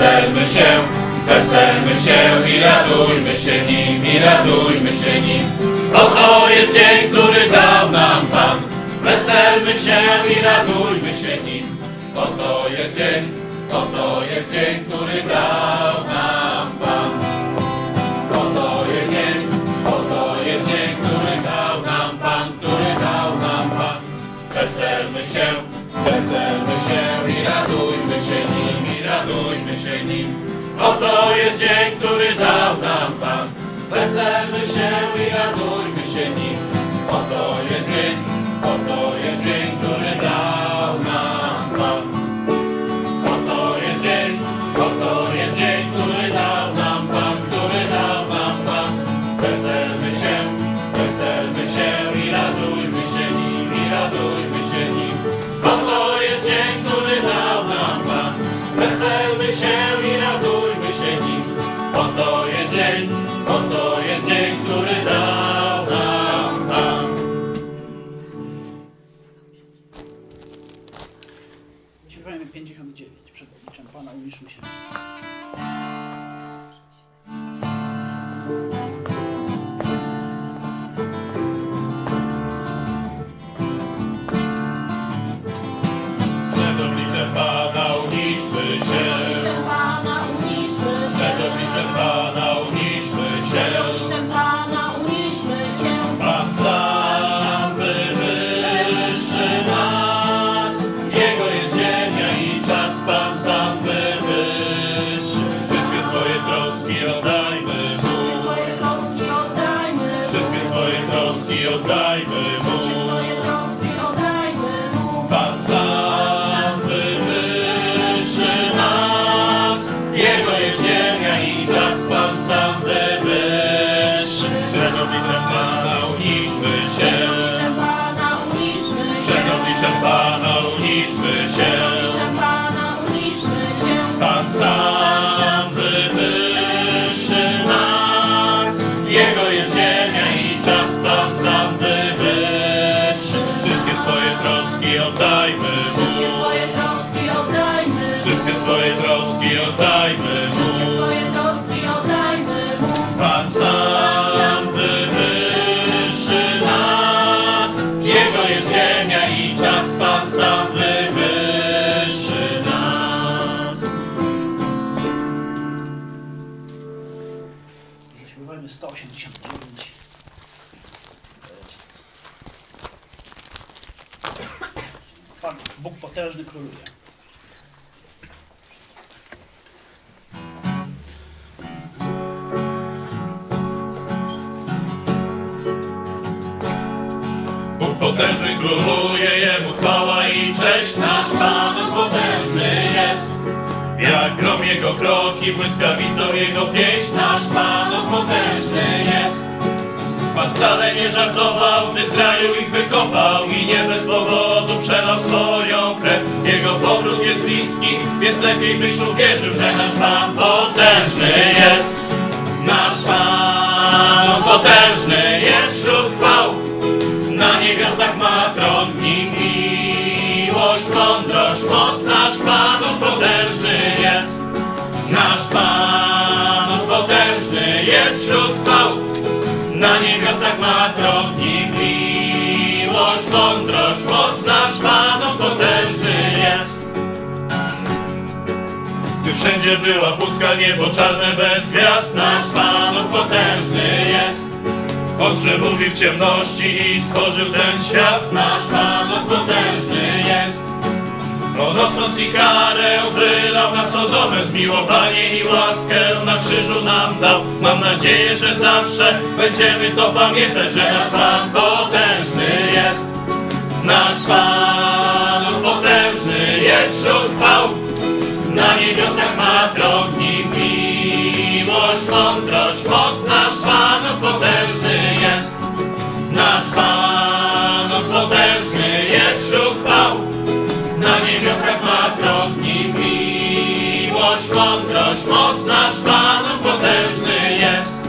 Weselmy się, weselmy się i radujmy się nim, i radujmy się nim. Oto jest dzień, który dał nam Pan. Weselmy się i radujmy się nim. Oto jest dzień, oto jest dzień, który dał Oto jest dzień, który dał nam Pan. Weselmy się i radujmy się nim. Oto jest dzień, oto jest Króluje. Bóg potężny króluje, Jemu chwała i cześć, nasz Pan potężny jest. Jak grom Jego kroki, błyskawicą Jego pieśń, nasz Pan potężny jest. Pan wcale nie żartował, gdy z kraju ich wykopał i nie bez powodu przelał swoją krew. Jego powrót jest bliski, więc lepiej byś uwierzył, że nasz Pan potężny jest. Nasz Pan on potężny jest wśród chwał. Na niebiosach ma tron w nim miłość, mądrość, moc. Nasz Pan on potężny jest. Nasz Pan on potężny jest wśród chwał. Na niebiosach ma nim miłość, mądrość, moc. Nasz Pan on potężny jest. Gdy wszędzie była pustka, niebo czarne bez gwiazd, nasz Pan on potężny jest. On przemówił w ciemności i stworzył ten świat, nasz Pan on potężny. On osąd i karę wylał na Sodomę, zmiłowanie i łaskę na krzyżu nam dał. Mam nadzieję, że zawsze będziemy to pamiętać, że nasz Pan potężny jest. Nasz Pan potężny jest wśród chwał. Na niebiosach ma nim miłość, mądrość, moc. Nasz Pan potężny mądrość, moc. Nasz Pan potężny jest.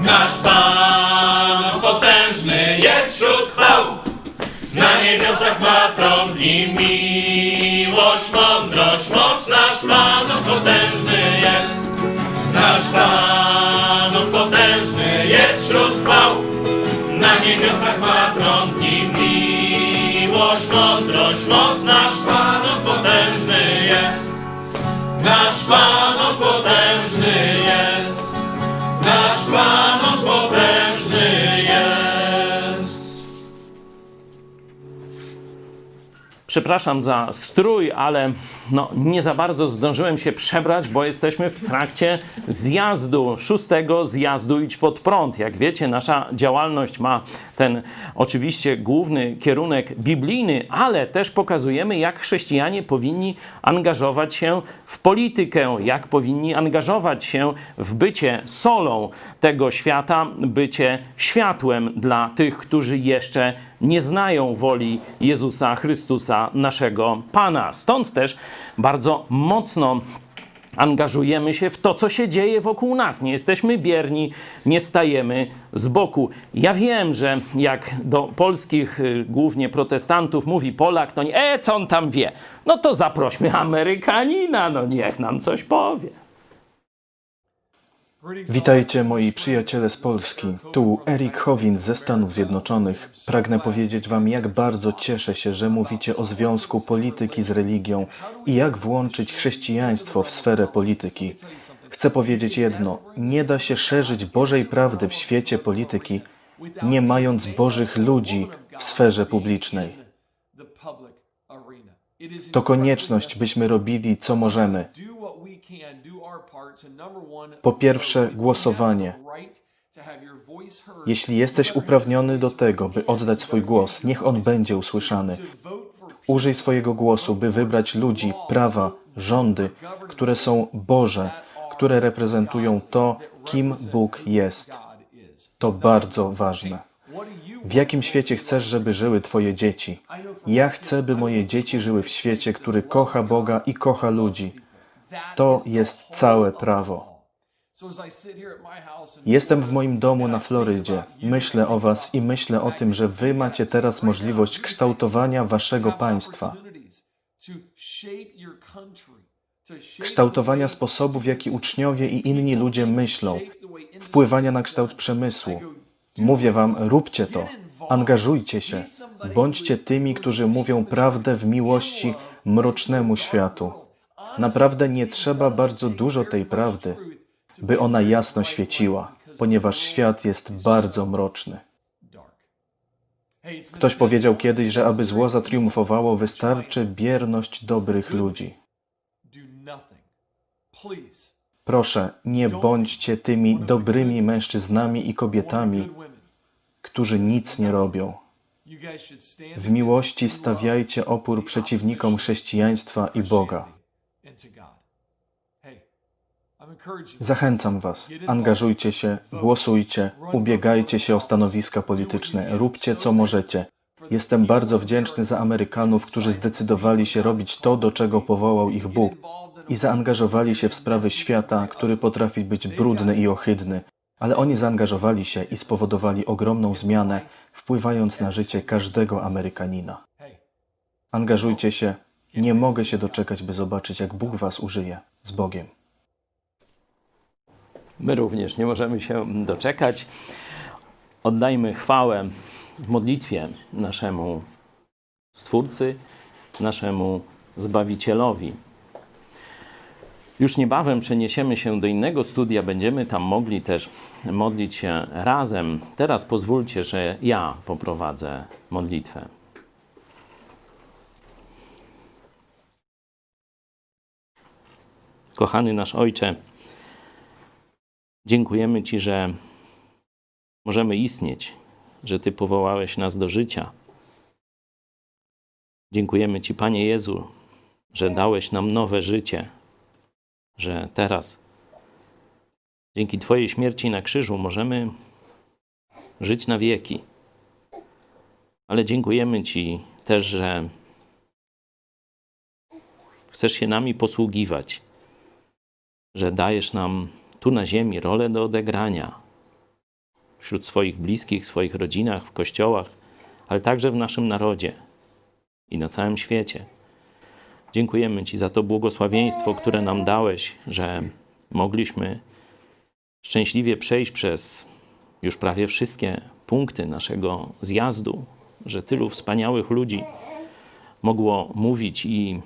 Nasz Pan potężny jest wśród chwał. Na niebiosach ma tron w nim miłość. mądrość, moc nasz Pan potężny jest. Nasz Pan potężny jest wśród chwał, na niebiosach ma tron i miłość, mądrość, moc nasz Pan potężny jest. Nasz Pan on potężny jest. Nasz Pan on potężny Przepraszam za strój, ale no, nie za bardzo zdążyłem się przebrać, bo jesteśmy w trakcie zjazdu, szóstego zjazdu Idź Pod Prąd. Jak wiecie, nasza działalność ma ten oczywiście główny kierunek biblijny, ale też pokazujemy, jak chrześcijanie powinni angażować się w politykę, jak powinni angażować się w bycie solą tego świata, bycie światłem dla tych, którzy jeszcze nie znają woli Jezusa Chrystusa, naszego Pana. Stąd też bardzo mocno angażujemy się w to, co się dzieje wokół nas. Nie jesteśmy bierni, nie stajemy z boku. Ja wiem, że jak do polskich, y, głównie protestantów, mówi Polak, to nie, e, co on tam wie? No to zaprośmy Amerykanina, no niech nam coś powie. Witajcie moi przyjaciele z Polski. Tu Erik Howin ze Stanów Zjednoczonych. Pragnę powiedzieć wam, jak bardzo cieszę się, że mówicie o związku polityki z religią i jak włączyć chrześcijaństwo w sferę polityki. Chcę powiedzieć jedno: nie da się szerzyć Bożej prawdy w świecie polityki, nie mając Bożych ludzi w sferze publicznej. To konieczność, byśmy robili co możemy. Po pierwsze, głosowanie. Jeśli jesteś uprawniony do tego, by oddać swój głos, niech on będzie usłyszany. Użyj swojego głosu, by wybrać ludzi, prawa, rządy, które są Boże, które reprezentują to, kim Bóg jest. To bardzo ważne. W jakim świecie chcesz, żeby żyły Twoje dzieci? Ja chcę, by moje dzieci żyły w świecie, który kocha Boga i kocha ludzi. To jest całe prawo. Jestem w moim domu na Florydzie. Myślę o Was i myślę o tym, że Wy macie teraz możliwość kształtowania Waszego państwa, kształtowania sposobu, w jaki uczniowie i inni ludzie myślą, wpływania na kształt przemysłu. Mówię Wam, róbcie to, angażujcie się, bądźcie tymi, którzy mówią prawdę w miłości mrocznemu światu. Naprawdę nie trzeba bardzo dużo tej prawdy, by ona jasno świeciła, ponieważ świat jest bardzo mroczny. Ktoś powiedział kiedyś, że aby zło zatriumfowało, wystarczy bierność dobrych ludzi. Proszę, nie bądźcie tymi dobrymi mężczyznami i kobietami, którzy nic nie robią. W miłości stawiajcie opór przeciwnikom chrześcijaństwa i Boga. Zachęcam Was, angażujcie się, głosujcie, ubiegajcie się o stanowiska polityczne, róbcie co możecie. Jestem bardzo wdzięczny za Amerykanów, którzy zdecydowali się robić to, do czego powołał ich Bóg i zaangażowali się w sprawy świata, który potrafi być brudny i ohydny, ale oni zaangażowali się i spowodowali ogromną zmianę, wpływając na życie każdego Amerykanina. Angażujcie się, nie mogę się doczekać, by zobaczyć, jak Bóg Was użyje. Z Bogiem. My również nie możemy się doczekać. Oddajmy chwałę w modlitwie naszemu Stwórcy, naszemu Zbawicielowi. Już niebawem przeniesiemy się do innego studia, będziemy tam mogli też modlić się razem. Teraz pozwólcie, że ja poprowadzę modlitwę. Kochany nasz Ojcze, dziękujemy Ci, że możemy istnieć, że Ty powołałeś nas do życia. Dziękujemy Ci, Panie Jezu, że dałeś nam nowe życie, że teraz dzięki Twojej śmierci na krzyżu możemy żyć na wieki. Ale dziękujemy Ci też, że chcesz się nami posługiwać, że dajesz nam tu na ziemi rolę do odegrania wśród swoich bliskich, swoich rodzinach, w kościołach, ale także w naszym narodzie i na całym świecie. Dziękujemy Ci za to błogosławieństwo, które nam dałeś, że mogliśmy szczęśliwie przejść przez już prawie wszystkie punkty naszego zjazdu, że tylu wspaniałych ludzi mogło mówić i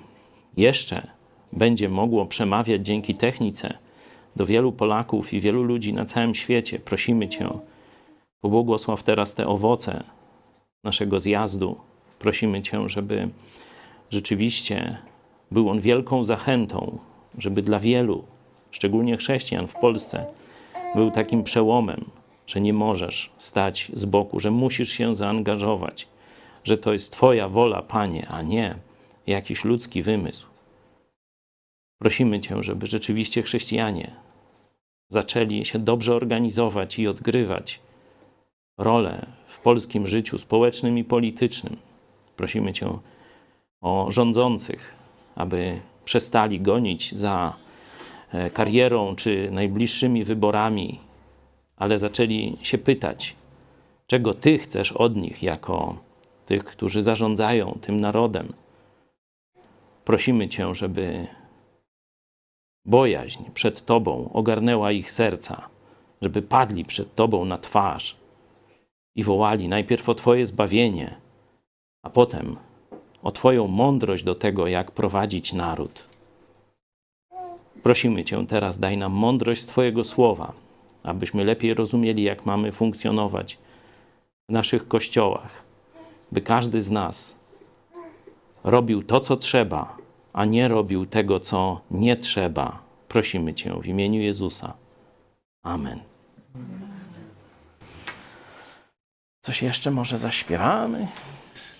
jeszcze będzie mogło przemawiać dzięki technice do wielu Polaków i wielu ludzi na całym świecie. Prosimy Cię, pobłogosław teraz te owoce naszego zjazdu. Prosimy Cię, żeby rzeczywiście był on wielką zachętą, żeby dla wielu, szczególnie chrześcijan w Polsce, był takim przełomem, że nie możesz stać z boku, że musisz się zaangażować, że to jest Twoja wola, Panie, a nie jakiś ludzki wymysł. Prosimy Cię, żeby rzeczywiście chrześcijanie zaczęli się dobrze organizować i odgrywać rolę w polskim życiu społecznym i politycznym. Prosimy Cię o rządzących, aby przestali gonić za e, karierą czy najbliższymi wyborami, ale zaczęli się pytać, czego Ty chcesz od nich jako tych, którzy zarządzają tym narodem. Prosimy Cię, żeby bojaźń przed Tobą ogarnęła ich serca, żeby padli przed Tobą na twarz i wołali najpierw o Twoje zbawienie, a potem o Twoją mądrość do tego, jak prowadzić naród. Prosimy Cię teraz, daj nam mądrość Twojego słowa, abyśmy lepiej rozumieli, jak mamy funkcjonować w naszych kościołach, by każdy z nas robił to, co trzeba, a nie robił tego, co nie trzeba. Prosimy Cię w imieniu Jezusa. Amen. Coś jeszcze może zaśpiewamy?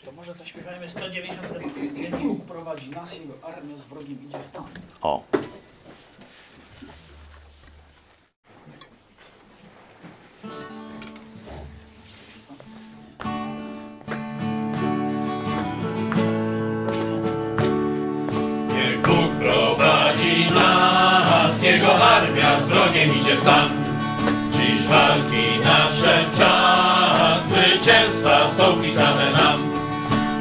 To może zaśpiewajmy 190 Kiedy Bóg prowadzi nas, Jego armia z wrogiem idzie w tam. O. armia z wrogiem idzie w tam. Dziś walki nadszedł czas, zwycięstwa są pisane nam.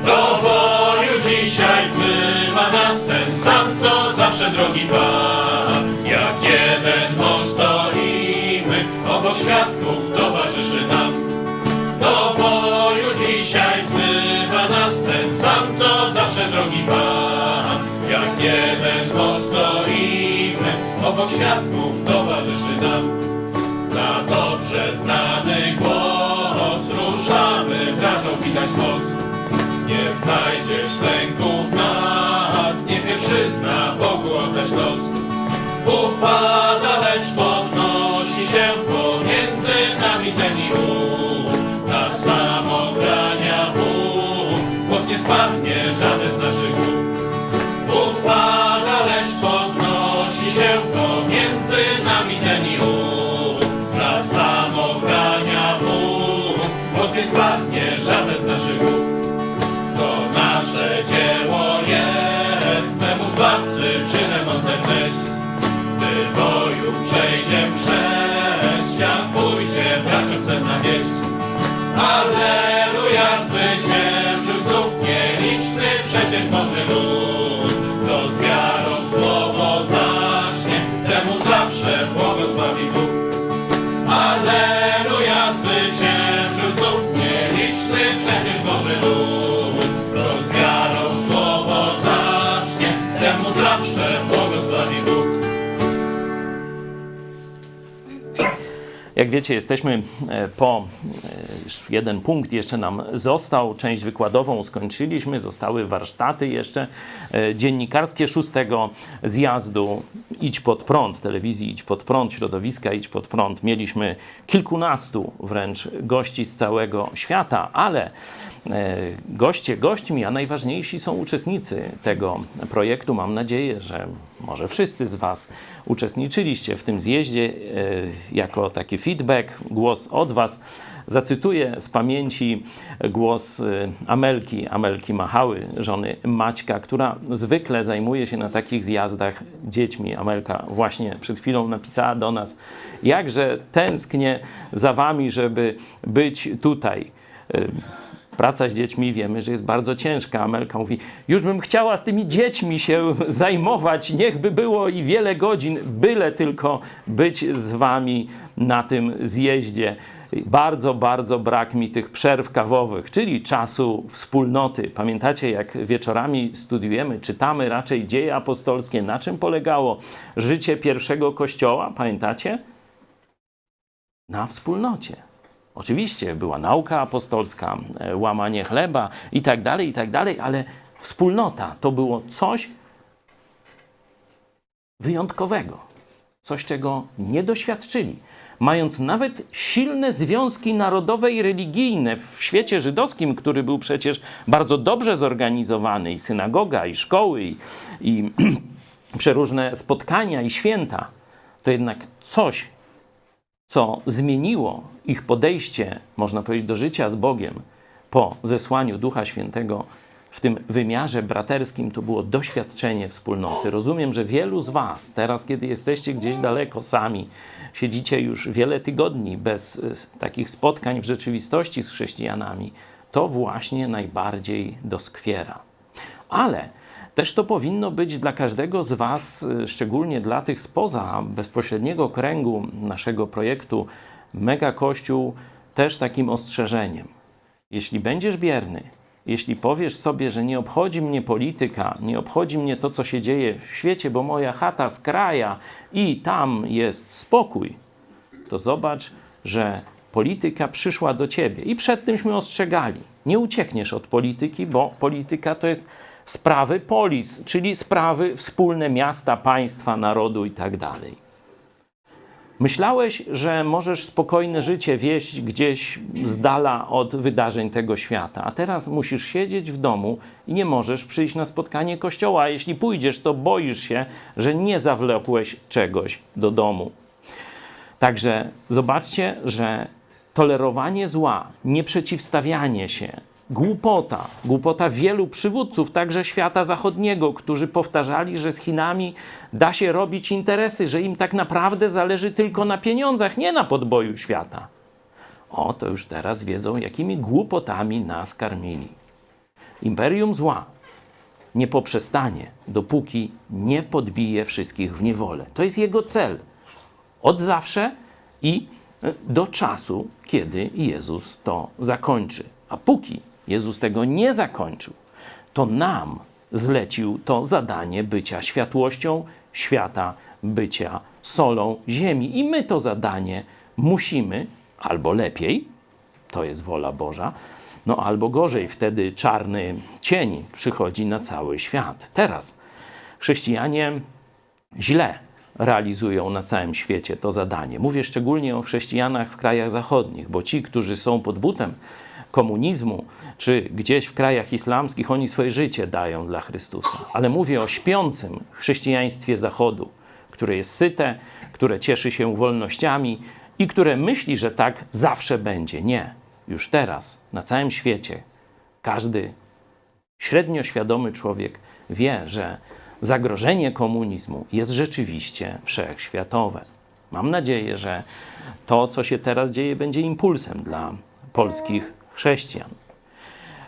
Do boju dzisiaj wzywa nas ten sam, co zawsze drogi Pan. Jak jeden mąż stoimy, obok świadków towarzyszy nam. Do boju dzisiaj wzywa nas ten sam, co zawsze drogi Pan. Jak jeden mąż świadków towarzyszy nam. Na dobrze znany głos ruszamy, wrażą widać moc. Nie znajdziesz lęku w nas, nie pierwszyzna Bogu oddać los. Upada, lecz podnosi się pomiędzy nami ten i ów. Na samogrania Bóg, głos nie spadnie żaden boju przejdzie chrześcijan, pójdzie braciom cenna wieść. Alleluja, zwyciężył znów nieliczny przecież Boży lud. Jak wiecie, jesteśmy e, po e, jeden punkt jeszcze nam został, część wykładową skończyliśmy, zostały warsztaty jeszcze e, dziennikarskie szóstego zjazdu Idź pod prąd, telewizji Idź pod prąd, środowiska Idź pod prąd. Mieliśmy kilkunastu wręcz gości z całego świata, ale goście gośćmi, a najważniejsi są uczestnicy tego projektu. Mam nadzieję, że może wszyscy z Was uczestniczyliście w tym zjeździe e, jako taki feedback, głos od Was. Zacytuję z pamięci głos e, Amelki, Amelki Machały, żony Maćka, która zwykle zajmuje się na takich zjazdach dziećmi. Amelka właśnie przed chwilą napisała do nas, jakże tęsknię za Wami, żeby być tutaj. Praca z dziećmi wiemy, że jest bardzo ciężka. Amelka mówi, już bym chciała z tymi dziećmi się zajmować, niechby było i wiele godzin, byle tylko być z wami na tym zjeździe. Bardzo, bardzo brak mi tych przerw kawowych, czyli czasu wspólnoty. Pamiętacie, jak wieczorami studiujemy, czytamy raczej dzieje apostolskie, na czym polegało życie pierwszego kościoła? Pamiętacie? Na wspólnocie. Oczywiście była nauka apostolska, e, łamanie chleba i tak dalej, i tak dalej, ale wspólnota to było coś wyjątkowego, coś, czego nie doświadczyli. Mając nawet silne związki narodowe i religijne w świecie żydowskim, który był przecież bardzo dobrze zorganizowany, i synagoga, i szkoły, i, i przeróżne spotkania, i święta, to jednak coś co zmieniło ich podejście, można powiedzieć, do życia z Bogiem po zesłaniu Ducha Świętego w tym wymiarze braterskim, to było doświadczenie wspólnoty. Rozumiem, że wielu z Was, teraz kiedy jesteście gdzieś daleko sami, siedzicie już wiele tygodni bez y, takich spotkań w rzeczywistości z chrześcijanami, to właśnie najbardziej doskwiera. Ale też to powinno być dla każdego z Was, y, szczególnie dla tych spoza bezpośredniego kręgu naszego projektu Mega Kościół, też takim ostrzeżeniem. Jeśli będziesz bierny, jeśli powiesz sobie, że nie obchodzi mnie polityka, nie obchodzi mnie to, co się dzieje w świecie, bo moja chata z kraja i tam jest spokój, to zobacz, że polityka przyszła do ciebie. I przed tymśmy ostrzegali. Nie uciekniesz od polityki, bo polityka to jest sprawy polis, czyli sprawy wspólne miasta, państwa, narodu i tak. Myślałeś, że możesz spokojne życie wieść gdzieś z dala od wydarzeń tego świata, a teraz musisz siedzieć w domu i nie możesz przyjść na spotkanie kościoła. Jeśli pójdziesz, to boisz się, że nie zawlekłeś czegoś do domu. Także zobaczcie, że tolerowanie zła, nieprzeciwstawianie się, głupota, głupota wielu przywódców, także świata zachodniego, którzy powtarzali, że z Chinami da się robić interesy, że im tak naprawdę zależy tylko na pieniądzach, nie na podboju świata. O, to już teraz wiedzą, jakimi głupotami nas karmili. Imperium zła nie poprzestanie, dopóki nie podbije wszystkich w niewolę. To jest jego cel. Od zawsze i do czasu, kiedy Jezus to zakończy. A póki Jezus tego nie zakończył, to nam zlecił to zadanie bycia światłością świata, bycia solą ziemi. I my to zadanie musimy, albo lepiej, to jest wola Boża, no albo gorzej, wtedy czarny cień przychodzi na cały świat. Teraz chrześcijanie źle realizują na całym świecie to zadanie. Mówię szczególnie o chrześcijanach w krajach zachodnich, bo ci, którzy są pod butem komunizmu, czy gdzieś w krajach islamskich, oni swoje życie dają dla Chrystusa. Ale mówię o śpiącym chrześcijaństwie Zachodu, które jest syte, które cieszy się wolnościami i które myśli, że tak zawsze będzie. Nie. Już teraz, na całym świecie, każdy średnio świadomy człowiek wie, że zagrożenie komunizmu jest rzeczywiście wszechświatowe. Mam nadzieję, że to, co się teraz dzieje, będzie impulsem dla polskich chrześcijan.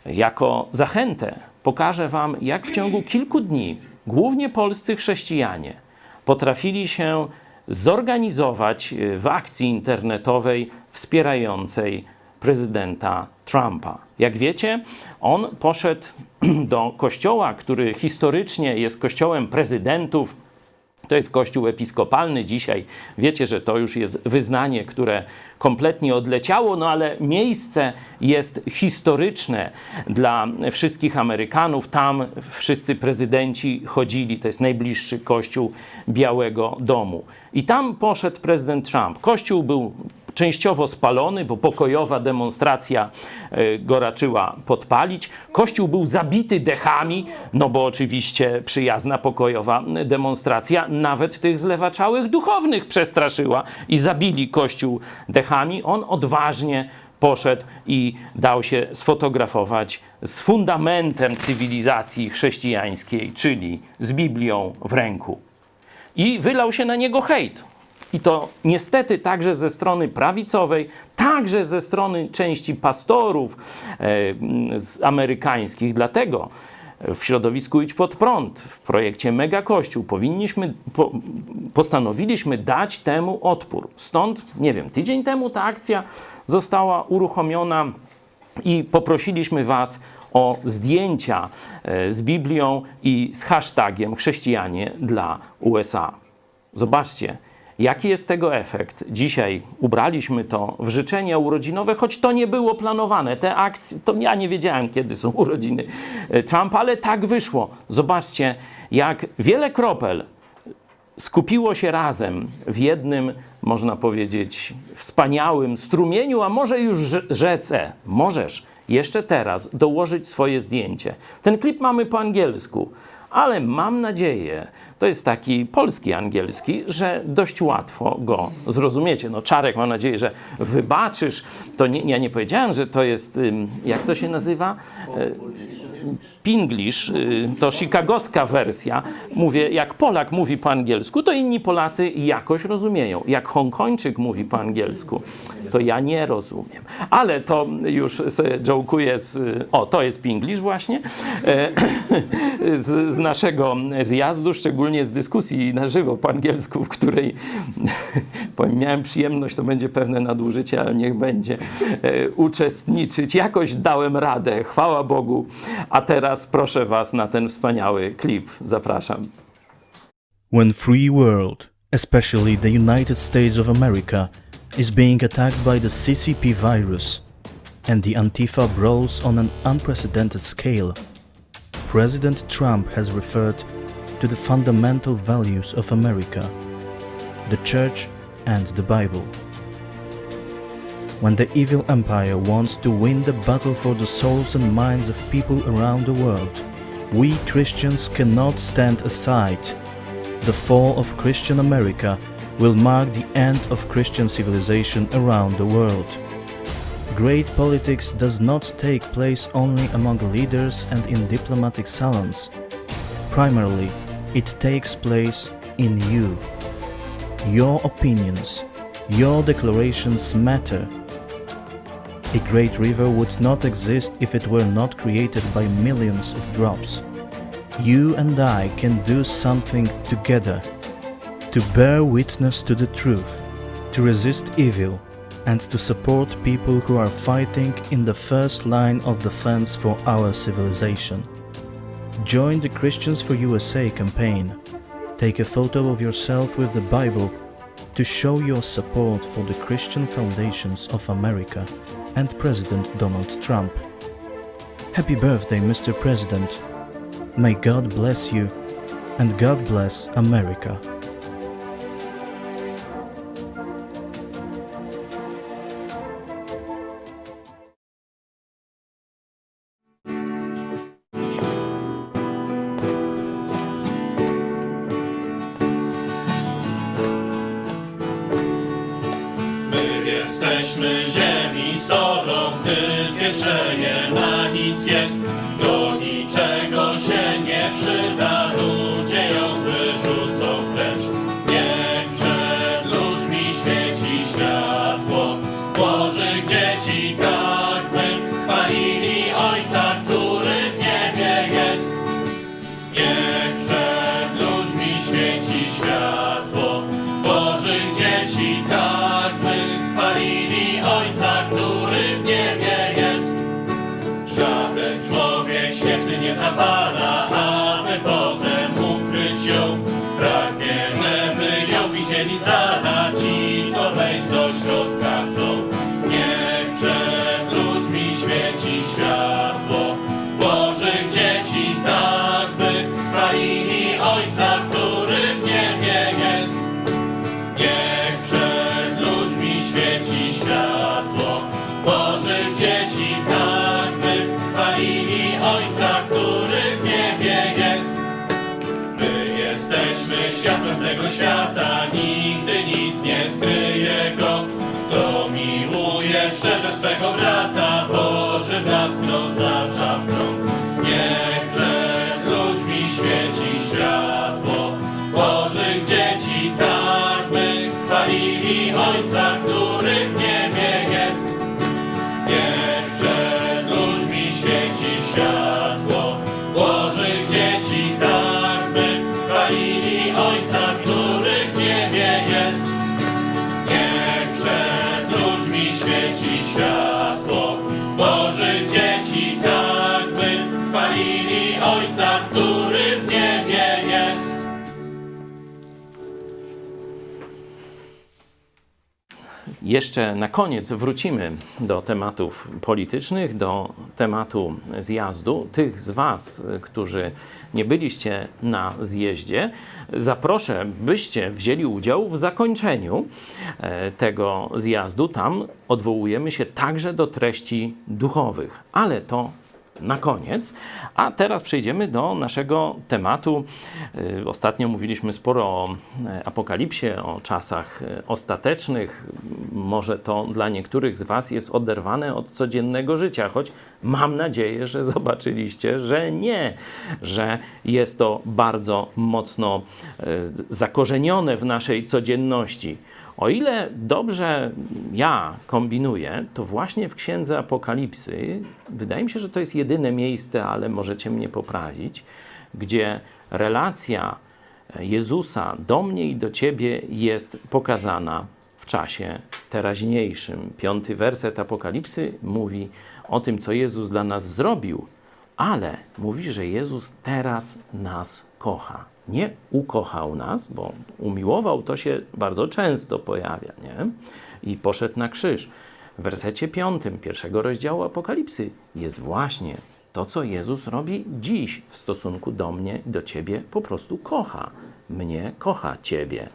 Jako zachętę pokażę Wam, jak w ciągu kilku dni głównie polscy chrześcijanie potrafili się zorganizować e, w akcji internetowej wspierającej prezydenta Trumpa. Jak wiecie, on poszedł do kościoła, który historycznie jest kościołem prezydentów, to jest kościół episkopalny dzisiaj. Wiecie, że to już jest wyznanie, które kompletnie odleciało, no ale miejsce jest historyczne dla wszystkich Amerykanów. Tam wszyscy prezydenci chodzili. To jest najbliższy kościół Białego Domu. I tam poszedł prezydent Trump. Kościół był częściowo spalony, bo pokojowa demonstracja e, go raczyła podpalić. Kościół był zabity dechami, no bo oczywiście przyjazna pokojowa demonstracja nawet tych zlewaczałych duchownych przestraszyła i zabili kościół dechami. On odważnie poszedł i dał się sfotografować z fundamentem cywilizacji chrześcijańskiej, czyli z Biblią w ręku. I wylał się na niego hejt. I to niestety także ze strony prawicowej, także ze strony części pastorów e, amerykańskich. Dlatego w środowisku Idź Pod Prąd, w projekcie Mega Kościół powinniśmy, po, postanowiliśmy dać temu odpór. Stąd, nie wiem, tydzień temu ta akcja została uruchomiona i poprosiliśmy Was o zdjęcia e, z Biblią i z hashtagiem chrześcijanie dla USA. Zobaczcie, jaki jest tego efekt. Dzisiaj ubraliśmy to w życzenia urodzinowe, choć to nie było planowane. Te akcje, to ja nie wiedziałem, kiedy są urodziny e, Trumpa, ale tak wyszło. Zobaczcie, jak wiele kropel skupiło się razem w jednym, można powiedzieć, wspaniałym strumieniu, a może już rze- rzece. Możesz jeszcze teraz dołożyć swoje zdjęcie. Ten klip mamy po angielsku, ale mam nadzieję, to jest taki polski angielski, że dość łatwo go zrozumiecie. No Czarek, mam nadzieję, że wybaczysz. To nie, ja nie powiedziałem, że to jest, jak to się nazywa? Pinglish, y, to chicagowska wersja. Mówię, jak Polak mówi po angielsku, to inni Polacy jakoś rozumieją. Jak Hongkończyk mówi po angielsku, to ja nie rozumiem. Ale to już sobie jokuję z... O, to jest Pinglish właśnie. E, Z, z naszego zjazdu, szczególnie z dyskusji na żywo po angielsku, w której miałem przyjemność, to będzie pewne nadużycie, ale niech będzie, e, uczestniczyć. Jakoś dałem radę, chwała Bogu. A teraz proszę Was na ten wspaniały klip. Zapraszam. When free world, especially the United States of America, is being attacked by the CCP virus and the Antifa brawls on an unprecedented scale, President Trump has referred to the fundamental values of America, the church and the Bible. When the evil empire wants to win the battle for the souls and minds of people around the world, we Christians cannot stand aside the fall of Christian America will mark the end of Christian civilization around the world. Great politics does not take place only among leaders and in diplomatic salons. Primarily, it takes place in you. Your opinions, your declarations matter. A great river would not exist if it were not created by millions of drops you and I can do something together to bear witness to the truth, to resist evil, and to support people who are fighting in the first line of defense for our civilization. Join the Christians for USA campaign. Take a photo of yourself with the Bible to show your support for the Christian foundations of America and President Donald Trump. Happy birthday, Mr. President. May God bless you and God bless America. Jeszcze na koniec wrócimy do tematów politycznych, do tematu zjazdu. Tych z Was, którzy nie byliście na zjeździe, zaproszę, byście wzięli udział w zakończeniu e, tego zjazdu. Tam odwołujemy się także do treści duchowych, ale to na koniec. A teraz przejdziemy do naszego tematu. Y, Ostatnio mówiliśmy sporo o e, apokalipsie, o czasach e, ostatecznych. Może to dla niektórych z Was jest oderwane od codziennego życia, choć mam nadzieję, że zobaczyliście, że nie, że jest to bardzo mocno e, zakorzenione w naszej codzienności. O ile dobrze ja kombinuję, to właśnie w Księdze Apokalipsy, wydaje mi się, że to jest jedyne miejsce, ale możecie mnie poprawić, gdzie relacja Jezusa do mnie i do ciebie jest pokazana w czasie teraźniejszym. Piąty werset Apokalipsy mówi o tym, co Jezus dla nas zrobił, ale mówi, że Jezus teraz nas kocha. Nie ukochał nas, bo umiłował to się bardzo często pojawia, nie? I poszedł na krzyż. W wersecie piątym pierwszego rozdziału Apokalipsy jest właśnie to, co Jezus robi dziś w stosunku do mnie, do ciebie, po prostu kocha. Mnie kocha ciebie.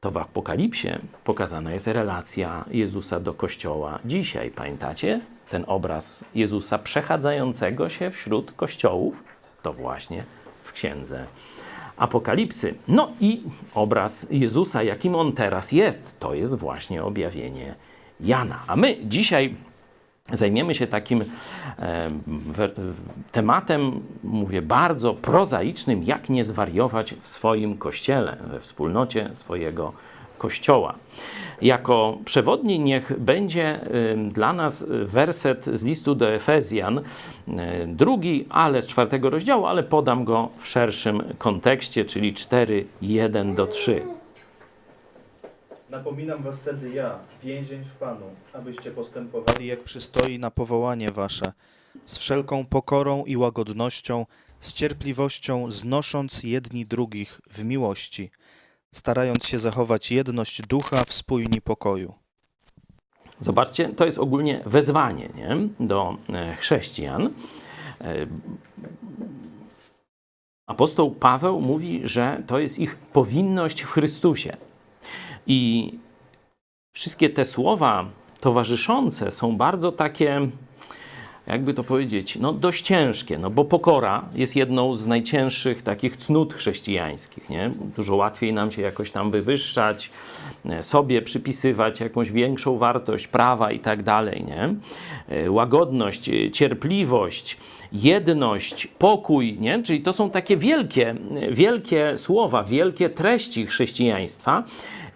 To w Apokalipsie pokazana jest relacja Jezusa do Kościoła dzisiaj. Pamiętacie ten obraz Jezusa przechadzającego się wśród kościołów? To właśnie księdze Apokalipsy. No i obraz Jezusa, jakim on teraz jest, to jest właśnie objawienie Jana. A my dzisiaj zajmiemy się takim e, tematem, mówię, bardzo prozaicznym, jak nie zwariować w swoim kościele, we wspólnocie swojego kościoła. Jako przewodni niech będzie dla nas werset z listu do Efezjan, y, drugi, ale z czwartego rozdziału, ale podam go w szerszym kontekście, czyli 4, 1 do 3. Napominam was wtedy ja, więzień w Panu, abyście postępowali jak przystoi na powołanie wasze, z wszelką pokorą i łagodnością, z cierpliwością znosząc jedni drugich w miłości, starając się zachować jedność ducha w spójni pokoju. Zobaczcie, to jest ogólnie wezwanie nie? do e, chrześcijan. E, Apostoł Paweł mówi, że to jest ich powinność w Chrystusie. I wszystkie te słowa towarzyszące są bardzo takie, jakby to powiedzieć, no dość ciężkie, no bo pokora jest jedną z najcięższych takich cnót chrześcijańskich, nie? Dużo łatwiej nam się jakoś tam wywyższać, e, sobie przypisywać jakąś większą wartość prawa i tak dalej, nie? E, Łagodność, e, cierpliwość, jedność, pokój, nie? Czyli to są takie wielkie, wielkie słowa, wielkie treści chrześcijaństwa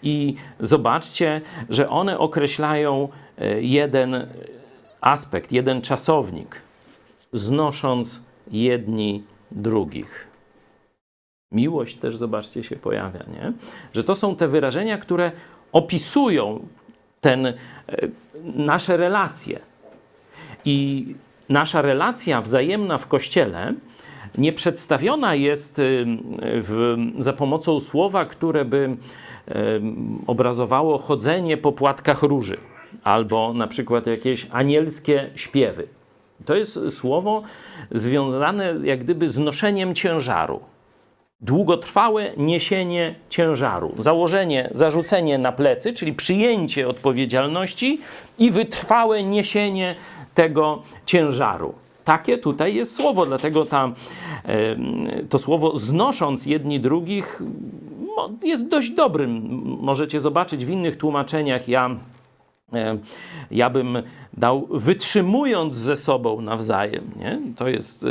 i zobaczcie, że one określają jeden aspekt, jeden czasownik, znosząc jedni drugich. Miłość też, zobaczcie, się pojawia, nie? Że to są te wyrażenia, które opisują ten, e, nasze relacje. I nasza relacja wzajemna w Kościele nie przedstawiona jest y, w, za pomocą słowa, które by obrazowało chodzenie po płatkach róży albo na przykład jakieś anielskie śpiewy. To jest słowo związane jak gdyby z noszeniem ciężaru. Długotrwałe niesienie ciężaru, założenie, zarzucenie na plecy, czyli przyjęcie odpowiedzialności i wytrwałe niesienie tego ciężaru. Takie tutaj jest słowo, dlatego ta, to słowo znosząc jedni drugich jest dość dobrym. Możecie zobaczyć w innych tłumaczeniach. Ja ja bym dał wytrzymując ze sobą nawzajem. Nie? To jest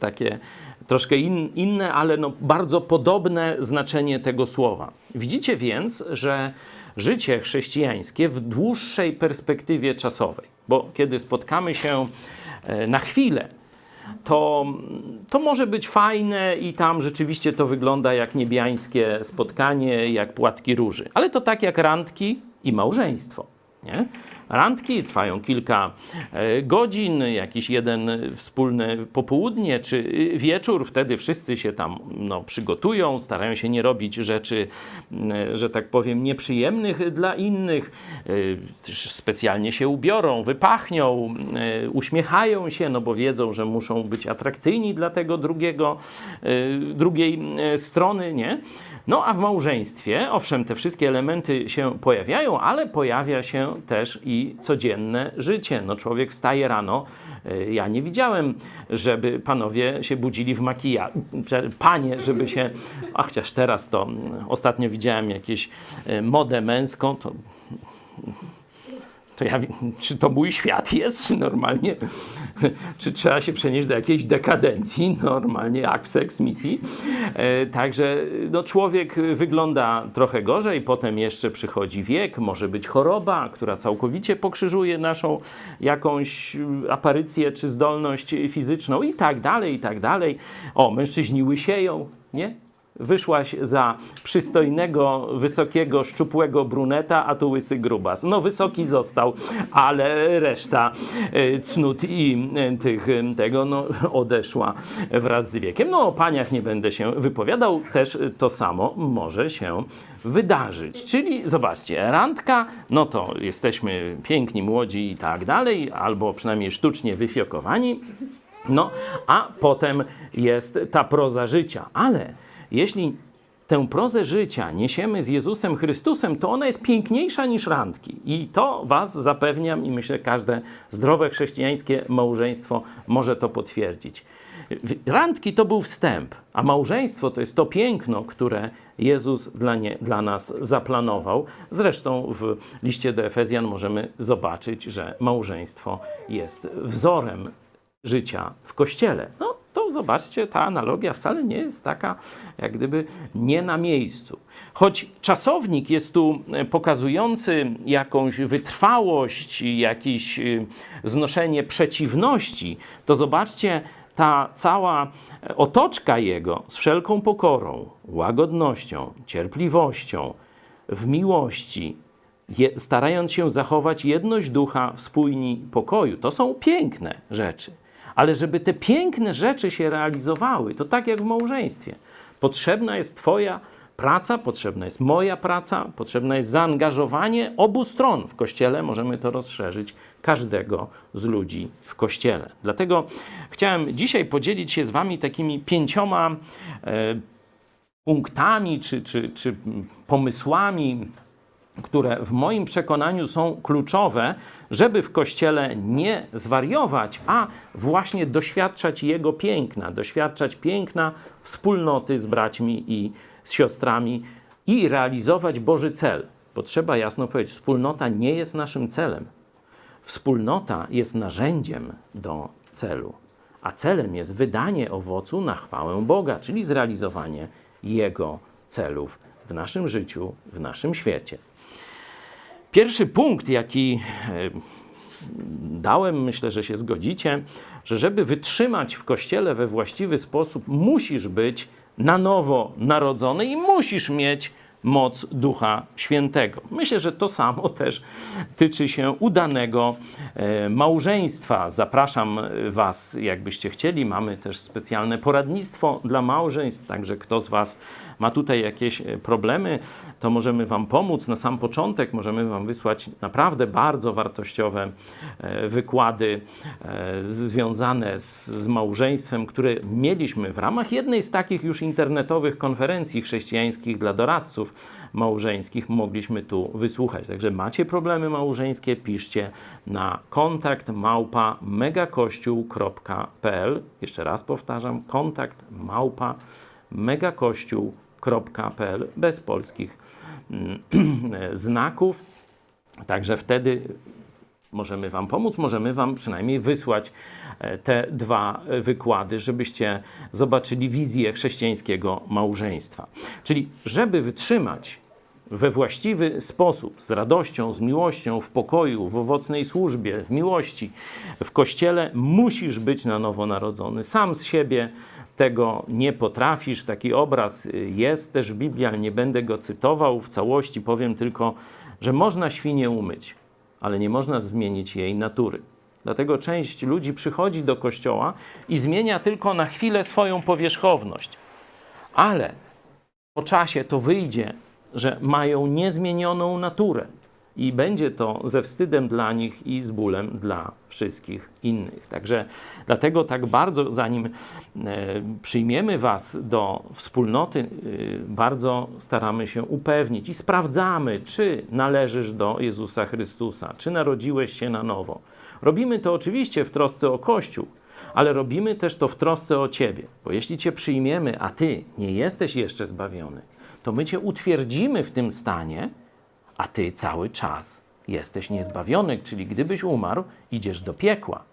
takie troszkę in, inne, ale no bardzo podobne znaczenie tego słowa. Widzicie więc, że życie chrześcijańskie w dłuższej perspektywie czasowej, bo kiedy spotkamy się e, na chwilę, to, to może być fajne i tam rzeczywiście to wygląda jak niebiańskie spotkanie, jak płatki róży. Ale to tak jak randki i małżeństwo. Nie? Randki trwają kilka e, godzin, jakiś jeden wspólne popołudnie czy y, wieczór. Wtedy wszyscy się tam no, przygotują, starają się nie robić rzeczy, m, że tak powiem, nieprzyjemnych dla innych. Y, też Specjalnie się ubiorą, wypachnią, uśmiechają się, no bo wiedzą, że muszą być atrakcyjni dla tego drugiego, drugiej strony, nie? No a w małżeństwie, owszem, te wszystkie elementy się pojawiają, ale pojawia się też i codzienne życie. No człowiek wstaje rano. y, Ja nie widziałem, żeby panowie się budzili w makijażu. Panie, żeby się. A chociaż teraz to mm, ostatnio widziałem jakieś y, modę męską, to to ja, czy to mój świat jest, czy normalnie, czy trzeba się przenieść do jakiejś dekadencji, normalnie akt seks misji. E, także no, człowiek wygląda trochę gorzej, potem jeszcze przychodzi wiek, może być choroba, która całkowicie pokrzyżuje naszą jakąś y, aparycję czy zdolność fizyczną i tak dalej, i tak dalej. O, mężczyźni łysieją, nie? Wyszłaś za przystojnego, wysokiego, szczupłego bruneta, a tu łysy grubas. No wysoki został, ale reszta e, cnót i e, tych, e, tego no, odeszła wraz z wiekiem. No o paniach nie będę się wypowiadał, też to samo może się wydarzyć. Czyli zobaczcie, randka, no to jesteśmy piękni, młodzi i tak dalej, albo przynajmniej sztucznie wyfiokowani. No, a potem jest ta proza życia. Ale jeśli tę prozę życia niesiemy z Jezusem Chrystusem, to ona jest piękniejsza niż randki. I to Was zapewniam i myślę, każde zdrowe chrześcijańskie małżeństwo może to potwierdzić. Randki to był wstęp, a małżeństwo to jest to piękno, które Jezus dla, nie, dla nas zaplanował. Zresztą w liście do Efezjan możemy zobaczyć, że małżeństwo jest wzorem życia w kościele. No to zobaczcie, ta analogia wcale nie jest taka, jak gdyby nie na miejscu. Choć czasownik jest tu pokazujący jakąś wytrwałość, jakieś y, znoszenie przeciwności, to zobaczcie, ta cała e, otoczka jego z wszelką pokorą, łagodnością, cierpliwością, w miłości, je, starając się zachować jedność ducha w spójni pokoju. To są piękne rzeczy. Ale żeby te piękne rzeczy się realizowały, to tak jak w małżeństwie. Potrzebna jest Twoja praca, potrzebna jest moja praca, potrzebne jest zaangażowanie obu stron. W kościele możemy to rozszerzyć każdego z ludzi w kościele. Dlatego chciałem dzisiaj podzielić się z Wami takimi pięcioma e, punktami czy, czy, czy pomysłami, które w moim przekonaniu są kluczowe, żeby w kościele nie zwariować, a właśnie doświadczać jego piękna, doświadczać piękna wspólnoty z braćmi i z siostrami i realizować Boży cel. Bo trzeba jasno powiedzieć, wspólnota nie jest naszym celem. Wspólnota jest narzędziem do celu, a celem jest wydanie owocu na chwałę Boga, czyli zrealizowanie Jego celów w naszym życiu, w naszym świecie. Pierwszy punkt, jaki e, dałem, myślę, że się zgodzicie, że żeby wytrzymać w kościele we właściwy sposób, musisz być na nowo narodzony i musisz mieć moc Ducha Świętego. Myślę, że to samo też tyczy się udanego e, małżeństwa. Zapraszam Was, jakbyście chcieli. Mamy też specjalne poradnictwo dla małżeństw, także kto z Was ma tutaj jakieś e, problemy, to możemy Wam pomóc. Na sam początek możemy Wam wysłać naprawdę bardzo wartościowe e, wykłady e, związane z, z małżeństwem, które mieliśmy w ramach jednej z takich już internetowych konferencji chrześcijańskich dla doradców małżeńskich. Mogliśmy tu wysłuchać. Także macie problemy małżeńskie, piszcie na kontakt małpa megakościół.pl. Jeszcze raz powtarzam, kontakt małpa megakościół.pl bez polskich mm, znaków. Także wtedy możemy Wam pomóc, możemy Wam przynajmniej wysłać e, te dwa e, wykłady, żebyście zobaczyli wizję chrześcijańskiego małżeństwa. Czyli, żeby wytrzymać we właściwy sposób, z radością, z miłością, w pokoju, w owocnej służbie, w miłości, w kościele, musisz być na nowo narodzony. Sam z siebie tego nie potrafisz. Taki obraz y, jest też w Biblii, ale nie będę go cytował w całości. Powiem tylko, że można świnię umyć, ale nie można zmienić jej natury. Dlatego część ludzi przychodzi do kościoła i zmienia tylko na chwilę swoją powierzchowność. Ale po czasie to wyjdzie, że mają niezmienioną naturę. I będzie to ze wstydem dla nich i z bólem dla wszystkich innych. Także dlatego tak bardzo, zanim e, przyjmiemy Was do wspólnoty, e, bardzo staramy się upewnić i sprawdzamy, czy należysz do Jezusa Chrystusa, czy narodziłeś się na nowo. Robimy to oczywiście w trosce o Kościół, ale robimy też to w trosce o Ciebie, bo jeśli Cię przyjmiemy, a Ty nie jesteś jeszcze zbawiony, to my Cię utwierdzimy w tym stanie, a Ty cały czas jesteś niezbawiony, czyli gdybyś umarł, idziesz do piekła.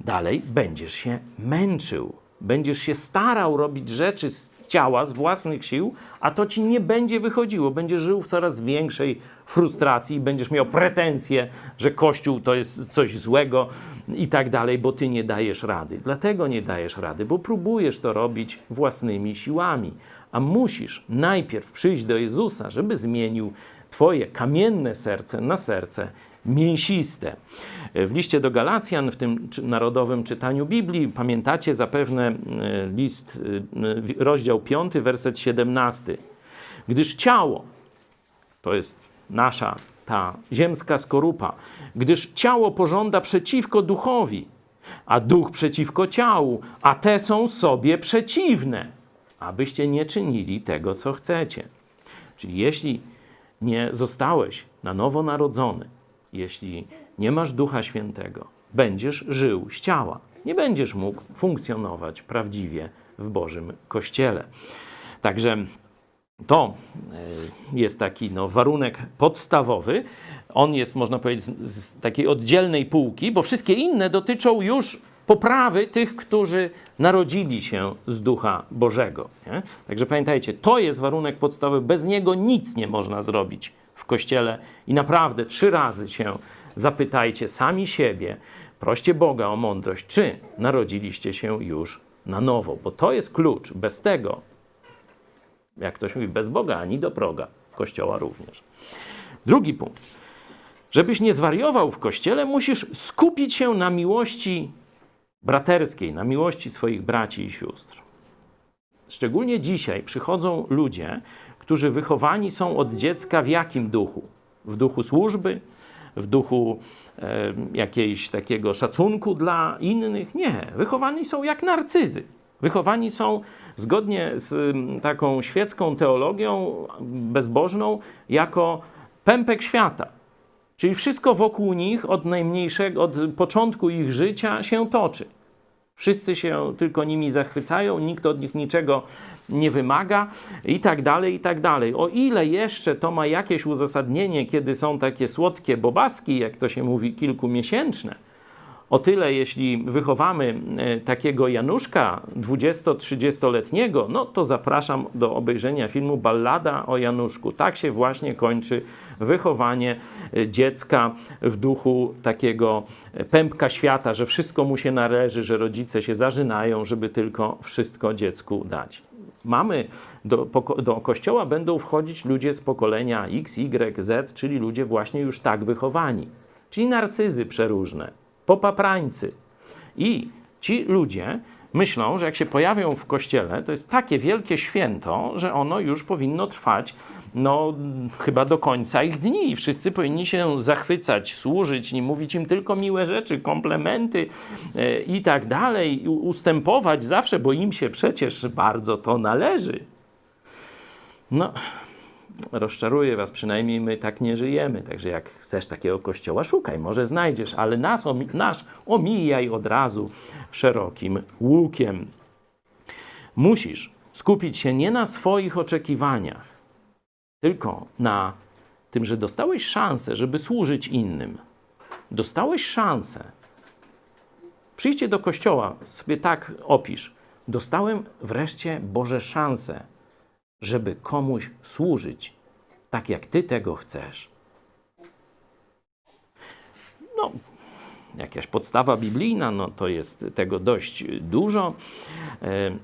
Dalej będziesz się męczył, będziesz się starał robić rzeczy z ciała, z własnych sił, a to ci nie będzie wychodziło. Będziesz żył w coraz większej frustracji będziesz miał pretensje, że Kościół to jest coś złego i tak dalej, bo ty nie dajesz rady. Dlatego nie dajesz rady, bo próbujesz to robić własnymi siłami, a musisz najpierw przyjść do Jezusa, żeby zmienił Twoje kamienne serce na serce mięsiste. W liście do Galacjan, w tym narodowym czytaniu Biblii, pamiętacie zapewne e, list, e, rozdział 5, werset 17. Gdyż ciało, to jest nasza ta ziemska skorupa, gdyż ciało pożąda przeciwko duchowi, a duch przeciwko ciału, a te są sobie przeciwne, abyście nie czynili tego, co chcecie. Czyli jeśli nie zostałeś na nowo narodzony, jeśli nie masz Ducha Świętego, będziesz żył z ciała. Nie będziesz mógł funkcjonować prawdziwie w Bożym Kościele. Także to e, jest taki no, warunek podstawowy. On jest, można powiedzieć, z, z takiej oddzielnej półki, bo wszystkie inne dotyczą już poprawy tych, którzy narodzili się z Ducha Bożego. Nie? Także pamiętajcie, to jest warunek podstawowy. Bez niego nic nie można zrobić w kościele i naprawdę trzy razy się zapytajcie sami siebie, proście Boga o mądrość, czy narodziliście się już na nowo, bo to jest klucz. Bez tego jak ktoś mówi, bez Boga ani do proga, kościoła również. Drugi punkt. Żebyś nie zwariował w kościele, musisz skupić się na miłości braterskiej, na miłości swoich braci i sióstr. Szczególnie dzisiaj przychodzą ludzie, którzy wychowani są od dziecka w jakim duchu? W duchu służby, w duchu e, jakiejś takiego szacunku dla innych? Nie. Wychowani są jak narcyzy. Wychowani są zgodnie z taką świecką teologią bezbożną jako pępek świata. Czyli wszystko wokół nich od najmniejszego, od początku ich życia się toczy. Wszyscy się tylko nimi zachwycają, nikt od nich niczego nie wymaga i tak dalej, i tak dalej. O ile jeszcze to ma jakieś uzasadnienie, kiedy są takie słodkie bobaski, jak to się mówi, kilkumiesięczne, o tyle, jeśli wychowamy e, takiego Januszka 20-30-letniego, no to zapraszam do obejrzenia filmu Ballada o Januszku. Tak się właśnie kończy wychowanie e, dziecka w duchu takiego e, pępka świata, że wszystko mu się należy, że rodzice się zażynają, żeby tylko wszystko dziecku dać. Mamy do, do kościoła będą wchodzić ludzie z pokolenia X, Y, Z, czyli ludzie właśnie już tak wychowani, czyli narcyzy przeróżne popaprańcy. I ci ludzie myślą, że jak się pojawią w kościele, to jest takie wielkie święto, że ono już powinno trwać no, chyba do końca ich dni. Wszyscy powinni się zachwycać, służyć, nie mówić im tylko miłe rzeczy, komplementy e, i tak dalej, ustępować zawsze, bo im się przecież bardzo to należy. No, rozczaruję was, przynajmniej my tak nie żyjemy. Także jak chcesz takiego kościoła, szukaj, może znajdziesz, ale nas, omi- nasz omijaj od razu szerokim łukiem. Musisz skupić się nie na swoich oczekiwaniach, tylko na tym, że dostałeś szansę, żeby służyć innym. dostałeś szansę. Przyjdźcie do kościoła, sobie tak opisz. Dostałem wreszcie Boże szansę, żeby komuś służyć, tak jak Ty tego chcesz. No, jakaś podstawa biblijna, no to jest tego dość dużo. E,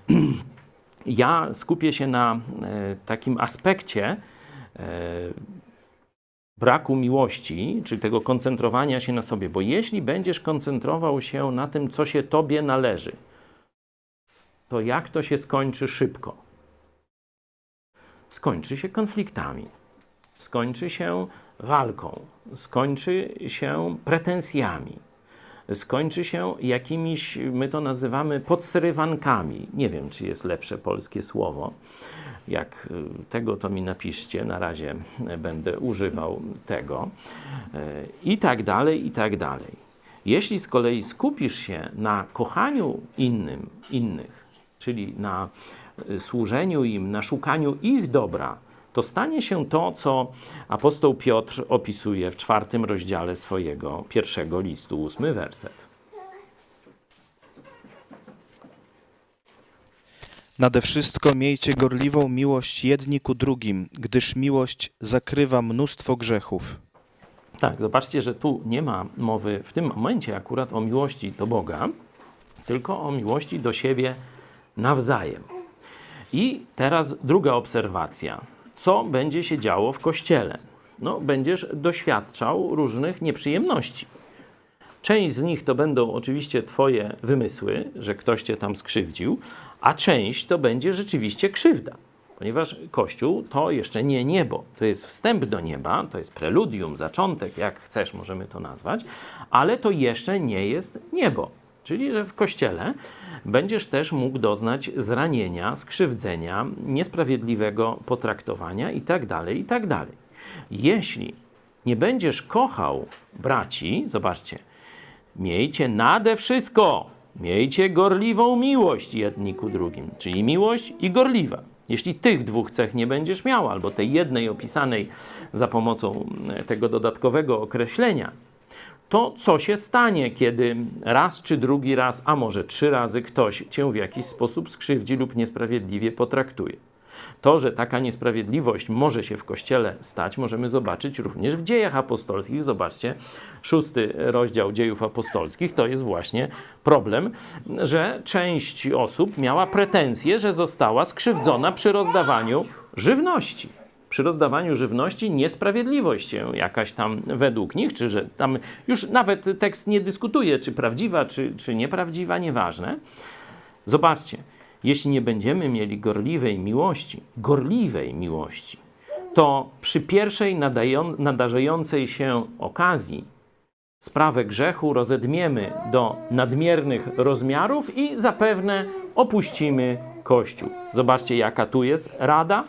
Ja skupię się na e, takim aspekcie e, braku miłości, czy tego koncentrowania się na sobie, bo jeśli będziesz koncentrował się na tym, co się tobie należy, to jak to się skończy szybko? Skończy się konfliktami, skończy się walką, skończy się pretensjami, skończy się jakimiś, my to nazywamy podsrywankami. Nie wiem, czy jest lepsze polskie słowo. Jak y, tego, to mi napiszcie, na razie będę używał tego. Y, I tak dalej, i tak dalej. Jeśli z kolei skupisz się na kochaniu innym, innych, czyli na służeniu im, na szukaniu ich dobra, to stanie się to, co apostoł Piotr opisuje w czwartym rozdziale swojego pierwszego listu, ósmy werset. Nade wszystko miejcie gorliwą miłość jedni ku drugim, gdyż miłość zakrywa mnóstwo grzechów. Tak, zobaczcie, że tu nie ma mowy w tym momencie akurat o miłości do Boga, tylko o miłości do siebie nawzajem. I teraz druga obserwacja. Co będzie się działo w kościele? No, będziesz doświadczał różnych nieprzyjemności. Część z nich to będą oczywiście Twoje wymysły, że ktoś Cię tam skrzywdził, a część to będzie rzeczywiście krzywda. Ponieważ Kościół to jeszcze nie niebo, to jest wstęp do nieba, to jest preludium, zaczątek, jak chcesz, możemy to nazwać, ale to jeszcze nie jest niebo. Czyli, że w Kościele będziesz też mógł doznać zranienia, skrzywdzenia, niesprawiedliwego potraktowania itd., itd. Jeśli nie będziesz kochał braci, zobaczcie, miejcie nade wszystko, miejcie gorliwą miłość jedni ku drugim, czyli miłość i gorliwa. Jeśli tych dwóch cech nie będziesz miał, albo tej jednej opisanej za pomocą tego dodatkowego określenia, to co się stanie, kiedy raz czy drugi raz, a może trzy razy ktoś cię w jakiś sposób skrzywdzi lub niesprawiedliwie potraktuje? To, że taka niesprawiedliwość może się w kościele stać, możemy zobaczyć również w dziejach apostolskich. Zobaczcie, szósty rozdział dziejów apostolskich to jest właśnie problem, że część osób miała pretensje, że została skrzywdzona przy rozdawaniu żywności przy rozdawaniu żywności niesprawiedliwość się jakaś tam według nich, czy że tam już nawet tekst nie dyskutuje, czy prawdziwa, czy, czy nieprawdziwa, nieważne. Zobaczcie, jeśli nie będziemy mieli gorliwej miłości, gorliwej miłości, to przy pierwszej nadają, nadarzającej się okazji sprawę grzechu rozedmiemy do nadmiernych rozmiarów i zapewne opuścimy Kościół. Zobaczcie, jaka tu jest rada.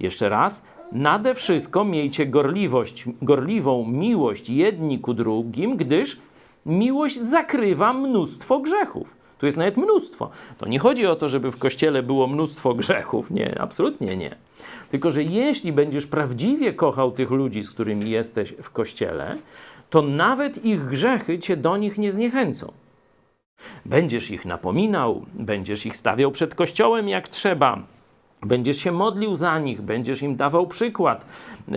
Jeszcze raz. Nade wszystko miejcie gorliwość, gorliwą miłość jedni ku drugim, gdyż miłość zakrywa mnóstwo grzechów. Tu jest nawet mnóstwo. To nie chodzi o to, żeby w kościele było mnóstwo grzechów. Nie, absolutnie nie. Tylko, że jeśli będziesz prawdziwie kochał tych ludzi, z którymi jesteś w kościele, to nawet ich grzechy cię do nich nie zniechęcą. Będziesz ich napominał, będziesz ich stawiał przed kościołem jak trzeba. Będziesz się modlił za nich, będziesz im dawał przykład,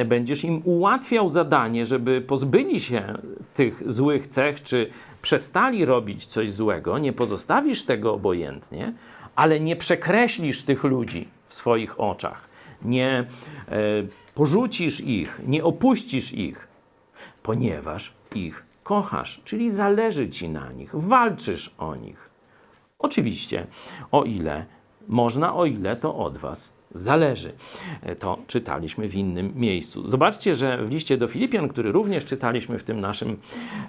będziesz im ułatwiał zadanie, żeby pozbyli się tych złych cech, czy przestali robić coś złego. Nie pozostawisz tego obojętnie, ale nie przekreślisz tych ludzi w swoich oczach, nie e, porzucisz ich, nie opuścisz ich, ponieważ ich kochasz, czyli zależy ci na nich, walczysz o nich. Oczywiście, o ile można, o ile to od Was zależy. E, To czytaliśmy w innym miejscu. Zobaczcie, że w liście do Filipian, który również czytaliśmy w tym naszym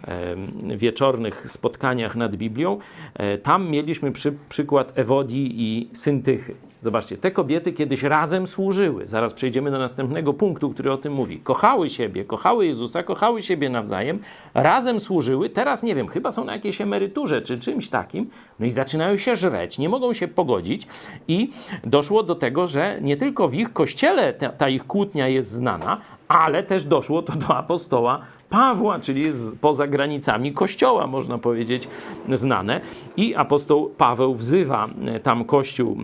e, wieczornych spotkaniach nad Biblią, e, tam mieliśmy przy, przykład Ewodii i Syntychy. Zobaczcie, te kobiety kiedyś razem służyły. Zaraz przejdziemy do następnego punktu, który o tym mówi. Kochały siebie, kochały Jezusa, kochały siebie nawzajem, razem służyły. Teraz nie wiem, chyba są na jakiejś emeryturze czy czymś takim. No i zaczynają się żreć, nie mogą się pogodzić. I doszło do tego, że nie tylko w ich kościele ta, ta ich kłótnia jest znana, ale też doszło to do apostoła Pawła, czyli z, poza granicami kościoła, można powiedzieć, znane. I apostoł Paweł wzywa e, tam kościół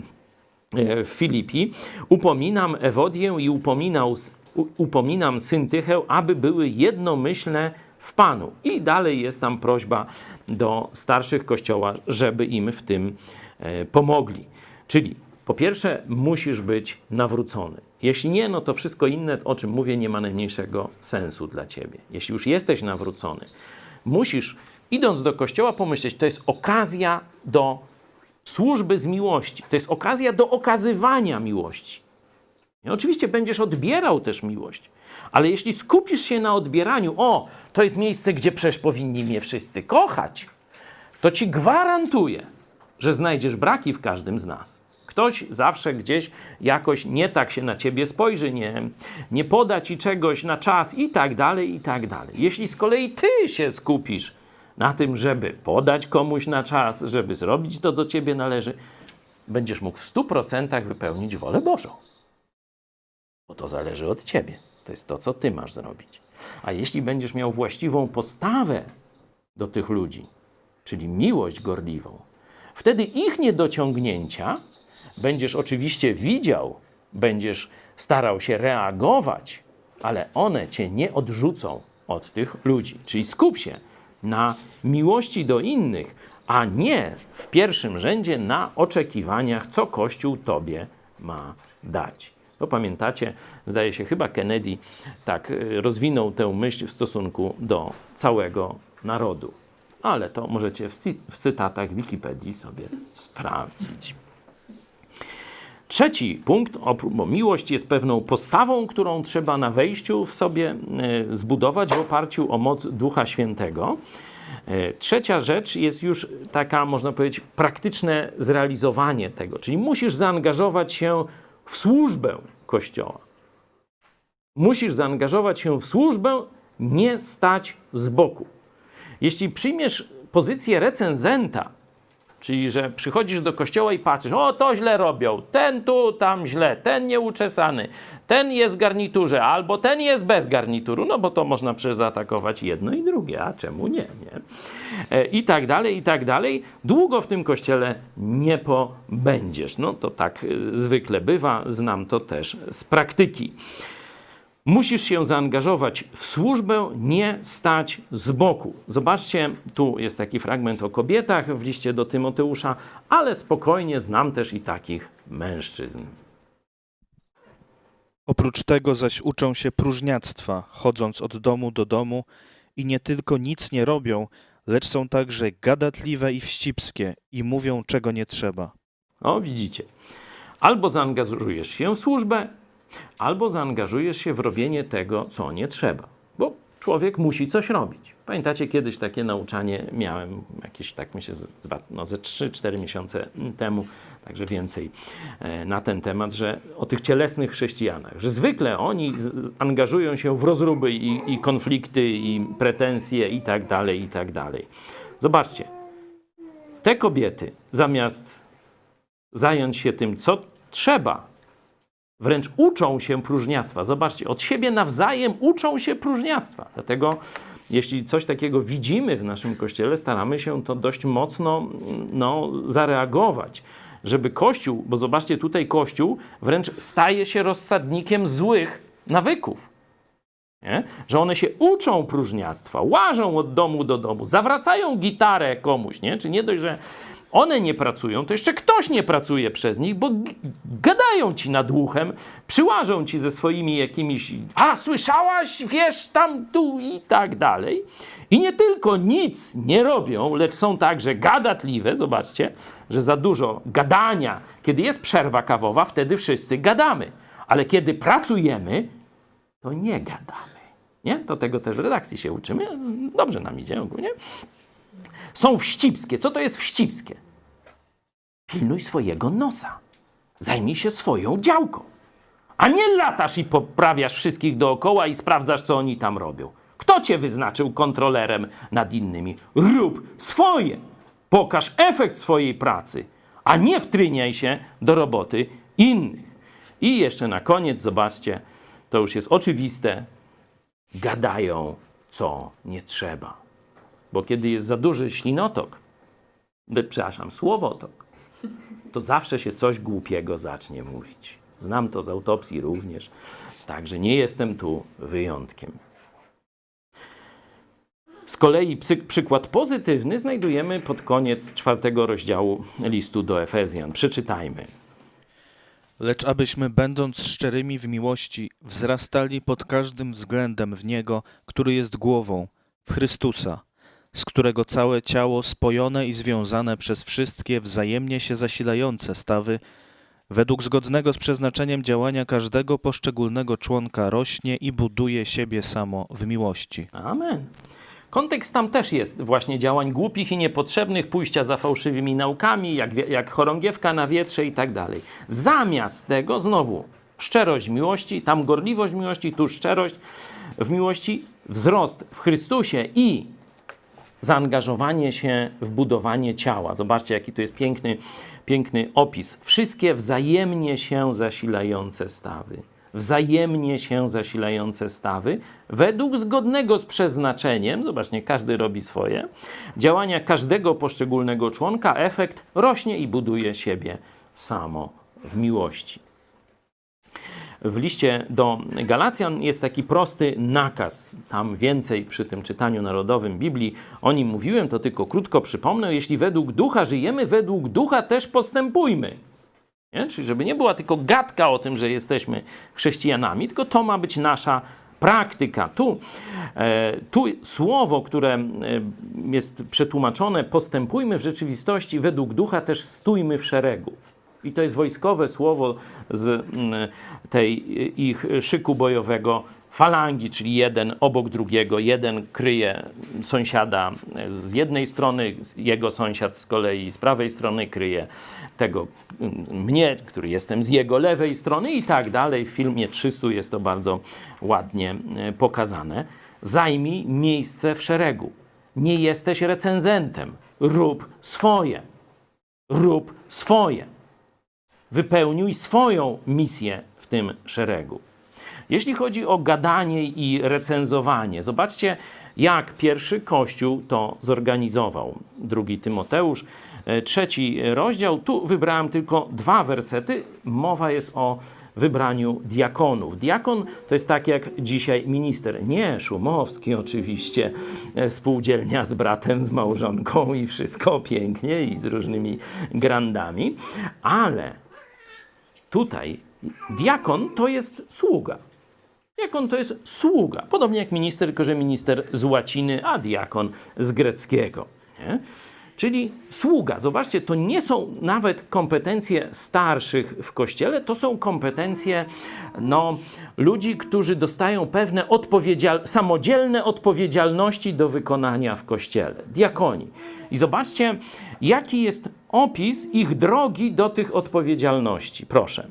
Filipi. Upominam Ewodię i upominał, upominam Syntychę, aby były jednomyślne w Panu. I dalej jest tam prośba do starszych kościoła, żeby im w tym e, pomogli. Czyli po pierwsze, musisz być nawrócony. Jeśli nie, no to wszystko inne, o czym mówię, nie ma najmniejszego sensu dla ciebie. Jeśli już jesteś nawrócony, musisz, idąc do kościoła, pomyśleć, to jest okazja do służby z miłości. To jest okazja do okazywania miłości. I oczywiście będziesz odbierał też miłość, ale jeśli skupisz się na odbieraniu, o, to jest miejsce, gdzie przecież powinni mnie wszyscy kochać, to ci gwarantuję, że znajdziesz braki w każdym z nas. Ktoś zawsze gdzieś jakoś nie tak się na ciebie spojrzy, nie, nie poda ci czegoś na czas i tak dalej, i tak dalej. Jeśli z kolei ty się skupisz na tym, żeby podać komuś na czas, żeby zrobić to, co ciebie należy, będziesz mógł w 100% wypełnić wolę Bożą. Bo to zależy od ciebie. To jest to, co ty masz zrobić. A jeśli będziesz miał właściwą postawę do tych ludzi, czyli miłość gorliwą, wtedy ich niedociągnięcia będziesz oczywiście widział, będziesz starał się reagować, ale one cię nie odrzucą od tych ludzi. Czyli skup się na miłości do innych, a nie w pierwszym rzędzie na oczekiwaniach, co Kościół tobie ma dać. To pamiętacie, zdaje się, chyba Kennedy tak y, rozwinął tę myśl w stosunku do całego narodu. Ale to możecie w cytatach Wikipedii sobie sprawdzić. Trzeci punkt, bo miłość jest pewną postawą, którą trzeba na wejściu w sobie e, zbudować w oparciu o moc Ducha Świętego. E, Trzecia rzecz jest już taka, można powiedzieć, praktyczne zrealizowanie tego, czyli musisz zaangażować się w służbę Kościoła. Musisz zaangażować się w służbę, nie stać z boku. Jeśli przyjmiesz pozycję recenzenta, Czyli, że przychodzisz do kościoła i patrzysz, o to źle robią, ten tu, tam źle, ten nieuczesany, ten jest w garniturze, albo ten jest bez garnituru, no bo to można przecież zaatakować jedno i drugie, a czemu nie, nie? E, I tak dalej, i tak dalej. Długo w tym kościele nie pobędziesz. No to tak y, zwykle bywa, znam to też z praktyki. Musisz się zaangażować w służbę, nie stać z boku. Zobaczcie, tu jest taki fragment o kobietach w liście do Tymoteusza, ale spokojnie znam też i takich mężczyzn. Oprócz tego zaś uczą się próżniactwa, chodząc od domu do domu i nie tylko nic nie robią, lecz są także gadatliwe i wścibskie i mówią czego nie trzeba. O, widzicie. Albo zaangażujesz się w służbę, albo zaangażujesz się w robienie tego, co nie trzeba. Bo człowiek musi coś robić. Pamiętacie, kiedyś takie nauczanie miałem, jakieś tak myślę, dwa, no, ze 3-4 miesiące temu, także więcej e, na ten temat, że o tych cielesnych chrześcijanach, że zwykle oni angażują się w rozruby i, i konflikty, i pretensje i tak dalej, i tak dalej. Zobaczcie, te kobiety zamiast zająć się tym, co trzeba, wręcz uczą się próżniactwa. Zobaczcie, od siebie nawzajem uczą się próżniactwa. Dlatego, jeśli coś takiego widzimy w naszym kościele, staramy się to dość mocno no, zareagować. Żeby Kościół, bo zobaczcie, tutaj Kościół wręcz staje się rozsadnikiem złych nawyków. Nie? Że one się uczą próżniactwa, łażą od domu do domu, zawracają gitarę komuś, nie? Czy nie dość, że one nie pracują, to jeszcze ktoś nie pracuje przez nich, bo gadają ci nad uchem, przyłażą ci ze swoimi jakimiś, a słyszałaś, wiesz, tam, tu i tak dalej. I nie tylko nic nie robią, lecz są także gadatliwe, zobaczcie, że za dużo gadania, kiedy jest przerwa kawowa, wtedy wszyscy gadamy, ale kiedy pracujemy, to nie gadamy. Nie? To tego też w redakcji się uczymy. Dobrze nam idzie ogólnie. Są wścibskie. Co to jest wścibskie? Pilnuj swojego nosa. Zajmij się swoją działką. A nie latasz i poprawiasz wszystkich dookoła i sprawdzasz, co oni tam robią. Kto cię wyznaczył kontrolerem nad innymi? Rób swoje. Pokaż efekt swojej pracy, a nie wtryniaj się do roboty innych. I jeszcze na koniec, zobaczcie, to już jest oczywiste, gadają, co nie trzeba. Bo kiedy jest za duży ślinotok, przepraszam, słowotok, to zawsze się coś głupiego zacznie mówić. Znam to z autopsji również, także nie jestem tu wyjątkiem. Z kolei przykład pozytywny znajdujemy pod koniec czwartego rozdziału listu do Efezjan. Przeczytajmy. Lecz abyśmy, będąc szczerymi w miłości, wzrastali pod każdym względem w Niego, który jest głową, w Chrystusa, z którego całe ciało spojone i związane przez wszystkie wzajemnie się zasilające stawy, według zgodnego z przeznaczeniem działania każdego poszczególnego członka rośnie i buduje siebie samo w miłości. Amen. Kontekst tam też jest właśnie działań głupich i niepotrzebnych, pójścia za fałszywymi naukami, jak, jak chorągiewka na wietrze i tak dalej. Zamiast tego znowu szczerość miłości, tam gorliwość miłości, tu szczerość w miłości, wzrost w Chrystusie i zaangażowanie się w budowanie ciała. Zobaczcie, jaki tu jest piękny, piękny opis. Wszystkie wzajemnie się zasilające stawy. Wzajemnie się zasilające stawy, według zgodnego z przeznaczeniem, zobaczcie, każdy robi swoje, działania każdego poszczególnego członka, efekt rośnie i buduje siebie samo w miłości. W liście do Galacjan jest taki prosty nakaz. Tam więcej przy tym czytaniu narodowym Biblii o nim mówiłem, to tylko krótko przypomnę. Jeśli według ducha żyjemy, według ducha też postępujmy. Nie? Czyli żeby nie była tylko gadka o tym, że jesteśmy chrześcijanami, tylko to ma być nasza praktyka. Tu, e, tu słowo, które e, jest przetłumaczone postępujmy w rzeczywistości według ducha, też stójmy w szeregu. I to jest wojskowe słowo z mm, tej ich szyku bojowego falangi, czyli jeden obok drugiego, jeden kryje sąsiada z jednej strony, jego sąsiad z kolei z prawej strony kryje tego mm, mnie, który jestem z jego lewej strony i tak dalej. W filmie 300 jest to bardzo ładnie e, pokazane. Zajmij miejsce w szeregu. Nie jesteś recenzentem. Rób swoje. Rób swoje wypełniuj swoją misję w tym szeregu. Jeśli chodzi o gadanie i recenzowanie, zobaczcie, jak pierwszy Kościół to zorganizował. Drugi Tymoteusz, e, trzeci rozdział. Tu wybrałem tylko dwa wersety. Mowa jest o wybraniu diakonów. Diakon to jest tak jak dzisiaj minister. Nie Szumowski oczywiście, e, spółdzielnia z bratem, z małżonką i wszystko pięknie i z różnymi grandami, ale tutaj diakon to jest sługa. Diakon to jest sługa. Podobnie jak minister, tylko że minister z łaciny, a diakon z greckiego. Nie? Czyli sługa. Zobaczcie, to nie są nawet kompetencje starszych w kościele, to są kompetencje no, ludzi, którzy dostają pewne odpowiedzial samodzielne odpowiedzialności do wykonania w kościele. Diakoni. I zobaczcie, jaki jest opis ich drogi do tych odpowiedzialności. Proszę.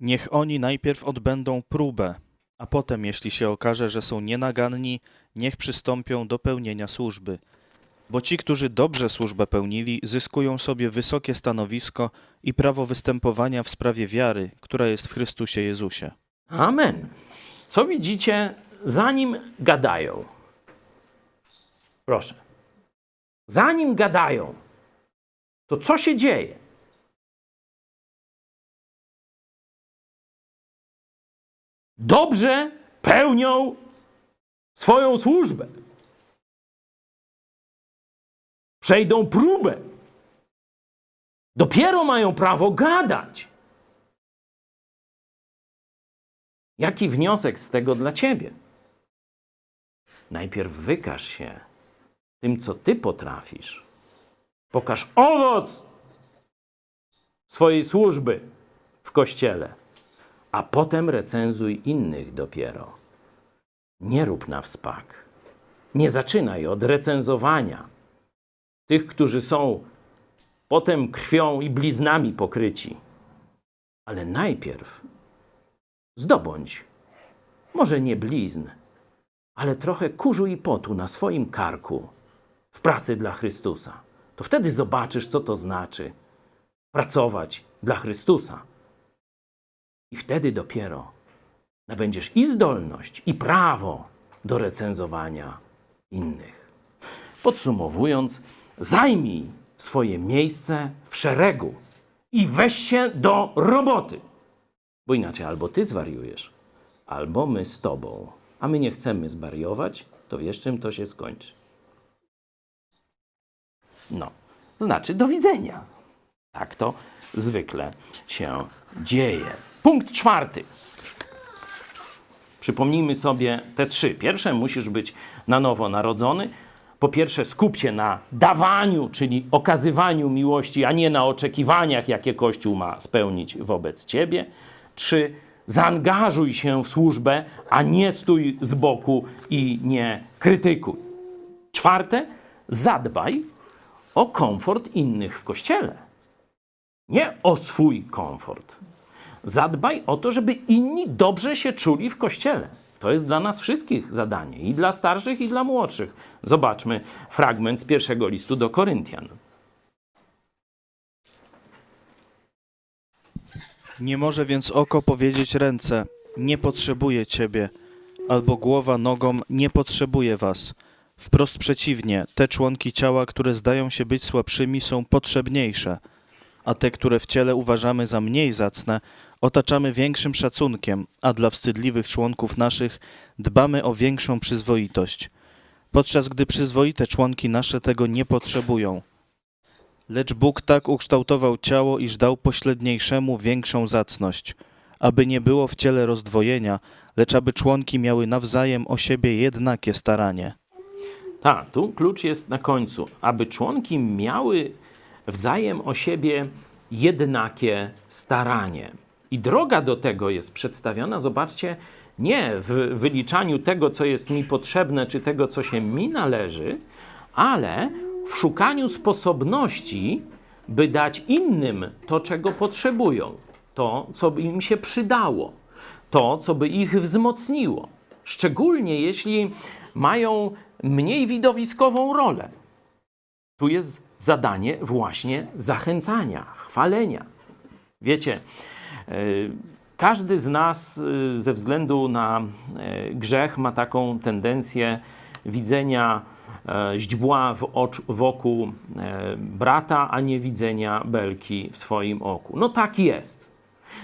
Niech oni najpierw odbędą próbę, a potem, jeśli się okaże, że są nienaganni, niech przystąpią do pełnienia służby. Bo ci, którzy dobrze służbę pełnili, zyskują sobie wysokie stanowisko i prawo występowania w sprawie wiary, która jest w Chrystusie Jezusie. Amen. Co widzicie, zanim gadają? Proszę. Zanim gadają, to co się dzieje? Dobrze pełnią swoją służbę. Przejdą próbę. Dopiero mają prawo gadać. Jaki wniosek z tego dla ciebie? Najpierw wykaż się tym, co ty potrafisz. Pokaż owoc swojej służby w kościele, a potem recenzuj innych dopiero. Nie rób na wspak. Nie zaczynaj od recenzowania tych, którzy są potem krwią i bliznami pokryci Ale najpierw zdobądź, może nie blizn, ale trochę kurzu i potu na swoim karku w pracy dla Chrystusa. To wtedy zobaczysz, co to znaczy pracować dla Chrystusa. I wtedy dopiero nabędziesz i zdolność, i prawo do recenzowania innych. Podsumowując, zajmij swoje miejsce w szeregu i weź się do roboty. Bo inaczej albo ty zwariujesz, albo my z tobą. A my nie chcemy zwariować, to wiesz, czym to się skończy. No, znaczy do widzenia. Tak to zwykle się dzieje. Punkt czwarty. Przypomnijmy sobie te trzy. Pierwsze, musisz być na nowo narodzony. Po pierwsze, skup się na dawaniu, czyli okazywaniu miłości, a nie na oczekiwaniach, jakie Kościół ma spełnić wobec ciebie. Trzy, zaangażuj się w służbę, a nie stój z boku i nie krytykuj. Czwarte, zadbaj o komfort innych w kościele. Nie o swój komfort. Zadbaj o to, żeby inni dobrze się czuli w kościele. To jest dla nas wszystkich zadanie, i dla starszych, i dla młodszych. Zobaczmy fragment z pierwszego listu do Koryntian. Nie może więc oko powiedzieć ręce: Nie potrzebuję ciebie, albo głowa nogom: Nie potrzebuję was. Wprost przeciwnie, te członki ciała, które zdają się być słabszymi, są potrzebniejsze, a te, które w ciele uważamy za mniej zacne, otaczamy większym szacunkiem, a dla wstydliwych członków naszych dbamy o większą przyzwoitość, podczas gdy przyzwoite członki nasze tego nie potrzebują. Lecz Bóg tak ukształtował ciało, iż dał pośredniejszemu większą zacność, aby nie było w ciele rozdwojenia, lecz aby członki miały nawzajem o siebie jednakie staranie. Tak, tu klucz jest na końcu, aby członki miały wzajem o siebie jednakie staranie. I droga do tego jest przedstawiona, zobaczcie, nie w wyliczaniu tego, co jest mi potrzebne, czy tego, co się mi należy, ale w szukaniu sposobności, by dać innym to, czego potrzebują, to, co by im się przydało, to, co by ich wzmocniło. Szczególnie jeśli mają mniej widowiskową rolę. Tu jest zadanie właśnie zachęcania, chwalenia. Wiecie, e, każdy z nas e, ze względu na e, grzech ma taką tendencję widzenia źdźbła w ocz, wokół brata, a nie widzenia belki w swoim oku. No tak jest.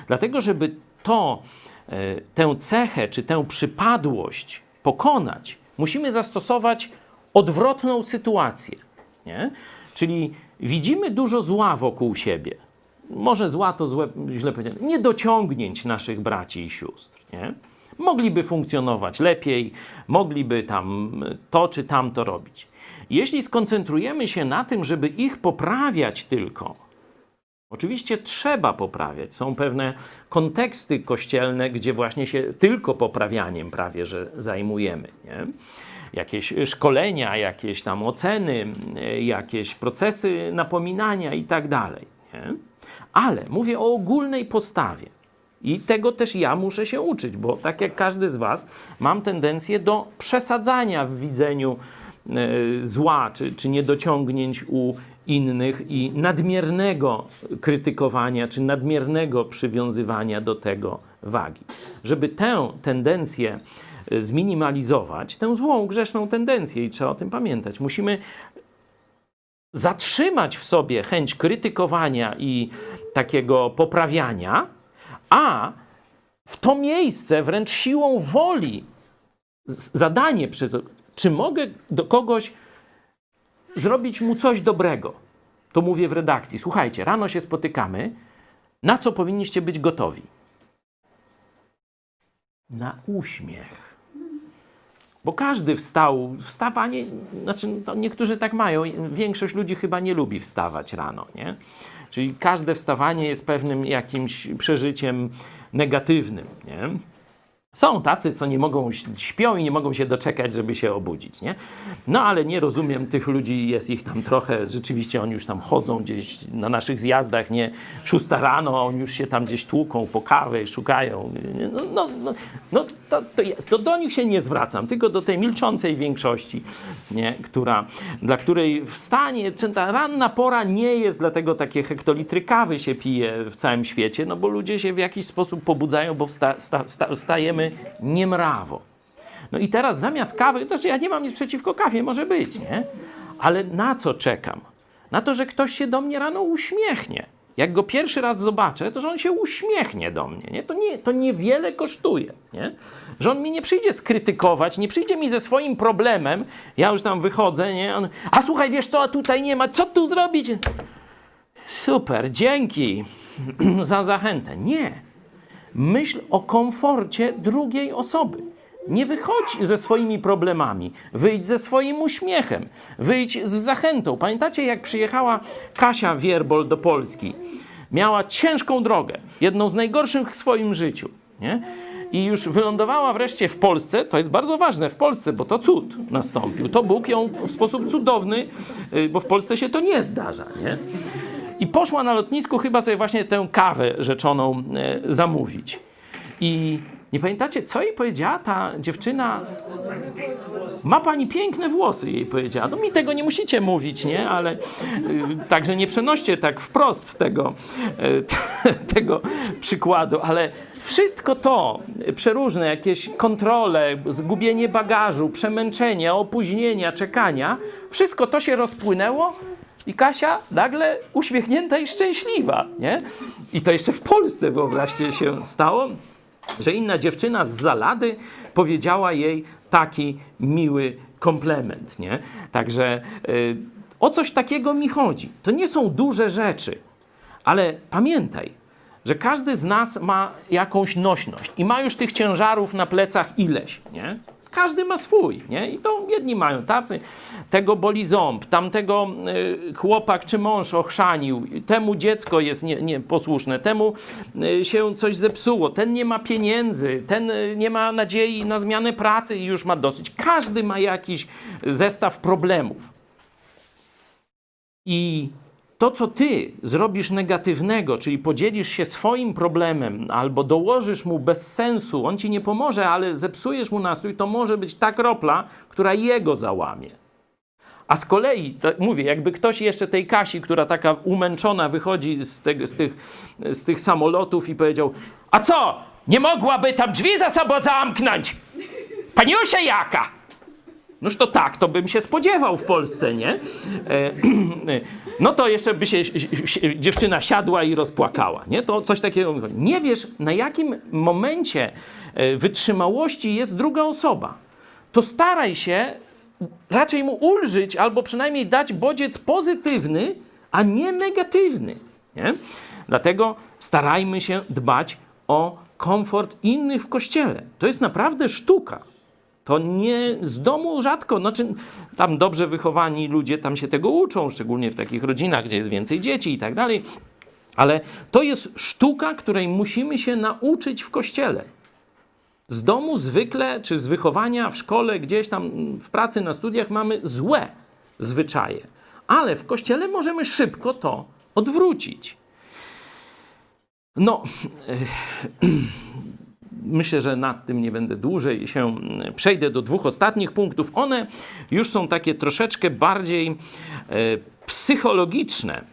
Dlatego, żeby to, tę cechę czy tę przypadłość pokonać, musimy zastosować odwrotną sytuację. Nie? Czyli widzimy dużo zła wokół siebie. Może zła to złe, źle powiedziane, niedociągnięć naszych braci i sióstr. Nie? Mogliby funkcjonować lepiej, mogliby tam to czy tamto robić. Jeśli skoncentrujemy się na tym, żeby ich poprawiać tylko, Oczywiście trzeba poprawiać. Są pewne konteksty kościelne, gdzie właśnie się tylko poprawianiem prawie że zajmujemy. Nie? Jakieś szkolenia, jakieś tam oceny, jakieś procesy napominania i tak dalej. Ale mówię o ogólnej postawie. I tego też ja muszę się uczyć, bo tak jak każdy z Was, mam tendencję do przesadzania w widzeniu e, zła czy, czy niedociągnięć u innych i nadmiernego krytykowania czy nadmiernego przywiązywania do tego wagi. Żeby tę tendencję e, zminimalizować, tę złą, grzeszną tendencję, i trzeba o tym pamiętać, musimy zatrzymać w sobie chęć krytykowania i takiego poprawiania, a w to miejsce wręcz siłą woli zadanie, przez, czy mogę do kogoś zrobić mu coś dobrego. To mówię w redakcji. Słuchajcie, rano się spotykamy. Na co powinniście być gotowi? Na uśmiech. Bo każdy wstał, wstawanie, znaczy to niektórzy tak mają, większość ludzi chyba nie lubi wstawać rano, nie? Czyli każde wstawanie jest pewnym jakimś przeżyciem negatywnym, nie? Są tacy, co nie mogą, śpią i nie mogą się doczekać, żeby się obudzić, nie? No ale nie rozumiem tych ludzi, jest ich tam trochę, rzeczywiście oni już tam chodzą gdzieś na naszych zjazdach, nie? Szósta rano, oni już się tam gdzieś tłuką po kawę szukają. No, no, no, no to, to, to do nich się nie zwracam, tylko do tej milczącej większości, nie? Która, dla której wstanie, czy ta ranna pora nie jest, dlatego takie hektolitry kawy się pije w całym świecie, no bo ludzie się w jakiś sposób pobudzają, bo wsta, sta, sta, wstajemy niemrawo. No i teraz zamiast kawy, znaczy ja nie mam nic przeciwko kawie, może być, nie? Ale na co czekam? Na to, że ktoś się do mnie rano uśmiechnie. Jak go pierwszy raz zobaczę, to że on się uśmiechnie do mnie. Nie? To, nie, to niewiele kosztuje. Nie? Że on mi nie przyjdzie skrytykować, nie przyjdzie mi ze swoim problemem. Ja już tam wychodzę, nie? On, a słuchaj, wiesz co, a tutaj nie ma, co tu zrobić? Super, dzięki za zachętę. Nie. Myśl o komforcie drugiej osoby. Nie wychodź ze swoimi problemami, wyjdź ze swoim uśmiechem, wyjdź z zachętą. Pamiętacie, jak przyjechała Kasia Wierbol do Polski? Miała ciężką drogę, jedną z najgorszych w swoim życiu. Nie? I już wylądowała wreszcie w Polsce. To jest bardzo ważne w Polsce, bo to cud nastąpił. To Bóg ją w sposób cudowny, y, bo w Polsce się to nie zdarza. Nie? I poszła na lotnisku chyba sobie właśnie tę kawę rzeczoną e, zamówić. I nie pamiętacie, co jej powiedziała ta dziewczyna? Ma pani piękne włosy, jej powiedziała. No mi tego nie musicie mówić, nie? Ale y, także nie przenoście tak wprost tego, y, tego przykładu, ale wszystko to, przeróżne jakieś kontrole, zgubienie bagażu, przemęczenia, opóźnienia, czekania, wszystko to się rozpłynęło i Kasia nagle uśmiechnięta i szczęśliwa, nie? I to jeszcze w Polsce, wyobraźcie się, stało, że inna dziewczyna z Zalady powiedziała jej taki miły komplement, nie? Także y, o coś takiego mi chodzi. To nie są duże rzeczy, ale pamiętaj, że każdy z nas ma jakąś nośność i ma już tych ciężarów na plecach ileś, nie? Każdy ma swój, nie? I to jedni mają tacy, tego boli ząb, tamtego y, chłopak czy mąż ochrzanił, temu dziecko jest nie- nieposłuszne, temu y, się coś zepsuło, ten nie ma pieniędzy, ten y, nie ma nadziei na zmianę pracy i już ma dosyć. Każdy ma jakiś zestaw problemów. I to, co ty zrobisz negatywnego, czyli podzielisz się swoim problemem albo dołożysz mu bez sensu, on ci nie pomoże, ale zepsujesz mu nastrój, to może być ta kropla, która jego załamie. A z kolei, tak mówię, jakby ktoś jeszcze tej Kasi, która taka umęczona wychodzi z, z, tych, z tych samolotów i powiedział: A co? Nie mogłaby tam drzwi za sobą zamknąć? Paniusia jaka? Noż to tak, to bym się spodziewał w Polsce, nie? E, no to jeszcze by się dziewczyna siadła i rozpłakała, nie? To coś takiego. Nie wiesz, na jakim momencie e, wytrzymałości jest druga osoba. To staraj się raczej mu ulżyć albo przynajmniej dać bodziec pozytywny, a nie negatywny, nie? Dlatego starajmy się dbać o komfort innych w kościele. To jest naprawdę sztuka. To nie z domu rzadko, znaczy tam dobrze wychowani ludzie tam się tego uczą, szczególnie w takich rodzinach, gdzie jest więcej dzieci i tak dalej. Ale to jest sztuka, której musimy się nauczyć w kościele. Z domu zwykle, czy z wychowania w szkole, gdzieś tam w pracy, na studiach mamy złe zwyczaje. Ale w kościele możemy szybko to odwrócić. No, myślę, że nad tym nie będę dłużej się mm, przejdę do dwóch ostatnich punktów. One już są takie troszeczkę bardziej e, psychologiczne.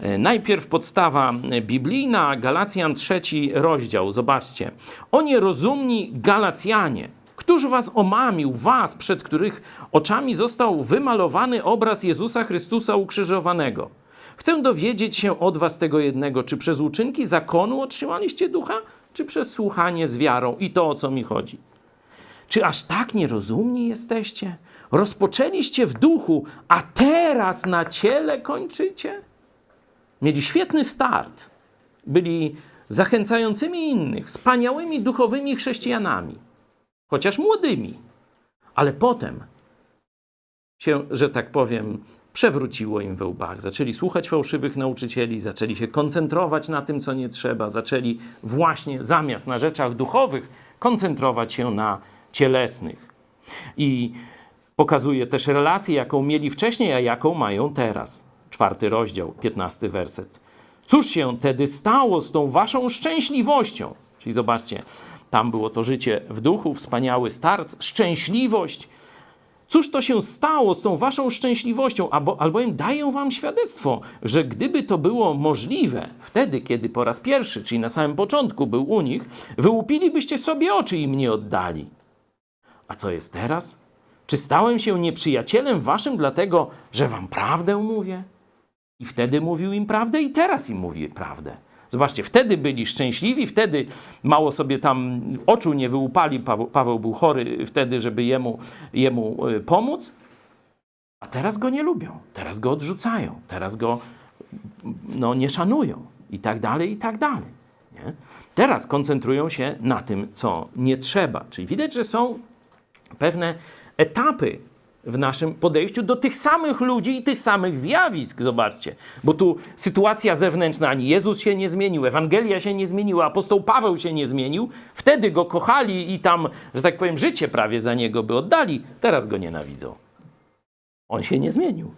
E, Najpierw podstawa biblijna, Galacjan trzeci rozdział. Zobaczcie. O nierozumni Galacjanie, Któż was omamił, was, przed których oczami został wymalowany obraz Jezusa Chrystusa ukrzyżowanego? Chcę dowiedzieć się od was tego jednego, czy przez uczynki zakonu otrzymaliście ducha, czy przez słuchanie z wiarą i to, o co mi chodzi. Czy aż tak nierozumni jesteście? Rozpoczęliście w duchu, a teraz na ciele kończycie? Mieli świetny start. Byli zachęcającymi innych, wspaniałymi duchowymi chrześcijanami, chociaż młodymi. Ale potem się, że tak powiem, przewróciło im we łbach. Zaczęli słuchać fałszywych nauczycieli, zaczęli się koncentrować na tym, co nie trzeba, zaczęli właśnie zamiast na rzeczach duchowych koncentrować się na cielesnych. I pokazuje też relację, jaką mieli wcześniej, a jaką mają teraz. Czwarty rozdział, piętnasty werset. Cóż się tedy stało z tą waszą szczęśliwością? Czyli zobaczcie, tam było to życie w duchu, wspaniały start, szczęśliwość. Cóż to się stało z tą waszą szczęśliwością? Albo, albowiem daję wam świadectwo, że gdyby to było możliwe, wtedy, kiedy po raz pierwszy, czyli na samym początku był u nich, wyłupilibyście sobie oczy i mnie oddali. A co jest teraz? Czy stałem się nieprzyjacielem waszym dlatego, że wam prawdę mówię? I wtedy mówił im prawdę, i teraz im mówi prawdę. Zobaczcie, wtedy byli szczęśliwi, wtedy mało sobie tam oczu nie wyłupali. Paweł, był chory wtedy, żeby jemu, jemu y, pomóc, a teraz go nie lubią, teraz go odrzucają, teraz go no, nie szanują i tak dalej, i tak dalej. Nie? Teraz koncentrują się na tym, co nie trzeba. Czyli widać, że są pewne etapy w naszym podejściu do tych samych ludzi i tych samych zjawisk. Zobaczcie, bo tu sytuacja zewnętrzna, ani Jezus się nie zmienił, Ewangelia się nie zmieniła, apostoł Paweł się nie zmienił. Wtedy go kochali i tam, że tak powiem, życie prawie za niego by oddali. Teraz go nienawidzą. On się nie zmienił.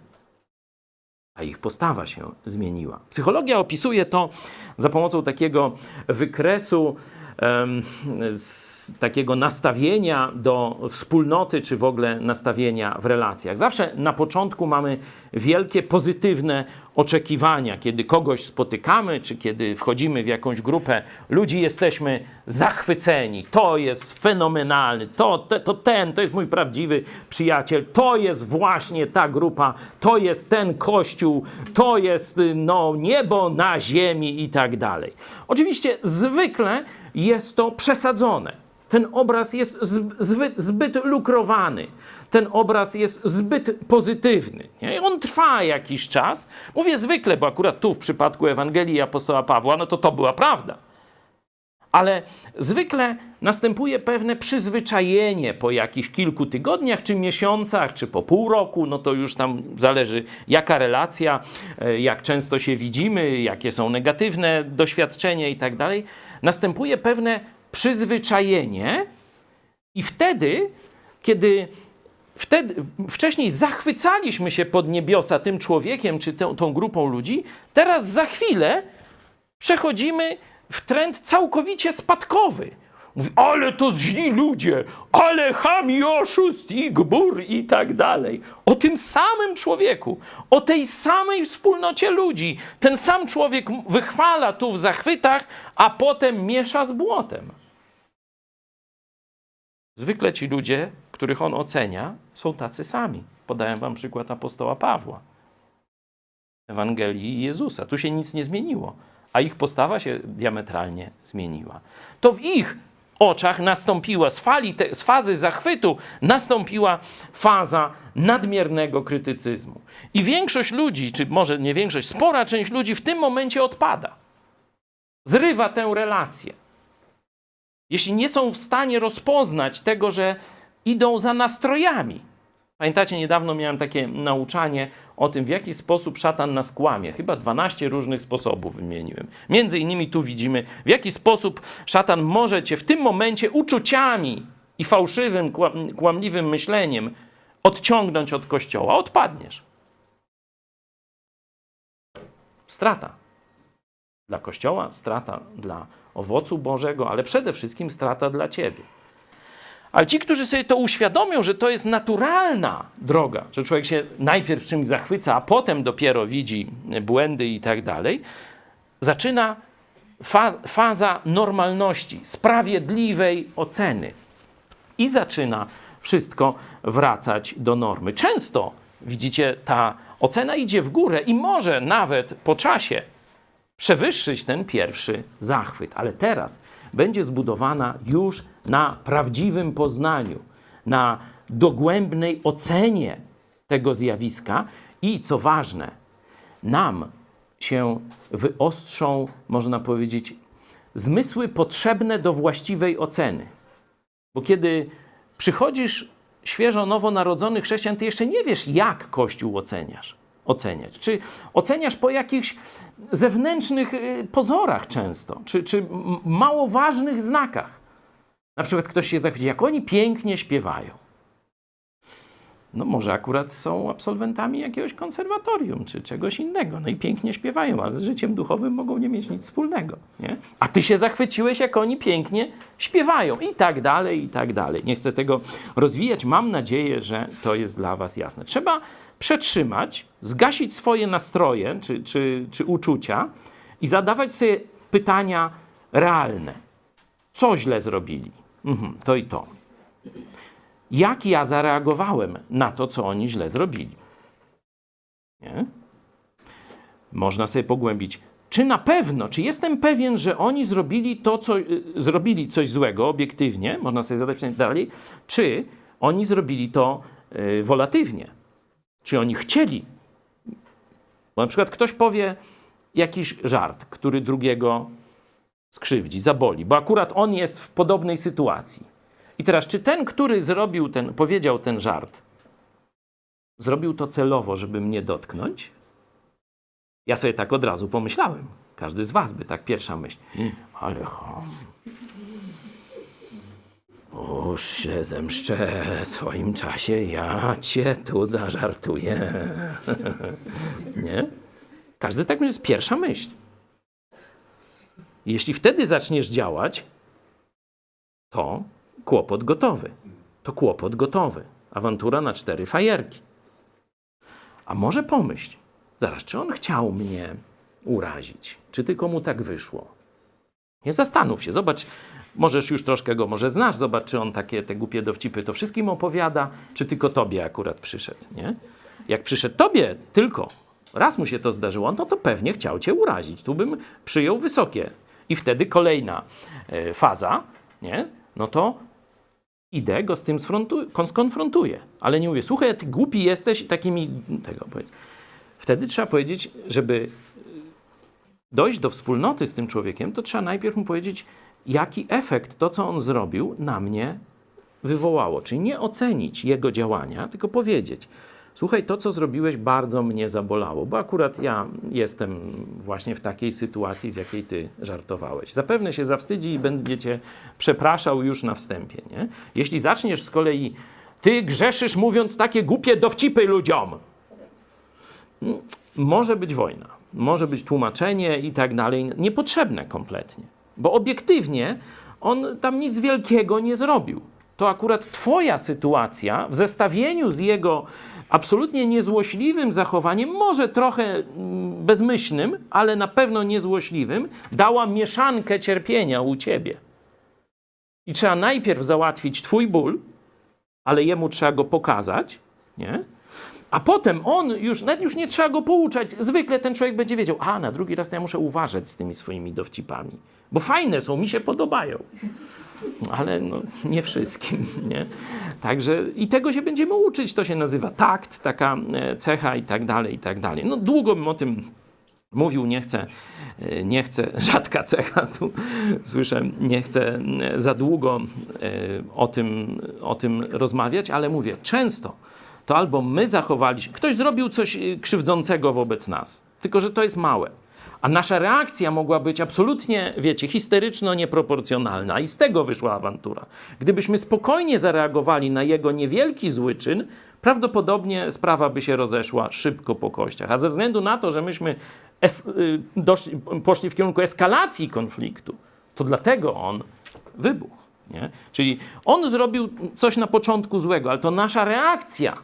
A ich postawa się zmieniła. Psychologia opisuje to za pomocą takiego wykresu em, z takiego nastawienia do wspólnoty, czy w ogóle nastawienia w relacjach. Zawsze na początku mamy wielkie pozytywne oczekiwania. Kiedy kogoś spotykamy, czy kiedy wchodzimy w jakąś grupę ludzi, jesteśmy zachwyceni. To jest fenomenalny, to, to, to ten, to jest mój prawdziwy przyjaciel, to jest właśnie ta grupa, to jest ten kościół, to jest no, niebo na ziemi i tak dalej. Oczywiście zwykle jest to przesadzone. Ten obraz jest zbyt, zbyt lukrowany. Ten obraz jest zbyt pozytywny. Nie? I on trwa jakiś czas. Mówię zwykle, bo akurat tu w przypadku Ewangelii apostoła Pawła, no to to była prawda. Ale zwykle następuje pewne przyzwyczajenie po jakichś kilku tygodniach, czy miesiącach, czy po pół roku, no to już tam zależy jaka relacja, e, jak często się widzimy, jakie są negatywne doświadczenia i tak dalej. Następuje pewne przyzwyczajenie i wtedy, kiedy wtedy, wcześniej zachwycaliśmy się pod niebiosa tym człowiekiem czy tą, tą grupą ludzi, teraz za chwilę przechodzimy w trend całkowicie spadkowy. Mówi, ale to źli ludzie, ale ham i oszust i gbur i tak dalej. O tym samym człowieku, o tej samej wspólnocie ludzi. Ten sam człowiek wychwala tu w zachwytach, a potem miesza z błotem. Zwykle ci ludzie, których on ocenia, są tacy sami. Podałem wam przykład apostoła Pawła, Ewangelii Jezusa. Tu się nic nie zmieniło, a ich postawa się diametralnie zmieniła. To w ich oczach nastąpiła, z, fali te, z fazy zachwytu, nastąpiła faza nadmiernego krytycyzmu. I większość ludzi, czy może nie większość, spora część ludzi w tym momencie odpada. Zrywa tę relację jeśli nie są w stanie rozpoznać tego, że idą za nastrojami. Pamiętacie, niedawno miałem takie nauczanie o tym, w jaki sposób szatan nas kłamie. Chyba 12 różnych sposobów wymieniłem. Między innymi tu widzimy, w jaki sposób szatan może cię w tym momencie uczuciami i fałszywym, kłamliwym myśleniem odciągnąć od kościoła. Odpadniesz. Strata dla kościoła, strata dla owocu Bożego, ale przede wszystkim strata dla ciebie. Ale ci, którzy sobie to uświadomią, że to jest naturalna droga, że człowiek się najpierw czymś zachwyca, a potem dopiero widzi błędy i tak dalej, zaczyna fa faza normalności, sprawiedliwej oceny. I zaczyna wszystko wracać do normy. Często, widzicie, ta ocena idzie w górę i może nawet po czasie przewyższyć ten pierwszy zachwyt. Ale teraz będzie zbudowana już na prawdziwym poznaniu, na dogłębnej ocenie tego zjawiska i co ważne, nam się wyostrzą, można powiedzieć, zmysły potrzebne do właściwej oceny. Bo kiedy przychodzisz świeżo nowonarodzony chrześcijan, ty jeszcze nie wiesz, jak Kościół oceniasz oceniać? Czy oceniasz po jakichś zewnętrznych y, pozorach często, czy, czy mało ważnych znakach? Na przykład ktoś się zachwyci, jak oni pięknie śpiewają. No może akurat są absolwentami jakiegoś konserwatorium czy czegoś innego. No i pięknie śpiewają, ale z życiem duchowym mogą nie mieć nic wspólnego. Nie? A ty się zachwyciłeś, jak oni pięknie śpiewają i tak dalej, i tak dalej. Nie chcę tego rozwijać. Mam nadzieję, że to jest dla was jasne. Trzeba przetrzymać, zgasić swoje nastroje czy, czy, czy uczucia i zadawać sobie pytania realne. Co źle zrobili? Mhm, to i to jak ja zareagowałem na to, co oni źle zrobili. Nie? Można sobie pogłębić. Czy na pewno, czy jestem pewien, że oni zrobili to, co y, zrobili coś złego obiektywnie? Można sobie zadać pytanie dalej. Czy oni zrobili to y, wolatywnie? Czy oni chcieli? Bo na przykład ktoś powie jakiś żart, który drugiego skrzywdzi, zaboli, bo akurat on jest w podobnej sytuacji. I teraz, czy ten, który zrobił ten, powiedział ten żart, zrobił to celowo, żeby mnie dotknąć? Ja sobie tak od razu pomyślałem. Każdy z was by tak pierwsza myśl. Ale ham. Uż się zemszczę w swoim czasie, ja cię tu zażartuję. Nie? Każdy tak myśli, jest pierwsza myśl. Jeśli wtedy zaczniesz działać, to kłopot gotowy. To kłopot gotowy. Awantura na cztery fajerki. A może pomyśl, zaraz, czy on chciał mnie urazić? Czy tylko mu tak wyszło? Nie zastanów się, zobacz, możesz już troszkę go może znasz, zobacz, czy on takie te głupie dowcipy to wszystkim opowiada, czy tylko tobie akurat przyszedł, nie? Jak przyszedł tobie tylko, raz mu się to zdarzyło, no to pewnie chciał cię urazić. Tu bym przyjął wysokie. I wtedy kolejna e, faza, nie? No to idę, go z tym skonfrontuję. Ale nie mówię, słuchaj, ty głupi jesteś i takimi tego powiedz. Wtedy trzeba powiedzieć, żeby dojść do wspólnoty z tym człowiekiem, to trzeba najpierw mu powiedzieć, jaki efekt to, co on zrobił, na mnie wywołało. Czyli nie ocenić jego działania, tylko powiedzieć: Słuchaj, to, co zrobiłeś, bardzo mnie zabolało, bo akurat ja jestem właśnie w takiej sytuacji, z jakiej ty żartowałeś. Zapewne się zawstydzi i będzie cię przepraszał już na wstępie. Nie? Jeśli zaczniesz z kolei, ty grzeszysz mówiąc takie głupie dowcipy ludziom, może być wojna, może być tłumaczenie i tak dalej, niepotrzebne kompletnie. Bo obiektywnie on tam nic wielkiego nie zrobił. To akurat Twoja sytuacja w zestawieniu z jego absolutnie niezłośliwym zachowaniem, może trochę mm, bezmyślnym, ale na pewno niezłośliwym, dała mieszankę cierpienia u Ciebie. I trzeba najpierw załatwić Twój ból, ale jemu trzeba go pokazać, nie? A potem on już, nawet już nie trzeba go pouczać. Zwykle ten człowiek będzie wiedział, a na drugi raz to ja muszę uważać z tymi swoimi dowcipami. Bo fajne są, mi się podobają. Ale no, nie wszystkim, nie? Także i tego się będziemy uczyć. To się nazywa takt, taka e, cecha i tak dalej, i tak dalej. No długo bym o tym mówił, nie chcę, e, nie chcę, rzadka cecha tu słyszę, nie chcę e, za długo o tym, o tym rozmawiać, ale mówię, często to albo my zachowaliśmy, ktoś zrobił coś y, krzywdzącego wobec nas, tylko że to jest małe. A nasza reakcja mogła być absolutnie, wiecie, histeryczno-nieproporcjonalna i z tego wyszła awantura. Gdybyśmy spokojnie zareagowali na jego niewielki zły czyn, prawdopodobnie sprawa by się rozeszła szybko po kościach. A ze względu na to, że myśmy y, doszli, poszli w kierunku eskalacji konfliktu, to dlatego on wybuchł. Nie? Czyli on zrobił coś na początku złego, ale to nasza reakcja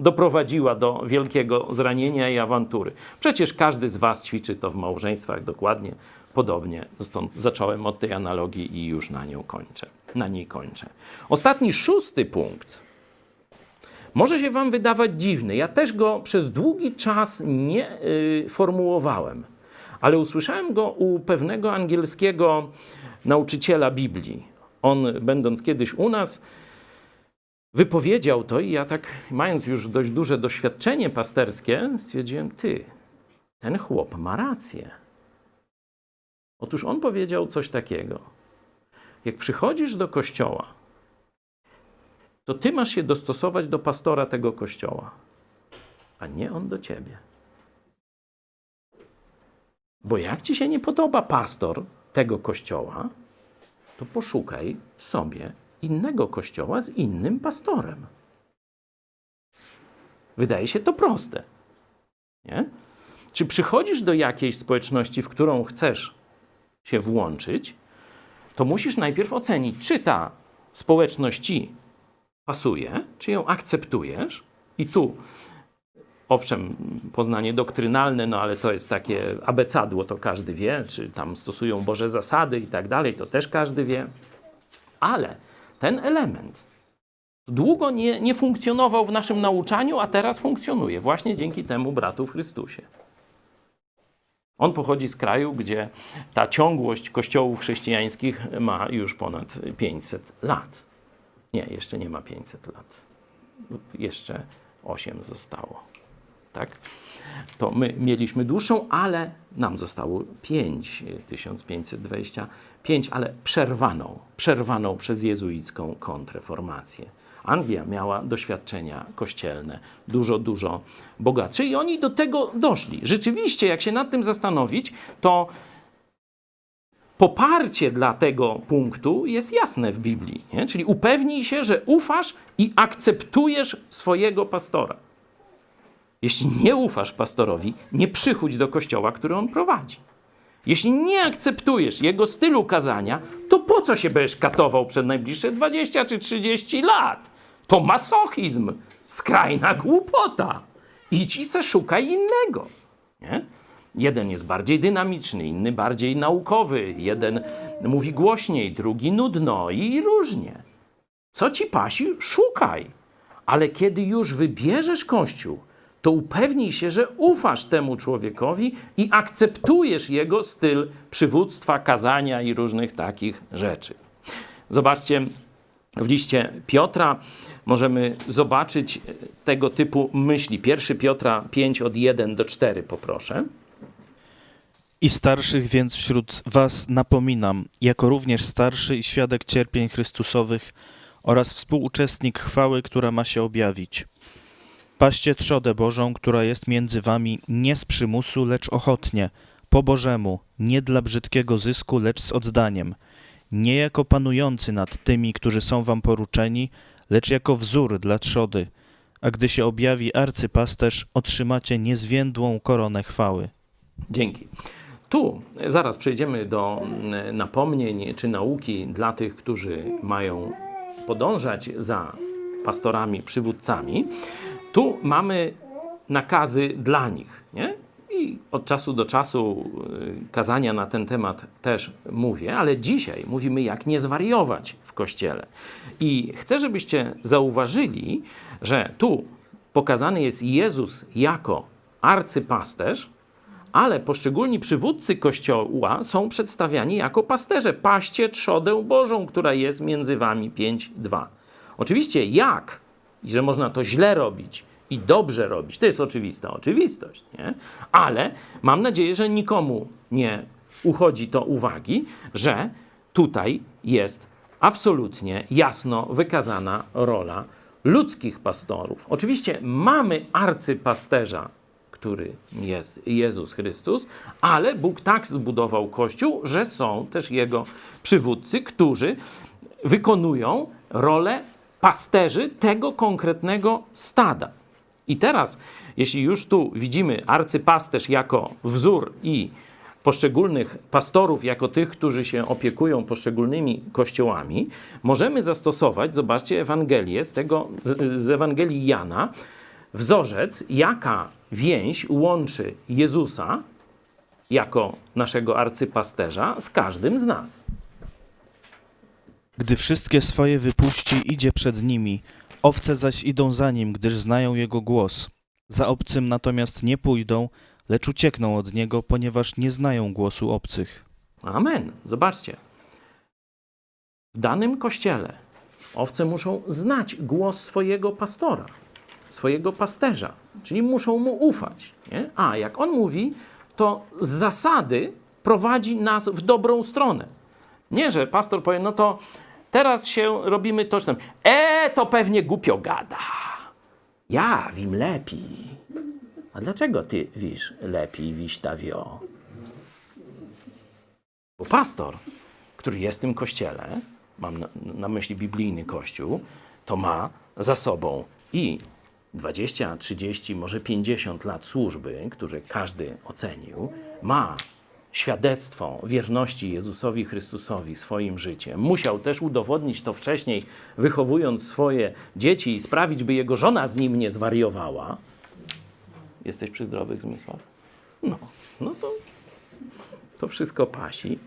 doprowadziła do wielkiego zranienia i awantury. Przecież każdy z Was ćwiczy to w małżeństwach dokładnie podobnie. Stąd zacząłem od tej analogii i już na nią kończę. Na niej kończę. Ostatni, szósty punkt. Może się Wam wydawać dziwny. Ja też go przez długi czas nie y, formułowałem, ale usłyszałem go u pewnego angielskiego nauczyciela Biblii. On, będąc kiedyś u nas, wypowiedział to i ja tak, mając już dość duże doświadczenie pasterskie, stwierdziłem, ty, ten chłop ma rację. Otóż on powiedział coś takiego. Jak przychodzisz do kościoła, to ty masz się dostosować do pastora tego kościoła, a nie on do ciebie. Bo jak ci się nie podoba pastor tego kościoła, to poszukaj sobie innego kościoła z innym pastorem. Wydaje się to proste. Nie? Czy przychodzisz do jakiejś społeczności, w którą chcesz się włączyć, to musisz najpierw ocenić, czy ta społeczność ci pasuje, czy ją akceptujesz. I tu, owszem, poznanie doktrynalne, no ale to jest takie abecadło, to każdy wie, czy tam stosują Boże zasady i tak dalej, to też każdy wie. Ale ten element długo nie, nie funkcjonował w naszym nauczaniu, a teraz funkcjonuje właśnie dzięki temu bratu w Chrystusie. On pochodzi z kraju, gdzie ta ciągłość kościołów chrześcijańskich ma już ponad 500 lat. Nie, jeszcze nie ma 500 lat. Jeszcze 8 zostało. Tak? To my mieliśmy dłuższą, ale nam zostało 5, 1525, ale przerwaną, przerwaną przez jezuicką kontreformację. Anglia miała doświadczenia kościelne dużo, dużo bogatsze i oni do tego doszli. Rzeczywiście, jak się nad tym zastanowić, to poparcie dla tego punktu jest jasne w Biblii. Nie? Czyli upewnij się, że ufasz i akceptujesz swojego pastora. Jeśli nie ufasz pastorowi, nie przychódź do kościoła, który on prowadzi. Jeśli nie akceptujesz jego stylu kazania, to po co się będziesz katował przez najbliższe 20 czy 30 lat? To masochizm, skrajna głupota. Idź i se szukaj innego. Nie? Jeden jest bardziej dynamiczny, inny bardziej naukowy, jeden mówi głośniej, drugi nudno i różnie. Co ci pasi, szukaj. Ale kiedy już wybierzesz kościół, to upewnij się, że ufasz temu człowiekowi i akceptujesz jego styl przywództwa, kazania i różnych takich rzeczy. Zobaczcie, w liście Piotra możemy zobaczyć tego typu myśli. 1 Piotra 5 od 1 do 4 poproszę. I starszych więc wśród was napominam, jako również starszy i świadek cierpień Chrystusowych oraz współuczestnik chwały, która ma się objawić. Paście trzodę Bożą, która jest między wami nie z przymusu, lecz ochotnie, po Bożemu, nie dla brzydkiego zysku, lecz z oddaniem. Nie jako panujący nad tymi, którzy są wam poruczeni, lecz jako wzór dla trzody. A gdy się objawi arcypasterz, otrzymacie niezwiędłą koronę chwały. Dzięki. Tu zaraz przejdziemy do mm, napomnień czy nauki dla tych, którzy mają podążać za pastorami, przywódcami. Tu mamy nakazy dla nich. Nie? I od czasu do czasu y, kazania na ten temat też mówię, ale dzisiaj mówimy, jak nie zwariować w kościele. I chcę, żebyście zauważyli, że tu pokazany jest Jezus jako arcypasterz, ale poszczególni przywódcy kościoła są przedstawiani jako pasterze. Paście trzodę Bożą, która jest między wami 5-2. Oczywiście jak i że można to źle robić i dobrze robić, to jest oczywista oczywistość, nie? ale mam nadzieję, że nikomu nie uchodzi to uwagi, że tutaj jest absolutnie jasno wykazana rola ludzkich pastorów. Oczywiście mamy arcypasterza, który jest Jezus Chrystus, ale Bóg tak zbudował Kościół, że są też Jego przywódcy, którzy wykonują rolę pasterzy tego konkretnego stada. I teraz, jeśli już tu widzimy arcypasterz jako wzór i poszczególnych pastorów jako tych, którzy się opiekują poszczególnymi kościołami, możemy zastosować, zobaczcie, Ewangelię z, tego, z, z Ewangelii Jana, wzorzec, jaka więź łączy Jezusa jako naszego arcypasterza z każdym z nas. Gdy wszystkie swoje wypuści, idzie przed nimi, owce zaś idą za nim, gdyż znają jego głos. Za obcym natomiast nie pójdą, lecz uciekną od niego, ponieważ nie znają głosu obcych. Amen. Zobaczcie. W danym kościele owce muszą znać głos swojego pastora, swojego pasterza, czyli muszą mu ufać. Nie? A jak on mówi, to z zasady prowadzi nas w dobrą stronę. Nie, że pastor powie, no to teraz się robimy to, czy tam. E, to pewnie głupio gada. Ja wiem lepiej. A dlaczego ty wisz lepiej, wiś ta wio? Bo pastor który jest w tym kościele, mam na, na myśli biblijny kościół, to ma za sobą i 20, 30, może 50 lat służby, które każdy ocenił, ma świadectwo wierności Jezusowi Chrystusowi swoim życiem. Musiał też udowodnić to wcześniej, wychowując swoje dzieci i sprawić, by jego żona z nim nie zwariowała. Jesteś przy zdrowych zmysłach? No, no to, to wszystko pasi.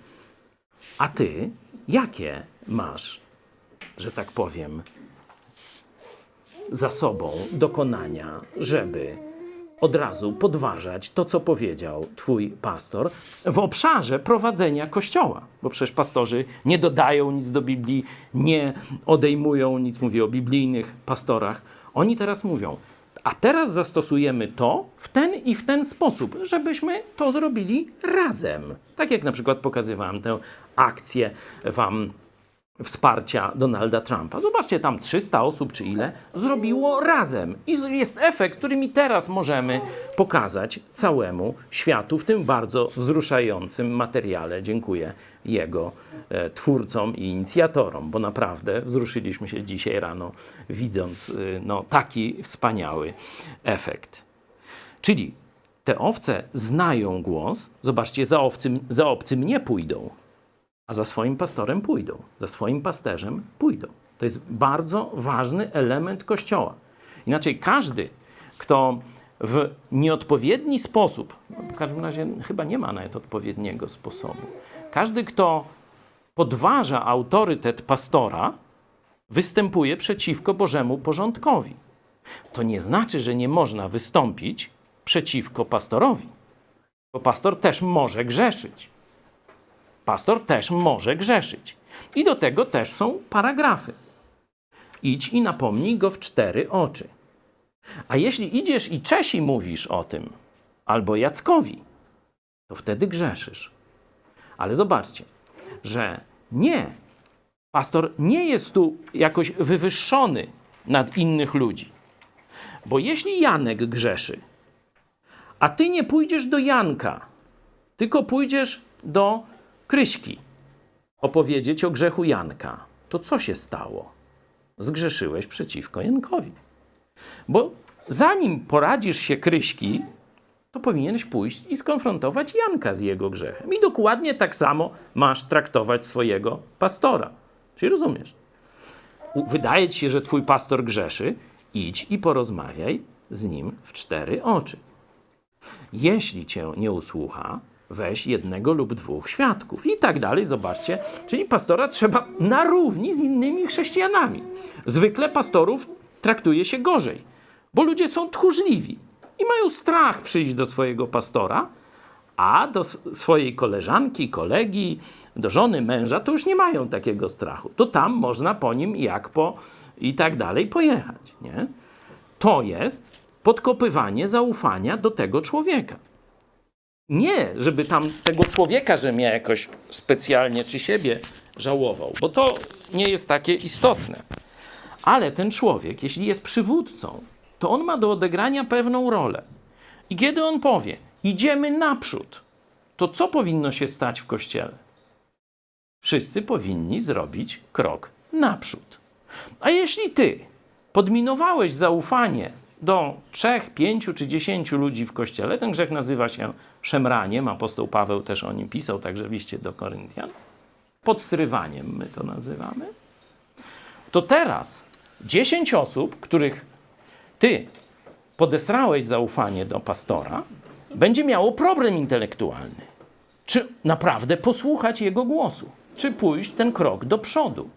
A ty jakie masz, że tak powiem, za sobą dokonania, żeby od razu podważać to, co powiedział Twój pastor w obszarze prowadzenia kościoła. Bo przecież pastorzy nie dodają nic do Biblii, nie odejmują nic, mówię o biblijnych pastorach. Oni teraz mówią, a teraz zastosujemy to w ten i w ten sposób, żebyśmy to zrobili razem. Tak jak na przykład pokazywałem tę akcję Wam wsparcia Donalda Trumpa. Zobaczcie, tam 300 osób czy ile zrobiło razem. I jest efekt, który mi teraz możemy pokazać całemu światu w tym bardzo wzruszającym materiale. Dziękuję jego e, twórcom i inicjatorom, bo naprawdę wzruszyliśmy się dzisiaj rano, widząc y, no, taki wspaniały efekt. Czyli te owce znają głos, zobaczcie, za, owcym, za obcym nie pójdą a za swoim pastorem pójdą, za swoim pasterzem pójdą. To jest bardzo ważny element Kościoła. Inaczej każdy, kto w nieodpowiedni sposób, no w każdym razie chyba nie ma nawet odpowiedniego sposobu, każdy, kto podważa autorytet pastora, występuje przeciwko Bożemu porządkowi. To nie znaczy, że nie można wystąpić przeciwko pastorowi, bo pastor też może grzeszyć. Pastor też może grzeszyć. I do tego też są paragrafy. Idź i napomnij go w cztery oczy. A jeśli idziesz i Czesi mówisz o tym, albo Jackowi, to wtedy grzeszysz. Ale zobaczcie, że nie, pastor nie jest tu jakoś wywyższony nad innych ludzi. Bo jeśli Janek grzeszy, a ty nie pójdziesz do Janka, tylko pójdziesz do Kryśki opowiedzieć o grzechu Janka, to co się stało? Zgrzeszyłeś przeciwko Jankowi. Bo zanim poradzisz się Kryśki, to powinieneś pójść i skonfrontować Janka z jego grzechem. I dokładnie tak samo masz traktować swojego pastora. Czyli rozumiesz? Wydaje ci się, że twój pastor grzeszy, idź i porozmawiaj z nim w cztery oczy. Jeśli cię nie usłucha, weź jednego lub dwóch świadków i tak dalej. Zobaczcie, czyli pastora trzeba na równi z innymi chrześcijanami. Zwykle pastorów traktuje się gorzej, bo ludzie są tchórzliwi i mają strach przyjść do swojego pastora, a do swojej koleżanki, kolegi, do żony, męża to już nie mają takiego strachu. To tam można po nim jak po i tak dalej pojechać. Nie? To jest podkopywanie zaufania do tego człowieka. Nie, żeby tam tego człowieka, że mnie jakoś specjalnie czy siebie żałował, bo to nie jest takie istotne. Ale ten człowiek, jeśli jest przywódcą, to on ma do odegrania pewną rolę. I kiedy on powie, idziemy naprzód, to co powinno się stać w kościele? Wszyscy powinni zrobić krok naprzód. A jeśli ty podminowałeś zaufanie do trzech, pięciu czy dziesięciu ludzi w kościele, ten grzech nazywa się szemraniem, apostoł Paweł też o nim pisał, także w liście do Koryntian, podsrywaniem my to nazywamy, to teraz dziesięć osób, których ty podesrałeś zaufanie do pastora, będzie miało problem intelektualny. Czy naprawdę posłuchać jego głosu, czy pójść ten krok do przodu.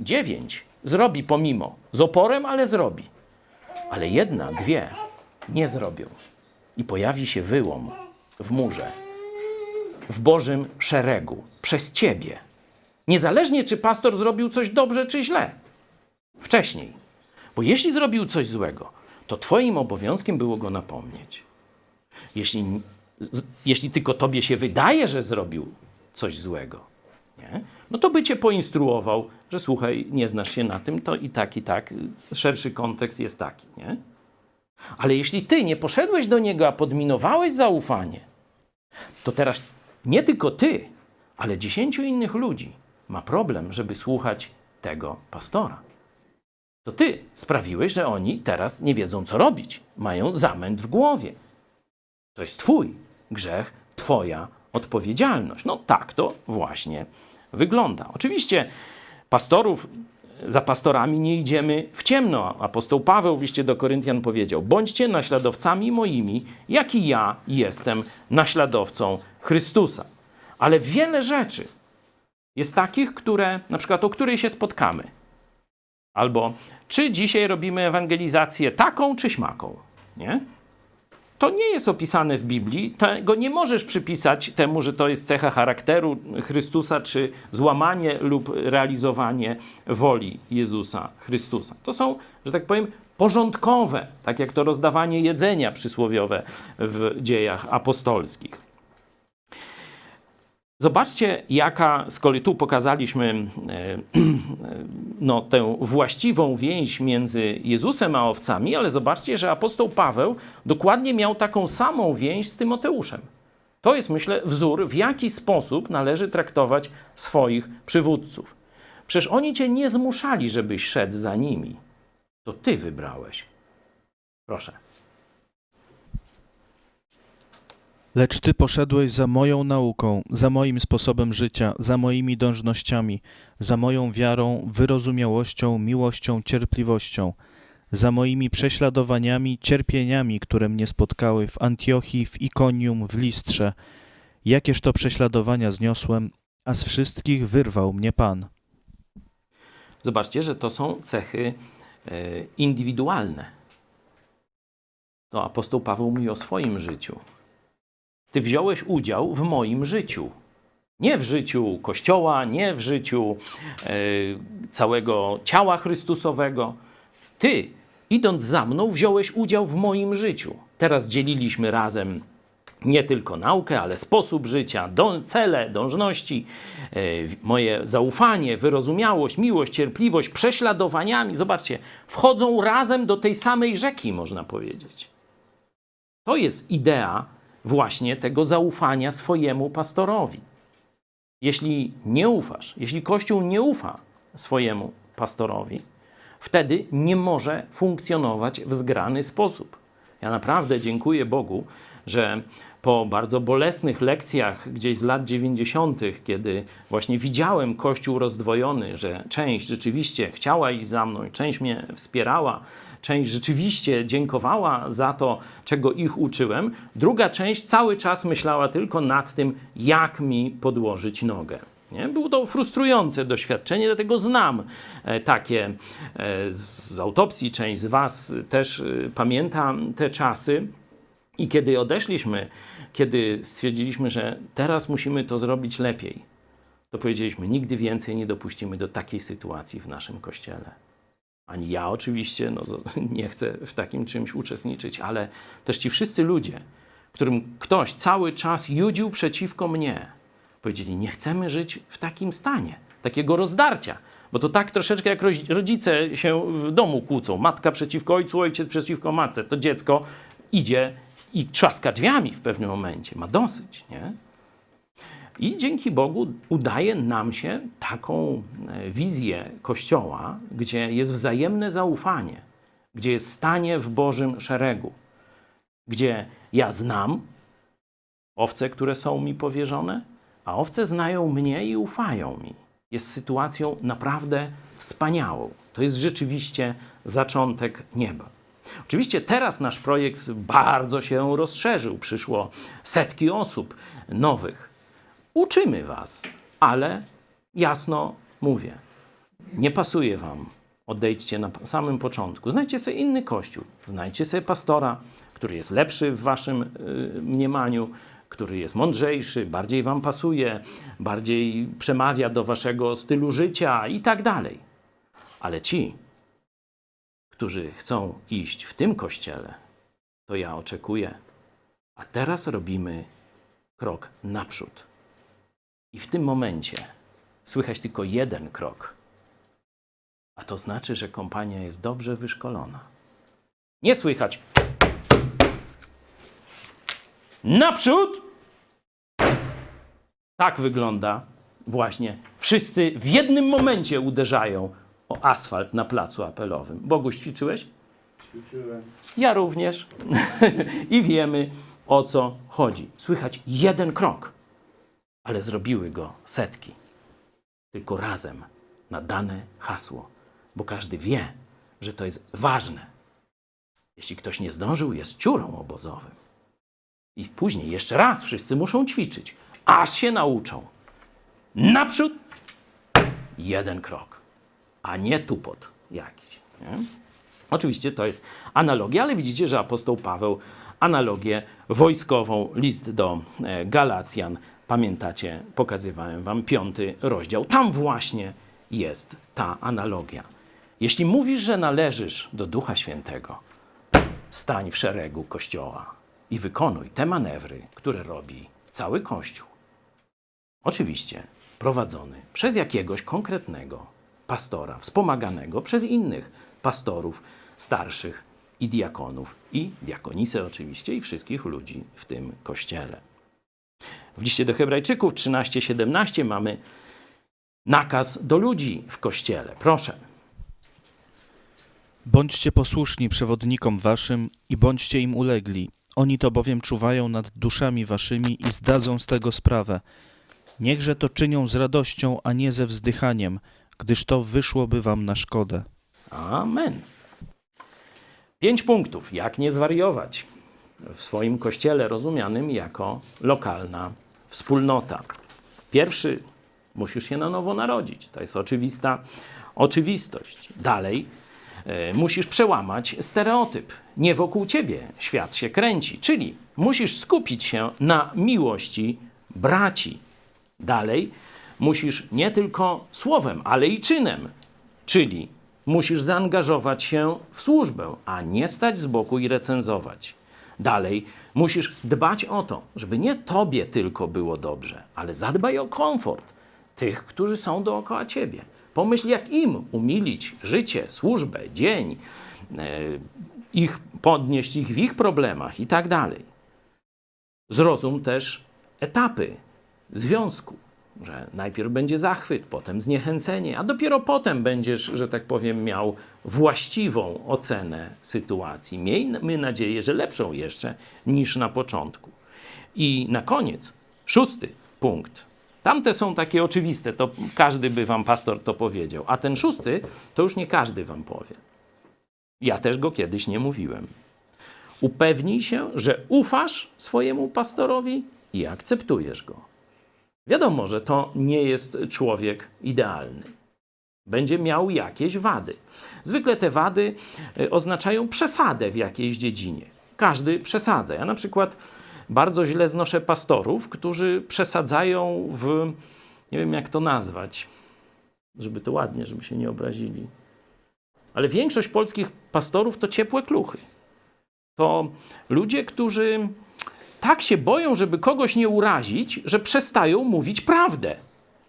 Dziewięć zrobi pomimo, z oporem, ale zrobi. Ale jedna, dwie nie zrobią. I pojawi się wyłom w murze, w Bożym szeregu, przez ciebie. Niezależnie, czy pastor zrobił coś dobrze, czy źle. Wcześniej. Bo jeśli zrobił coś złego, to twoim obowiązkiem było go napomnieć. Jeśli, jeśli tylko tobie się wydaje, że zrobił coś złego, nie? No to by cię poinstruował, że słuchaj, nie znasz się na tym, to i tak, i tak, szerszy kontekst jest taki, nie? Ale jeśli ty nie poszedłeś do niego, a podminowałeś zaufanie, to teraz nie tylko ty, ale dziesięciu innych ludzi ma problem, żeby słuchać tego pastora. To ty sprawiłeś, że oni teraz nie wiedzą, co robić. Mają zamęt w głowie. To jest twój grzech, twoja odpowiedzialność. No tak to właśnie wygląda. Oczywiście pastorów, za pastorami nie idziemy w ciemno. Apostoł Paweł w liście do Koryntian powiedział: Bądźcie naśladowcami moimi, jak i ja jestem naśladowcą Chrystusa. Ale wiele rzeczy jest takich, które, na przykład o której się spotkamy. Albo czy dzisiaj robimy ewangelizację taką czy śmaką, nie? To nie jest opisane w Biblii. Tego nie możesz przypisać temu, że to jest cecha charakteru Chrystusa, czy złamanie lub realizowanie woli Jezusa Chrystusa. To są, że tak powiem, porządkowe, tak jak to rozdawanie jedzenia przysłowiowe w dziejach apostolskich. Zobaczcie, jaka, kolei tu pokazaliśmy e, no, tę właściwą więź między Jezusem a owcami, ale zobaczcie, że apostoł Paweł dokładnie miał taką samą więź z Tymoteuszem. To jest, myślę, wzór, w jaki sposób należy traktować swoich przywódców. Przecież oni cię nie zmuszali, żebyś szedł za nimi. To ty wybrałeś. Proszę. Lecz ty poszedłeś za moją nauką, za moim sposobem życia, za moimi dążnościami, za moją wiarą, wyrozumiałością, miłością, cierpliwością, za moimi prześladowaniami, cierpieniami, które mnie spotkały w Antiochii, w Ikonium, w Listrze. Jakież to prześladowania zniosłem, a z wszystkich wyrwał mnie Pan. Zobaczcie, że to są cechy e, indywidualne. To apostoł Paweł mówi o swoim życiu. Ty wziąłeś udział w moim życiu. Nie w życiu Kościoła, nie w życiu e, całego ciała Chrystusowego. Ty, idąc za mną, wziąłeś udział w moim życiu. Teraz dzieliliśmy razem nie tylko naukę, ale sposób życia, do, cele, dążności, e, moje zaufanie, wyrozumiałość, miłość, cierpliwość, prześladowaniami. Zobaczcie, wchodzą razem do tej samej rzeki, można powiedzieć. To jest idea właśnie tego zaufania swojemu pastorowi. Jeśli nie ufasz, jeśli Kościół nie ufa swojemu pastorowi, wtedy nie może funkcjonować w zgrany sposób. Ja naprawdę dziękuję Bogu, że po bardzo bolesnych lekcjach gdzieś z lat 90., kiedy właśnie widziałem Kościół rozdwojony, że część rzeczywiście chciała iść za mną, część mnie wspierała, część rzeczywiście dziękowała za to, czego ich uczyłem, druga część cały czas myślała tylko nad tym, jak mi podłożyć nogę. Nie? Było to frustrujące doświadczenie, dlatego znam e, takie e, z autopsji. Część z Was też e, pamięta te czasy. I kiedy odeszliśmy, kiedy stwierdziliśmy, że teraz musimy to zrobić lepiej, to powiedzieliśmy: Nigdy więcej nie dopuścimy do takiej sytuacji w naszym kościele. Ani ja oczywiście, no, nie chcę w takim czymś uczestniczyć, ale też ci wszyscy ludzie, którym ktoś cały czas judził przeciwko mnie, powiedzieli: Nie chcemy żyć w takim stanie, takiego rozdarcia. Bo to tak troszeczkę jak rodzice się w domu kłócą. Matka przeciwko ojcu, ojciec przeciwko matce. To dziecko idzie i trzaska drzwiami w pewnym momencie. Ma dosyć, nie? I dzięki Bogu udaje nam się taką e, wizję Kościoła, gdzie jest wzajemne zaufanie, gdzie jest stanie w Bożym szeregu, gdzie ja znam owce, które są mi powierzone, a owce znają mnie i ufają mi. Jest sytuacją naprawdę wspaniałą. To jest rzeczywiście zaczątek nieba. Oczywiście teraz nasz projekt bardzo się rozszerzył. Przyszło setki osób nowych. Uczymy Was, ale jasno mówię, nie pasuje Wam. Odejdźcie na samym początku. Znajdźcie sobie inny kościół. Znajdźcie sobie pastora, który jest lepszy w Waszym y, mniemaniu, który jest mądrzejszy, bardziej Wam pasuje, bardziej przemawia do Waszego stylu życia i tak dalej. Ale ci, którzy chcą iść w tym kościele, to ja oczekuję. A teraz robimy krok naprzód. I w tym momencie słychać tylko jeden krok. A to znaczy, że kompania jest dobrze wyszkolona. Nie słychać. Naprzód! Tak wygląda właśnie. Wszyscy w jednym momencie uderzają o asfalt na placu apelowym. Boguś, ćwiczyłeś? Ćwiczyłem. Ja również. I wiemy, o co chodzi. Słychać jeden krok, ale zrobiły go setki. Tylko razem na dane hasło, bo każdy wie, że to jest ważne. Jeśli ktoś nie zdążył, jest ciurą obozowym. I później jeszcze raz wszyscy muszą ćwiczyć, aż się nauczą. Naprzód jeden krok, a nie tupot jakiś. Nie? Oczywiście to jest analogia, ale widzicie, że apostoł Paweł analogię wojskową, list do e, Galacjan, pamiętacie, pokazywałem wam piąty rozdział. Tam właśnie jest ta analogia. Jeśli mówisz, że należysz do Ducha Świętego, stań w szeregu Kościoła i wykonuj te manewry, które robi cały Kościół. Oczywiście prowadzony przez jakiegoś konkretnego pastora, wspomaganego przez innych pastorów, starszych i diakonów, i diakonisę oczywiście, i wszystkich ludzi w tym kościele. W liście do Hebrajczyków 13:17 mamy nakaz do ludzi w kościele. Proszę. Bądźcie posłuszni przewodnikom waszym i bądźcie im ulegli. Oni to bowiem czuwają nad duszami waszymi i zdadzą z tego sprawę. Niechże to czynią z radością, a nie ze wzdychaniem, gdyż to wyszłoby wam na szkodę. Amen. Pięć punktów, jak nie zwariować w swoim kościele rozumianym jako lokalna wspólnota. Pierwszy, musisz się na nowo narodzić. To jest oczywista oczywistość. Dalej, e, musisz przełamać stereotyp. Nie wokół ciebie świat się kręci, czyli musisz skupić się na miłości braci. Dalej, musisz nie tylko słowem, ale i czynem, czyli musisz zaangażować się w służbę, a nie stać z boku i recenzować. Dalej, musisz dbać o to, żeby nie tobie tylko było dobrze, ale zadbaj o komfort tych, którzy są dookoła ciebie. Pomyśl, jak im umilić życie, służbę, dzień, e, ich podnieść ich w ich problemach i tak dalej. Zrozum też etapy związku, że najpierw będzie zachwyt, potem zniechęcenie, a dopiero potem będziesz, że tak powiem, miał właściwą ocenę sytuacji. Miejmy nadzieję, że lepszą jeszcze niż na początku. I na koniec, szósty punkt. Tamte są takie oczywiste, to każdy by wam pastor to powiedział, a ten szósty to już nie każdy wam powie. Ja też go kiedyś nie mówiłem. Upewnij się, że ufasz swojemu pastorowi i akceptujesz go. Wiadomo, że to nie jest człowiek idealny. Będzie miał jakieś wady. Zwykle te wady y, oznaczają przesadę w jakiejś dziedzinie. Każdy przesadza. Ja na przykład bardzo źle znoszę pastorów, którzy przesadzają w, nie wiem jak to nazwać, żeby to ładnie, żeby się nie obrazili. Ale większość polskich pastorów to ciepłe kluchy. To ludzie, którzy tak się boją, żeby kogoś nie urazić, że przestają mówić prawdę.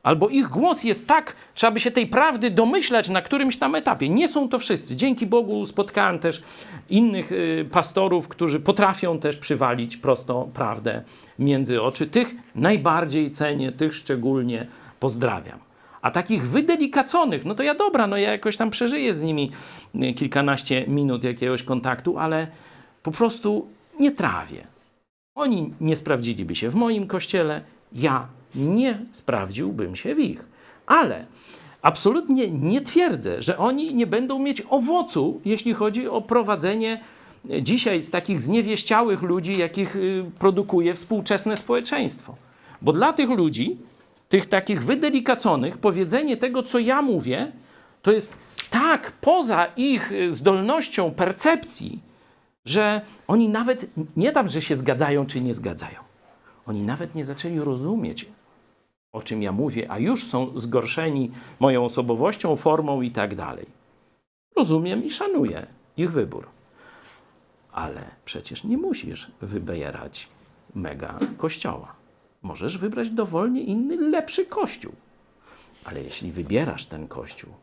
Albo ich głos jest tak, trzeba by się tej prawdy domyślać na którymś tam etapie. Nie są to wszyscy. Dzięki Bogu spotkałem też innych y, pastorów, którzy potrafią też przywalić prosto prawdę między oczy. Tych najbardziej cenię, tych szczególnie pozdrawiam. A takich wydelicaconych, no to ja dobra, no ja jakoś tam przeżyję z nimi y, kilkanaście minut jakiegoś kontaktu, ale po prostu nie trawię. Oni nie sprawdziliby się w moim kościele, ja nie sprawdziłbym się w ich. Ale absolutnie nie twierdzę, że oni nie będą mieć owocu, jeśli chodzi o prowadzenie dzisiaj z takich zniewieściałych ludzi, jakich y, produkuje współczesne społeczeństwo. Bo dla tych ludzi, tych takich wydelicaconych, powiedzenie tego, co ja mówię, to jest tak poza ich y, zdolnością percepcji, że oni nawet nie tam, że się zgadzają czy nie zgadzają. Oni nawet nie zaczęli rozumieć, o czym ja mówię, a już są zgorszeni moją osobowością, formą i tak dalej. Rozumiem i szanuję ich wybór. Ale przecież nie musisz wybierać mega kościoła. Możesz wybrać dowolnie inny, lepszy kościół. Ale jeśli wybierasz ten kościół,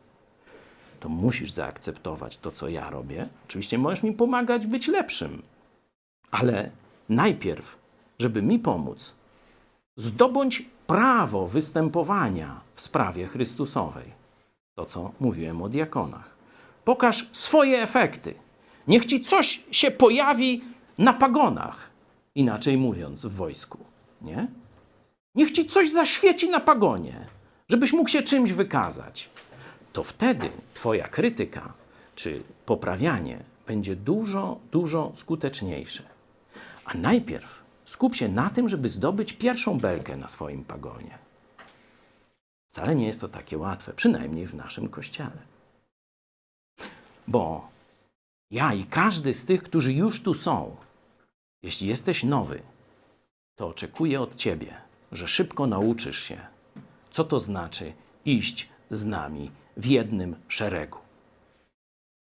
to musisz zaakceptować to, co ja robię. Oczywiście możesz mi pomagać być lepszym, ale najpierw, żeby mi pomóc, zdobądź prawo występowania w sprawie Chrystusowej. To, co mówiłem o diakonach. Pokaż swoje efekty. Niech ci coś się pojawi na pagonach, inaczej mówiąc, w wojsku. Nie? Niech ci coś zaświeci na pagonie, żebyś mógł się czymś wykazać. To wtedy Twoja krytyka czy poprawianie będzie dużo, dużo skuteczniejsze. A najpierw skup się na tym, żeby zdobyć pierwszą belkę na swoim pagonie. Wcale nie jest to takie łatwe, przynajmniej w naszym kościele. Bo ja i każdy z tych, którzy już tu są, jeśli jesteś nowy, to oczekuję od ciebie, że szybko nauczysz się, co to znaczy iść z nami w jednym szeregu.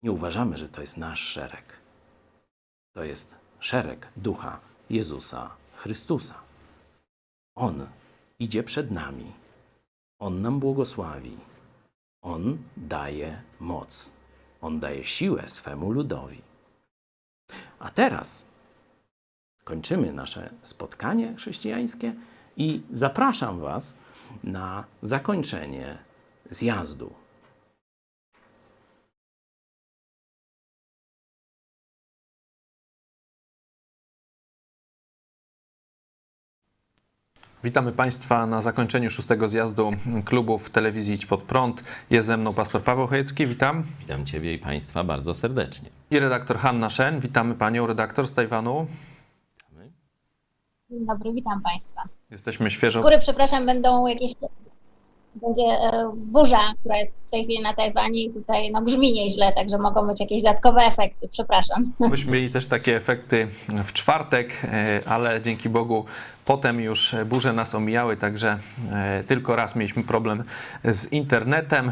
Nie uważamy, że to jest nasz szereg. To jest szereg ducha Jezusa Chrystusa. On idzie przed nami. On nam błogosławi. On daje moc. On daje siłę swemu ludowi. A teraz kończymy nasze spotkanie chrześcijańskie i zapraszam Was na zakończenie zjazdu. Witamy Państwa na zakończeniu szóstego zjazdu klubów telewizji Idź Pod Prąd. Jest ze mną pastor Paweł Chojecki, witam. Witam Ciebie i Państwa bardzo serdecznie. I redaktor Hanna Szen. Witamy Panią redaktor z Tajwanu. Dzień dobry, witam Państwa. Jesteśmy Z świeżo... góry przepraszam, będą jakieś. Będzie e, burza, która jest w tej chwili na Tajwanie i tutaj no, grzmi nieźle, także mogą być jakieś dodatkowe efekty. Przepraszam. Myśmy mieli też takie efekty w czwartek, e, ale dzięki Bogu potem już burze nas omijały, także e, tylko raz mieliśmy problem z internetem.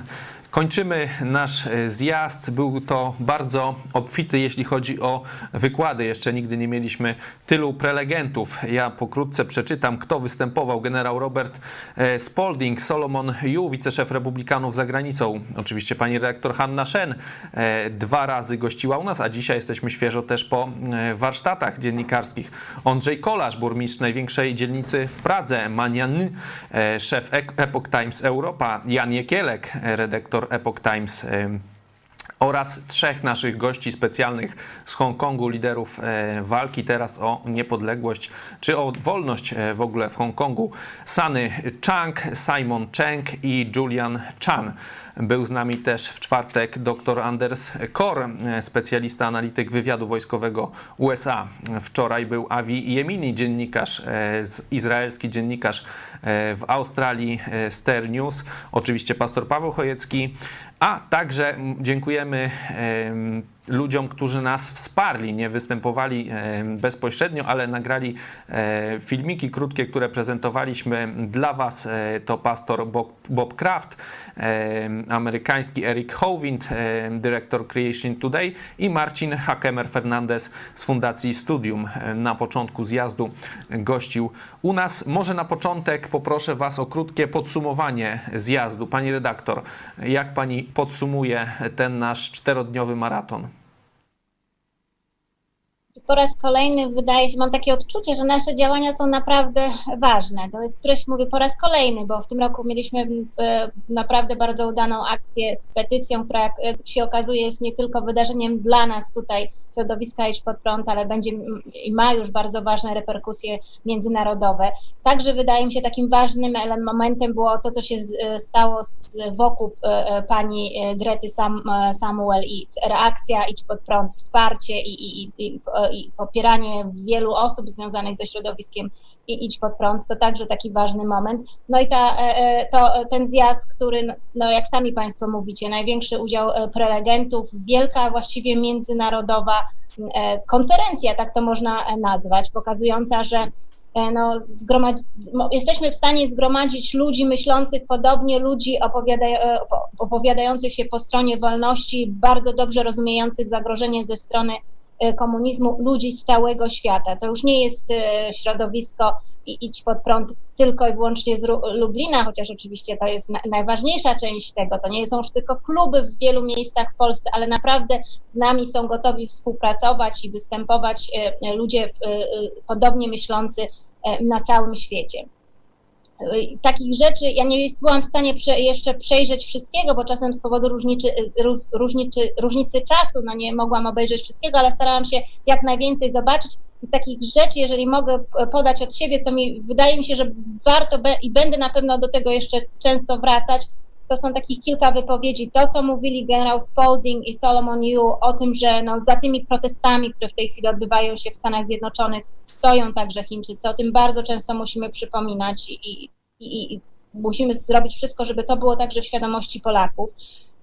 Kończymy nasz e, zjazd. Był to bardzo obfity, jeśli chodzi o wykłady. Jeszcze nigdy nie mieliśmy tylu prelegentów. Ja pokrótce przeczytam, kto występował. Generał Robert e, Spalding, Solomon Yu, wiceszef Republikanów za granicą. Oczywiście pani redaktor Hanna Shen e, dwa razy gościła u nas, a dzisiaj jesteśmy świeżo też po warsztatach dziennikarskich. Andrzej Kolarz, burmistrz największej dzielnicy w Pradze, Manian, szef Epoch Times Europa, Jan Jekielek, e, Epoch Times oraz trzech naszych gości specjalnych z Hongkongu, liderów e, walki teraz o niepodległość czy o wolność e, w ogóle w Hongkongu. Sunny Chang, Simon Cheng i Julian Chan. Był z nami też w czwartek dr Anders Kor, specjalista, analityk wywiadu wojskowego USA. Wczoraj był Avi Yemini, dziennikarz, e, izraelski dziennikarz e, w Australii, e, Ster News. Oczywiście pastor Paweł Chojecki, a także dziękujemy em, ludziom, którzy nas wsparli, nie występowali em, bezpośrednio, ale nagrali e, filmiki krótkie, które prezentowaliśmy dla Was. E, To pastor Bob, Kraft, amerykański Eric Howind, dyrektor Creation Today i Marcin Hakemer Fernandez z Fundacji Studium e, na początku zjazdu gościł u nas. Może na początek poproszę Was o krótkie podsumowanie zjazdu. Pani redaktor, jak Pani podsumuje ten nasz czterodniowy maraton? Po raz kolejny wydaje się, mam takie odczucie, że nasze działania są naprawdę ważne. To jest któreś mówię po raz kolejny, bo w tym roku mieliśmy e, naprawdę bardzo udaną akcję z petycją, która jak jak się okazuje jest nie tylko wydarzeniem dla nas tutaj środowiska Idź Pod Prąd, ale będzie i ma już bardzo ważne reperkusje międzynarodowe. Także wydaje mi się takim ważnym momentem było to, co się e, stało z, wokół e, e, pani e, Grety Sam, e, Samuel i reakcja Idź Pod Prąd, wsparcie i, i, i, i, popieranie wielu osób związanych ze środowiskiem i Idź Pod Prąd, to także taki ważny moment. No i ta, e, e, to, e, ten zjazd, który, no jak sami Państwo mówicie, największy udział prelegentów, wielka właściwie międzynarodowa konferencja, tak to można nazwać, pokazująca, że no, jesteśmy w stanie zgromadzić ludzi myślących podobnie, ludzi opowiada, opo- opowiadających się po stronie wolności, bardzo dobrze rozumiejących zagrożenie ze strony komunizmu, ludzi z całego świata. To już nie jest e, środowisko i idź pod prąd tylko i wyłącznie z Lublina, chociaż oczywiście to jest na, najważniejsza część tego. To nie są już tylko kluby w wielu miejscach w Polsce, ale naprawdę z nami są gotowi współpracować i występować e, ludzie podobnie myślący na całym świecie. Y, takich rzeczy, ja nie byłam w stanie prze, jeszcze przejrzeć wszystkiego, bo czasem z powodu różnicy, róż, różnicy, różnicy czasu, no nie mogłam obejrzeć wszystkiego, ale starałam się jak najwięcej zobaczyć. Z takich rzeczy, jeżeli mogę podać od siebie, co mi wydaje mi się, że warto be, i będę na pewno do tego jeszcze często wracać, to są takich kilka wypowiedzi. To, co mówili generał Spalding i Solomon Yu o tym, że no, za tymi protestami, które w tej chwili odbywają się w Stanach Zjednoczonych, stoją także Chińczycy. O tym bardzo często musimy przypominać i, i, i, musimy zrobić wszystko, żeby to było także w świadomości Polaków.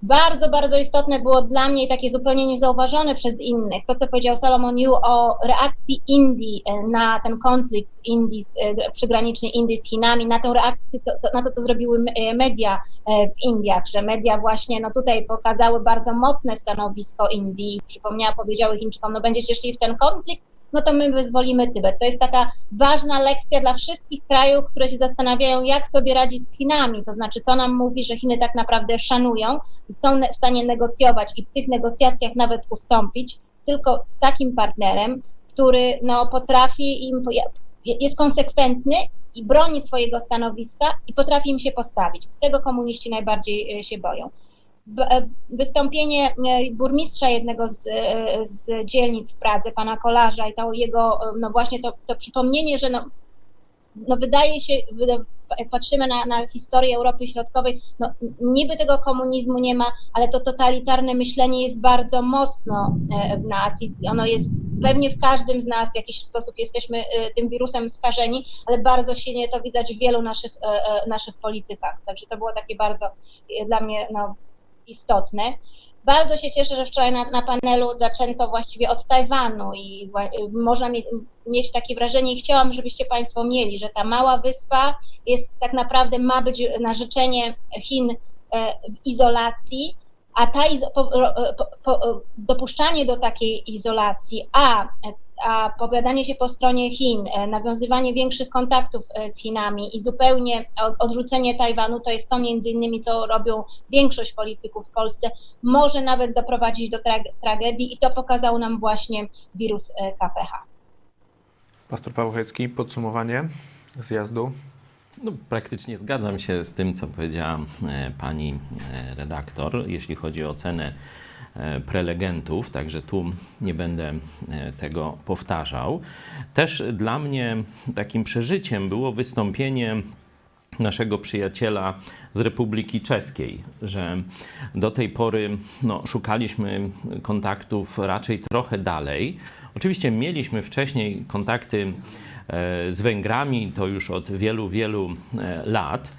Bardzo, bardzo istotne było dla mnie i takie zupełnie niezauważone przez innych, to co powiedział Solomon Yu o reakcji Indii e, na ten konflikt Indii, e, przygraniczny Indii z Chinami, na tę reakcję, co, na to, co zrobiły e, media w Indiach, że media właśnie no tutaj pokazały bardzo mocne stanowisko Indii, przypomniała, powiedziały Chińczykom, no będziecie szli w ten konflikt, no to my wyzwolimy Tybet. To jest taka ważna lekcja dla wszystkich krajów, które się zastanawiają, jak sobie radzić z Chinami. To znaczy, to nam mówi, że Chiny tak naprawdę szanują i są w stanie negocjować i w tych negocjacjach nawet ustąpić tylko z takim partnerem, który no, potrafi im, jest konsekwentny i broni swojego stanowiska i potrafi im się postawić. Tego komuniści najbardziej e, się boją. E, Wystąpienie e, burmistrza jednego z, e, z dzielnic w Pradze, pana Kolarza i to jego, no właśnie to, to przypomnienie, że no, no wydaje się, jak patrzymy na, na historię Europy Środkowej, no niby tego komunizmu nie ma, ale to totalitarne myślenie jest bardzo mocno w nas i ono jest pewnie w każdym z nas w jakiś sposób jesteśmy tym wirusem skażeni, ale bardzo silnie to widać w wielu naszych, naszych politykach. Także to było takie bardzo dla mnie no, istotne. Bardzo się cieszę, że wczoraj na, na panelu zaczęto właściwie od Tajwanu i można mie, mieć takie wrażenie i chciałam, żebyście Państwo mieli, że ta mała wyspa jest tak naprawdę ma być na życzenie Chin e, w izolacji, a ta izo, po, ro- po, po, dopuszczanie do takiej izolacji, a, a powiadanie się po stronie Chin, e, nawiązywanie większych kontaktów e, z Chinami i zupełnie od- odrzucenie Tajwanu, to jest to między innymi, co robią większość polityków w Polsce, może nawet doprowadzić do trag- tragedii i to pokazał nam właśnie wirus e, KPH. Pastor Paweł podsumowanie zjazdu. No, praktycznie zgadzam się z tym, co powiedziała pani redaktor, jeśli chodzi o ocenę e, prelegentów, także tu nie będę e, tego powtarzał. Też dla mnie takim przeżyciem było wystąpienie naszego przyjaciela z Republiki Czeskiej, że do tej pory no, szukaliśmy kontaktów raczej trochę dalej. Oczywiście mieliśmy wcześniej kontakty e, z Węgrami, to już od wielu, wielu e, lat.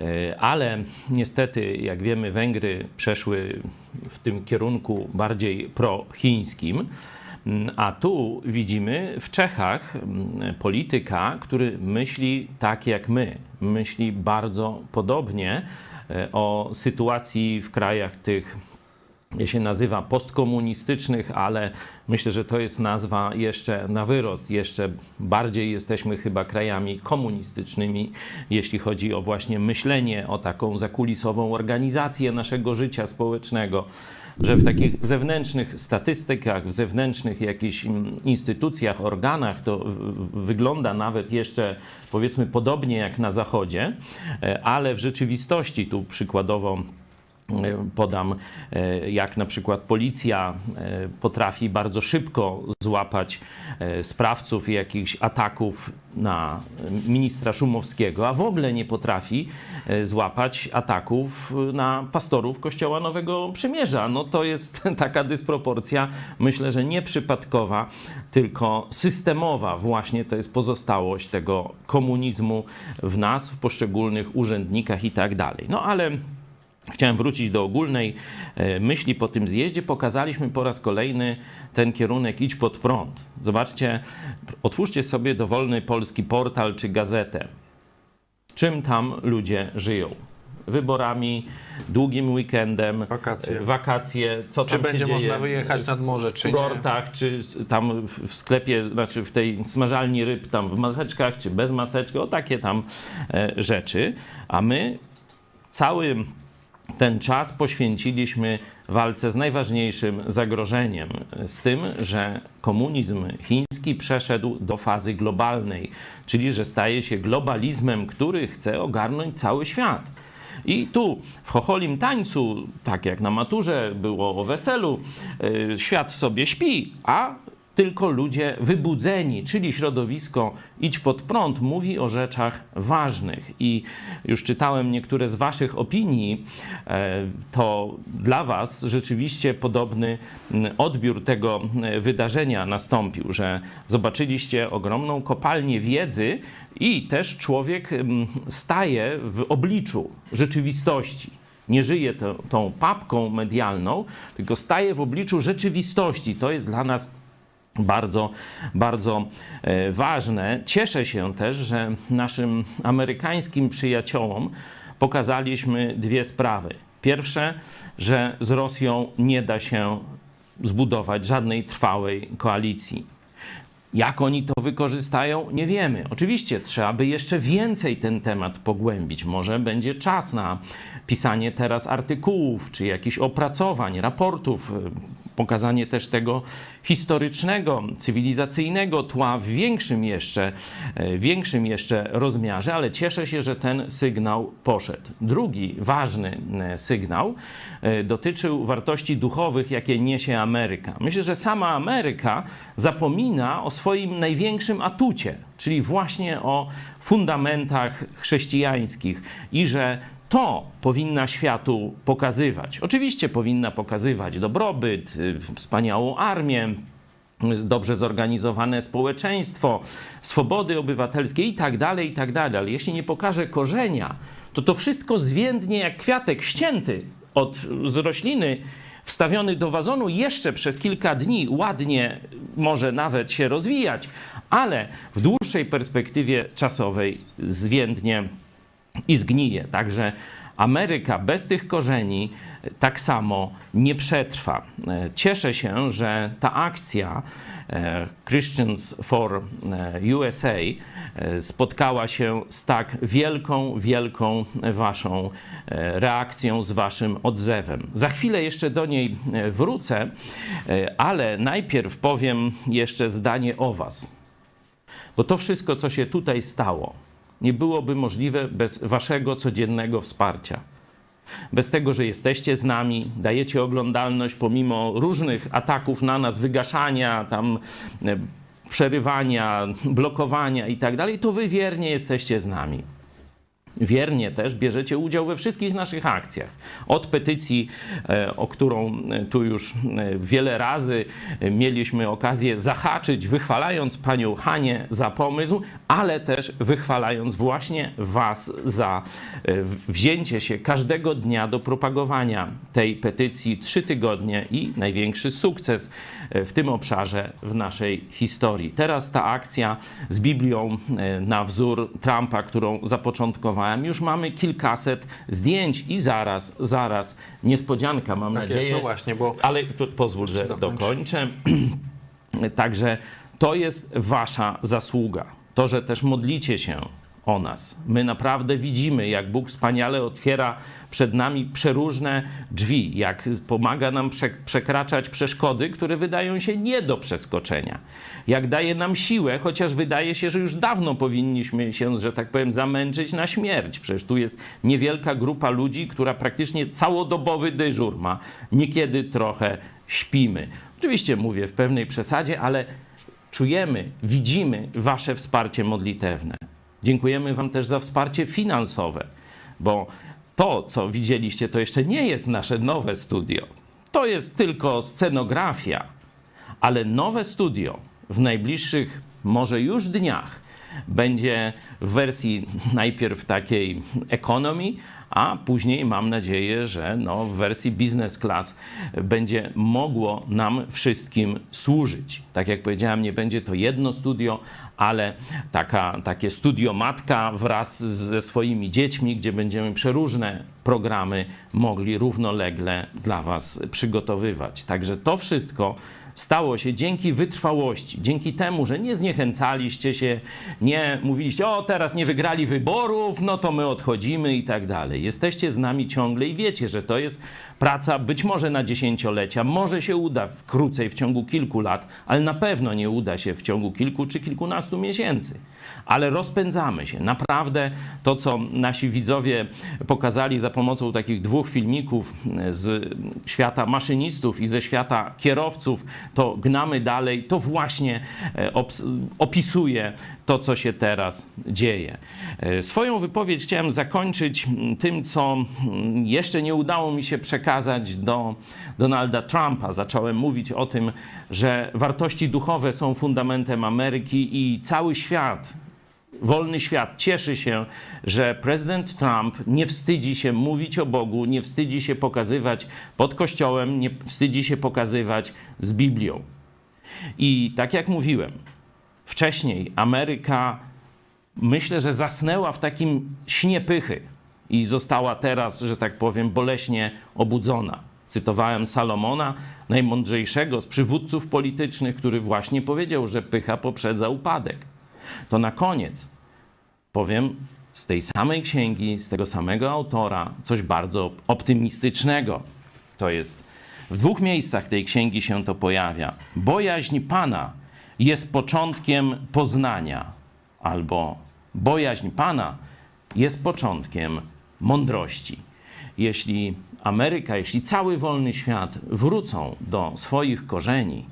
E, Ale niestety, jak wiemy, Węgry przeszły w tym kierunku bardziej prochińskim. Mm, A tu widzimy w Czechach mm, polityka, który myśli tak jak my, myśli bardzo podobnie e, o sytuacji w krajach tych się nazywa postkomunistycznych, ale myślę, że to jest nazwa jeszcze na wyrost. Jeszcze bardziej jesteśmy chyba krajami komunistycznymi, jeśli chodzi o właśnie myślenie o taką zakulisową organizację naszego życia społecznego. Że w takich zewnętrznych statystykach, w zewnętrznych jakichś mm, instytucjach, organach to wygląda nawet jeszcze powiedzmy podobnie jak na Zachodzie, e, ale w rzeczywistości tu przykładowo podam, e, jak na przykład policja e, potrafi bardzo szybko złapać e, sprawców jakichś ataków na ministra Szumowskiego, a w ogóle nie potrafi złapać ataków na pastorów Kościoła Nowego Przymierza. No to jest taka dysproporcja, myślę, że nieprzypadkowa, tylko systemowa. Właśnie to jest pozostałość tego komunizmu w nas, w poszczególnych urzędnikach i tak dalej. No ale Chciałem wrócić do ogólnej e, myśli po tym zjeździe. Pokazaliśmy po raz kolejny ten kierunek idź pod prąd. Zobaczcie, otwórzcie sobie dowolny polski portal czy gazetę. Czym tam ludzie żyją? Wyborami, długim weekendem, Wakacje. e, wakacje co Czy tam będzie dzieje można wyjechać nad morze, czy w nie? kurortach, czy tam w, w sklepie, znaczy w tej smażalni ryb, tam w maseczkach, czy bez maseczki, o takie tam e, rzeczy. A my cały ten czas poświęciliśmy walce z najważniejszym zagrożeniem, z tym, że komunizm chiński przeszedł do fazy globalnej, czyli że staje się globalizmem, który chce ogarnąć cały świat. I tu w chocholim tańcu, tak jak na maturze było o weselu, y, świat sobie śpi, a tylko ludzie wybudzeni, czyli środowisko Idź pod prąd, mówi o rzeczach ważnych. I już czytałem niektóre z Waszych opinii, e, to dla Was rzeczywiście podobny odbiór tego wydarzenia nastąpił, że zobaczyliście ogromną kopalnię wiedzy i też człowiek staje w obliczu rzeczywistości nie żyje tą papką medialną, tylko staje w obliczu rzeczywistości. To jest dla nas bardzo, bardzo e, ważne. Cieszę się też, że naszym amerykańskim przyjaciołom pokazaliśmy dwie sprawy. Pierwsze, że z Rosją nie da się zbudować żadnej trwałej koalicji. Jak oni to wykorzystają, nie wiemy. Oczywiście trzeba by jeszcze więcej ten temat pogłębić. Może będzie czas na pisanie teraz artykułów, czy jakichś opracowań, raportów, pokazanie też tego historycznego, cywilizacyjnego tła w większym jeszcze, e, większym jeszcze rozmiarze, ale cieszę się, że ten sygnał poszedł. Drugi ważny e, sygnał e, dotyczył wartości duchowych, jakie niesie Ameryka. Myślę, że sama Ameryka zapomina o swoim największym atucie, czyli właśnie o fundamentach chrześcijańskich i że to powinna światu pokazywać. Oczywiście powinna pokazywać dobrobyt, y, wspaniałą armię, dobrze zorganizowane społeczeństwo, swobody obywatelskie i tak dalej, i tak dalej. Ale jeśli nie pokaże korzenia, to to wszystko zwiędnie jak kwiatek ścięty od, z rośliny, wstawiony do wazonu jeszcze przez kilka dni ładnie może nawet się rozwijać, ale w dłuższej perspektywie czasowej zwiędnie i zgnije. Także Ameryka bez tych korzeni tak samo nie przetrwa. E, Cieszę się, że ta akcja e, Christians for e, USA spotkała się z tak wielką, wielką waszą reakcją, z waszym odzewem. Za chwilę jeszcze do niej wrócę, ale najpierw powiem jeszcze zdanie o was. Bo to wszystko, co się tutaj stało, nie byłoby możliwe bez waszego codziennego wsparcia. Bez tego, że jesteście z nami, dajecie oglądalność pomimo różnych ataków na nas, wygaszania, tam e, przerywania, blokowania i tak dalej, to wy wiernie jesteście z nami wiernie też bierzecie udział we wszystkich naszych akcjach. Od petycji, e, o którą e, tu już e, wiele razy mieliśmy okazję zahaczyć, wychwalając panią Hanię za pomysł, ale też wychwalając właśnie was za wzięcie się każdego dnia do propagowania tej petycji trzy tygodnie i największy sukces w tym obszarze w naszej historii. Teraz ta akcja z Biblią na wzór Trumpa, którą już mamy kilkaset zdjęć i zaraz, zaraz niespodzianka, mam Tak nadzieję. jest, no właśnie, bo- Ale to, pozwól, że dokończ. dokończę. Także to jest wasza zasługa. To, że też modlicie się o nas. My naprawdę widzimy, jak Bóg wspaniale otwiera przed nami przeróżne drzwi, jak pomaga nam prze przekraczać przeszkody, które wydają się nie do przeskoczenia. Jak daje nam siłę, chociaż wydaje się, że już dawno powinniśmy się, że tak powiem, zamęczyć na śmierć. Przecież tu jest niewielka grupa ludzi, która praktycznie całodobowy dyżur ma. Niekiedy trochę śpimy. Oczywiście mówię w pewnej przesadzie, ale czujemy, widzimy wasze wsparcie modlitewne. Dziękujemy Wam też za wsparcie finansowe, bo to, co widzieliście, to jeszcze nie jest nasze nowe studio. To jest tylko scenografia, ale nowe studio w najbliższych, może już dniach, będzie w wersji najpierw takiej economy, a później mam nadzieję, że no, w wersji business class będzie mogło nam wszystkim służyć. Tak jak powiedziałem, nie będzie to jedno studio, ale taka, takie studio matka wraz ze swoimi dziećmi, gdzie będziemy przeróżne programy mogli równolegle dla Was przygotowywać. Także to wszystko stało się dzięki wytrwałości, dzięki temu, że nie zniechęcaliście się, nie mówiliście, o teraz nie wygrali wyborów, no to my odchodzimy i tak dalej. Jesteście z nami ciągle i wiecie, że to jest praca być może na dziesięciolecia, może się uda krócej w ciągu kilku lat, ale na pewno nie uda się w ciągu kilku czy kilkunastu miesięcy. Ale rozpędzamy się. Naprawdę to, co nasi widzowie pokazali za pomocą takich dwóch filmików z świata maszynistów i ze świata kierowców, to gnamy dalej, to właśnie e, opisuje to, co się teraz dzieje. E, Swoją wypowiedź chciałem zakończyć tym, co jeszcze nie udało mi się przekazać do Donalda Trumpa. Zacząłem mówić o tym, że wartości duchowe są fundamentem Ameryki i cały świat wolny świat cieszy się, że prezydent Trump nie wstydzi się mówić o Bogu, nie wstydzi się pokazywać pod kościołem, nie wstydzi się pokazywać z Biblią. I tak jak mówiłem, wcześniej Ameryka myślę, że zasnęła w takim śnie pychy i została teraz, że tak powiem, boleśnie obudzona. Cytowałem Salomona, najmądrzejszego z przywódców politycznych, który właśnie powiedział, że pycha poprzedza upadek. To na koniec powiem z tej samej księgi, z tego samego autora, coś bardzo optymistycznego. To jest w dwóch miejscach tej księgi się to pojawia. Bojaźń Pana jest początkiem poznania, albo bojaźń Pana jest początkiem mądrości. Jeśli Ameryka, jeśli cały wolny świat wrócą do swoich korzeni,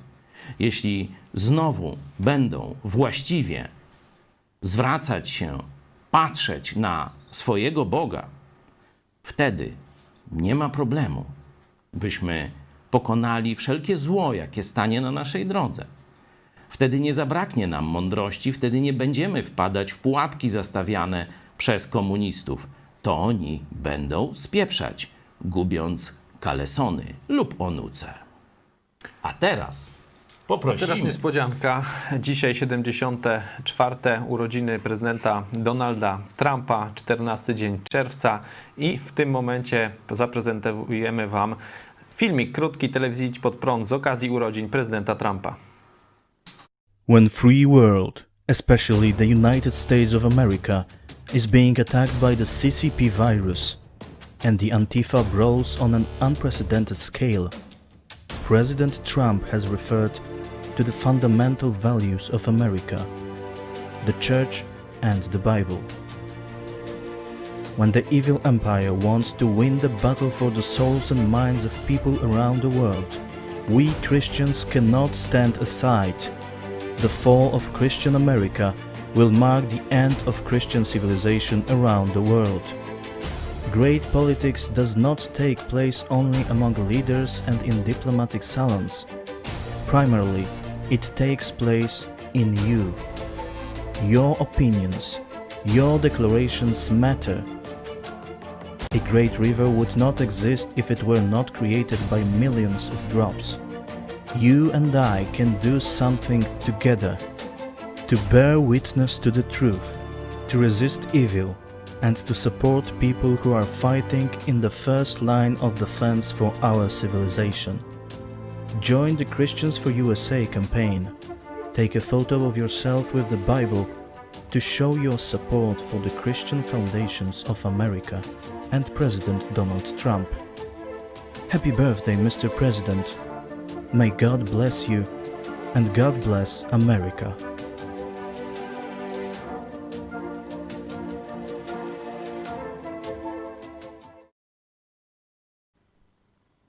jeśli znowu będą właściwie zwracać się, patrzeć na swojego Boga, wtedy nie ma problemu, byśmy pokonali wszelkie zło, jakie stanie na naszej drodze. Wtedy nie zabraknie nam mądrości, wtedy nie będziemy wpadać w pułapki zastawiane przez komunistów. To oni będą spieprzać, gubiąc kalesony lub onuce. A teraz A poprosimy. teraz niespodzianka. Dzisiaj 74. urodziny prezydenta Donalda Trumpa, 14 dzień czerwca i w tym momencie zaprezentujemy Wam filmik krótki telewizji Idź pod prąd z okazji urodzin prezydenta Trumpa. When free world, especially the United States of America, is being attacked by the CCP virus and the Antifa brawls on an unprecedented scale, President Trump has referred to the fundamental values of America, the church and the Bible. When the evil empire wants to win the battle for the souls and minds of people around the world, we Christians cannot stand aside the fall of Christian America will mark the end of Christian civilization around the world. Great politics does not take place only among leaders and in diplomatic salons. Primarily, it takes place in you. Your opinions, your declarations matter. A great river would not exist if it were not created by millions of drops you and I can do something together to bear witness to the truth, to resist evil, and to support people who are fighting in the first line of defense for our civilization. Join the Christians for USA campaign. Take a photo of yourself with the Bible to show your support for the Christian foundations of America and President Donald Trump. Happy birthday, Mr. President. May God bless you and God bless America.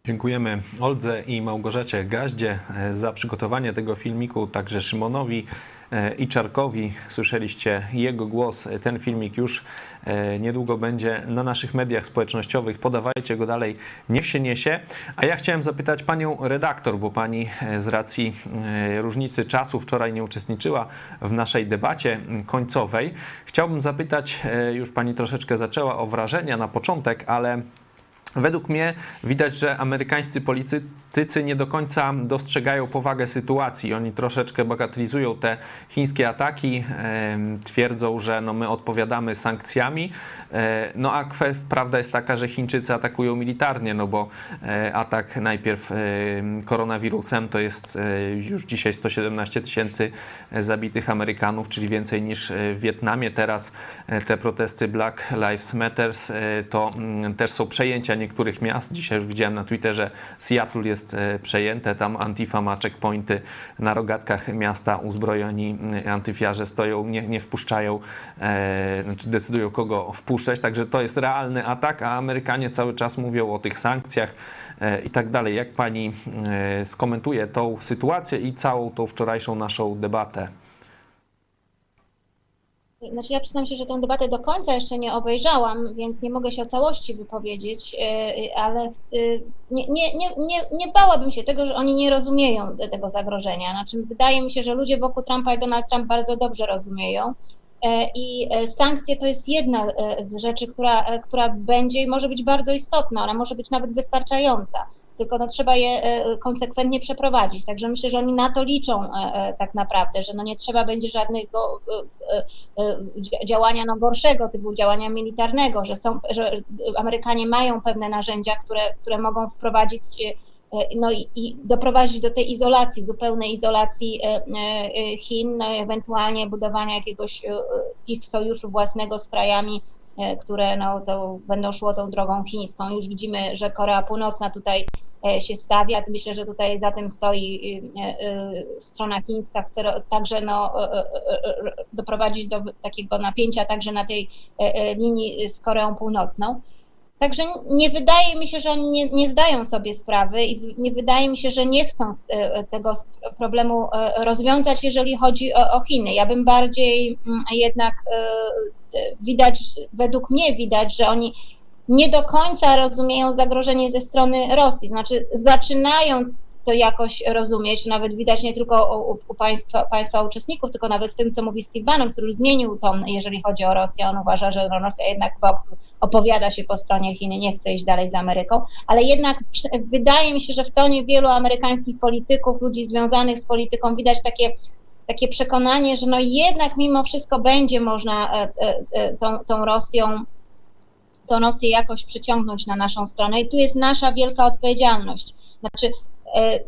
Dziękujemy Oldze i Małgorzacie Gaździe e, za przygotowanie tego filmiku, także Szymonowi e, i Czarkowi. Słyszeliście jego głos. Ten filmik już e, niedługo będzie na naszych mediach społecznościowych. Podawajcie go dalej, niech się niesie. A ja chciałem zapytać panią redaktor, bo pani e, z racji e, różnicy czasu wczoraj nie uczestniczyła w naszej debacie końcowej. Chciałbym zapytać, e, już pani troszeczkę zaczęła o wrażenia na początek, ale Według mnie widać, że amerykańscy politycy nie do końca dostrzegają powagę sytuacji. Oni troszeczkę bagatelizują te chińskie ataki, twierdzą, że no my odpowiadamy sankcjami. E, No a prawda jest taka, że Chińczycy atakują militarnie, no bo e, atak najpierw e, koronawirusem to jest już dzisiaj 117 tysięcy zabitych Amerykanów, czyli więcej niż w Wietnamie. Teraz te protesty Black Lives Matters to mm, też są przejęcia niektórych miast. Dzisiaj już widziałem na Twitterze, Seattle jest e, przejęte, tam Antifa ma checkpointy na rogatkach miasta, uzbrojeni mm, antyfiarze stoją, nie, nie wpuszczają, e, znaczy decydują kogo wpuszczać, także to jest realny atak, a Amerykanie cały czas mówią o tych sankcjach e, i tak dalej. Jak pani e, skomentuje tą sytuację i całą tą wczorajszą naszą debatę? Znaczy ja przyznam się, że tę debatę do końca jeszcze nie obejrzałam, więc nie mogę się o całości wypowiedzieć, yy, ale yy, nie, nie, nie, nie, bałabym się tego, że oni nie rozumieją tego zagrożenia. Znaczy wydaje mi się, że ludzie wokół Trumpa i Donald Trump bardzo dobrze rozumieją. Yy, I yy, sankcje to jest jedna yy, z rzeczy, która, która będzie i może być bardzo istotna, ona może być nawet wystarczająca tylko no, trzeba je e, konsekwentnie przeprowadzić. Także myślę, że oni na to liczą e, e, tak naprawdę, że no nie trzeba będzie żadnego dzia- działania no, gorszego, typu działania militarnego, że, są, że Amerykanie mają pewne narzędzia, które, które mogą wprowadzić no i, i doprowadzić do tej izolacji, zupełnej izolacji Chin, no, ewentualnie budowania jakiegoś ich sojuszu własnego z krajami które no, to będą szło tą drogą chińską. Już widzimy, że Korea Północna tutaj e, się stawia. Myślę, że tutaj za tym stoi e, e, strona chińska, chce także no, e, e, e, doprowadzić do takiego napięcia także na tej e, e, linii z Koreą Północną. Także nie wydaje mi się, że oni nie, nie zdają sobie sprawy i nie wydaje mi się, że nie chcą e, tego problemu e, rozwiązać, jeżeli chodzi o, o Chiny. Ja bym bardziej mm, jednak e, widać, według mnie widać, że oni nie do końca rozumieją zagrożenie ze strony Rosji. Znaczy zaczynają to jakoś rozumieć, nawet widać nie tylko u, u państwa, państwa uczestników, tylko nawet z tym, co mówi Steve Bannon, który zmienił ton, jeżeli chodzi o Rosję. On uważa, że Rosja jednak opowiada się po stronie Chin nie chce iść dalej z Ameryką, ale jednak wydaje mi się, że w tonie wielu amerykańskich polityków, ludzi związanych z polityką widać takie takie przekonanie, że no jednak mimo wszystko będzie można e, e, e, tą, tą Rosją tą Rosję jakoś przyciągnąć na naszą stronę i tu jest nasza wielka odpowiedzialność. Znaczy,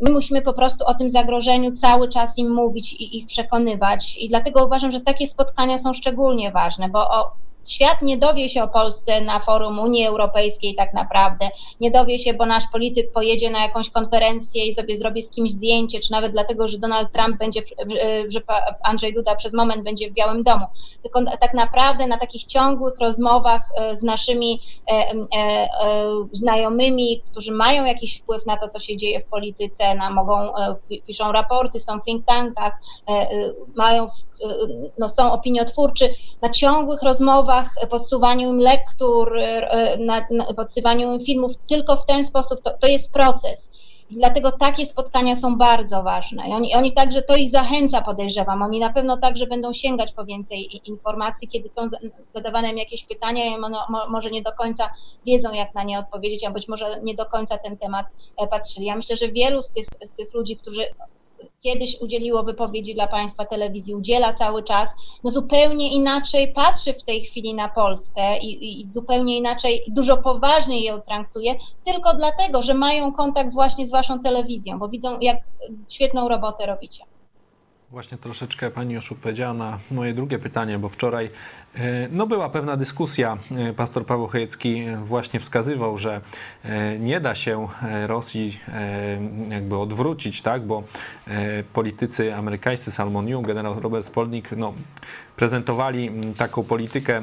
my musimy po prostu o tym zagrożeniu cały czas im mówić i ich przekonywać i dlatego uważam, że takie spotkania są szczególnie ważne, bo o, świat nie dowie się o Polsce na forum Unii Europejskiej tak naprawdę, nie dowie się, bo nasz polityk pojedzie na jakąś konferencję i sobie zrobi z kimś zdjęcie, czy nawet dlatego, że Donald Trump będzie, że Andrzej Duda przez moment będzie w Białym Domu, tylko tak naprawdę na takich ciągłych rozmowach e, z naszymi e, e, znajomymi, którzy mają jakiś wpływ na to, co się dzieje w polityce, na, mogą, pi- piszą raporty, są w think tankach, mają, no, są opiniotwórczy, na ciągłych rozmowach, e, podsuwaniu im lektur, e, e, na, na, podsuwaniu im filmów, tylko w ten sposób to, to jest proces. Dlatego takie spotkania są bardzo ważne. I oni, oni także to ich zachęca, podejrzewam. Oni na pewno także będą sięgać po więcej informacji, kiedy są za- zadawane im jakieś pytania i ono, mo, może nie do końca wiedzą, jak na nie odpowiedzieć, a być może nie do końca ten temat patrzyli. Ja myślę, że wielu z tych, z tych ludzi, którzy kiedyś udzieliło wypowiedzi dla państwa telewizji, udziela cały czas, no zupełnie inaczej patrzy w tej chwili na Polskę i, i zupełnie inaczej, dużo poważniej ją traktuje, tylko dlatego, że mają kontakt właśnie z waszą telewizją, bo widzą, jak świetną robotę robicie. Właśnie troszeczkę Pani już odpowiedziała na moje drugie pytanie, bo wczoraj e, no, była pewna dyskusja. E, Pastor Paweł Chojecki właśnie wskazywał, że e, nie da się e, Rosji e, jakby odwrócić, tak? bo e, politycy amerykańscy, Salmon Young, generał Robert Spolnik, no, prezentowali taką politykę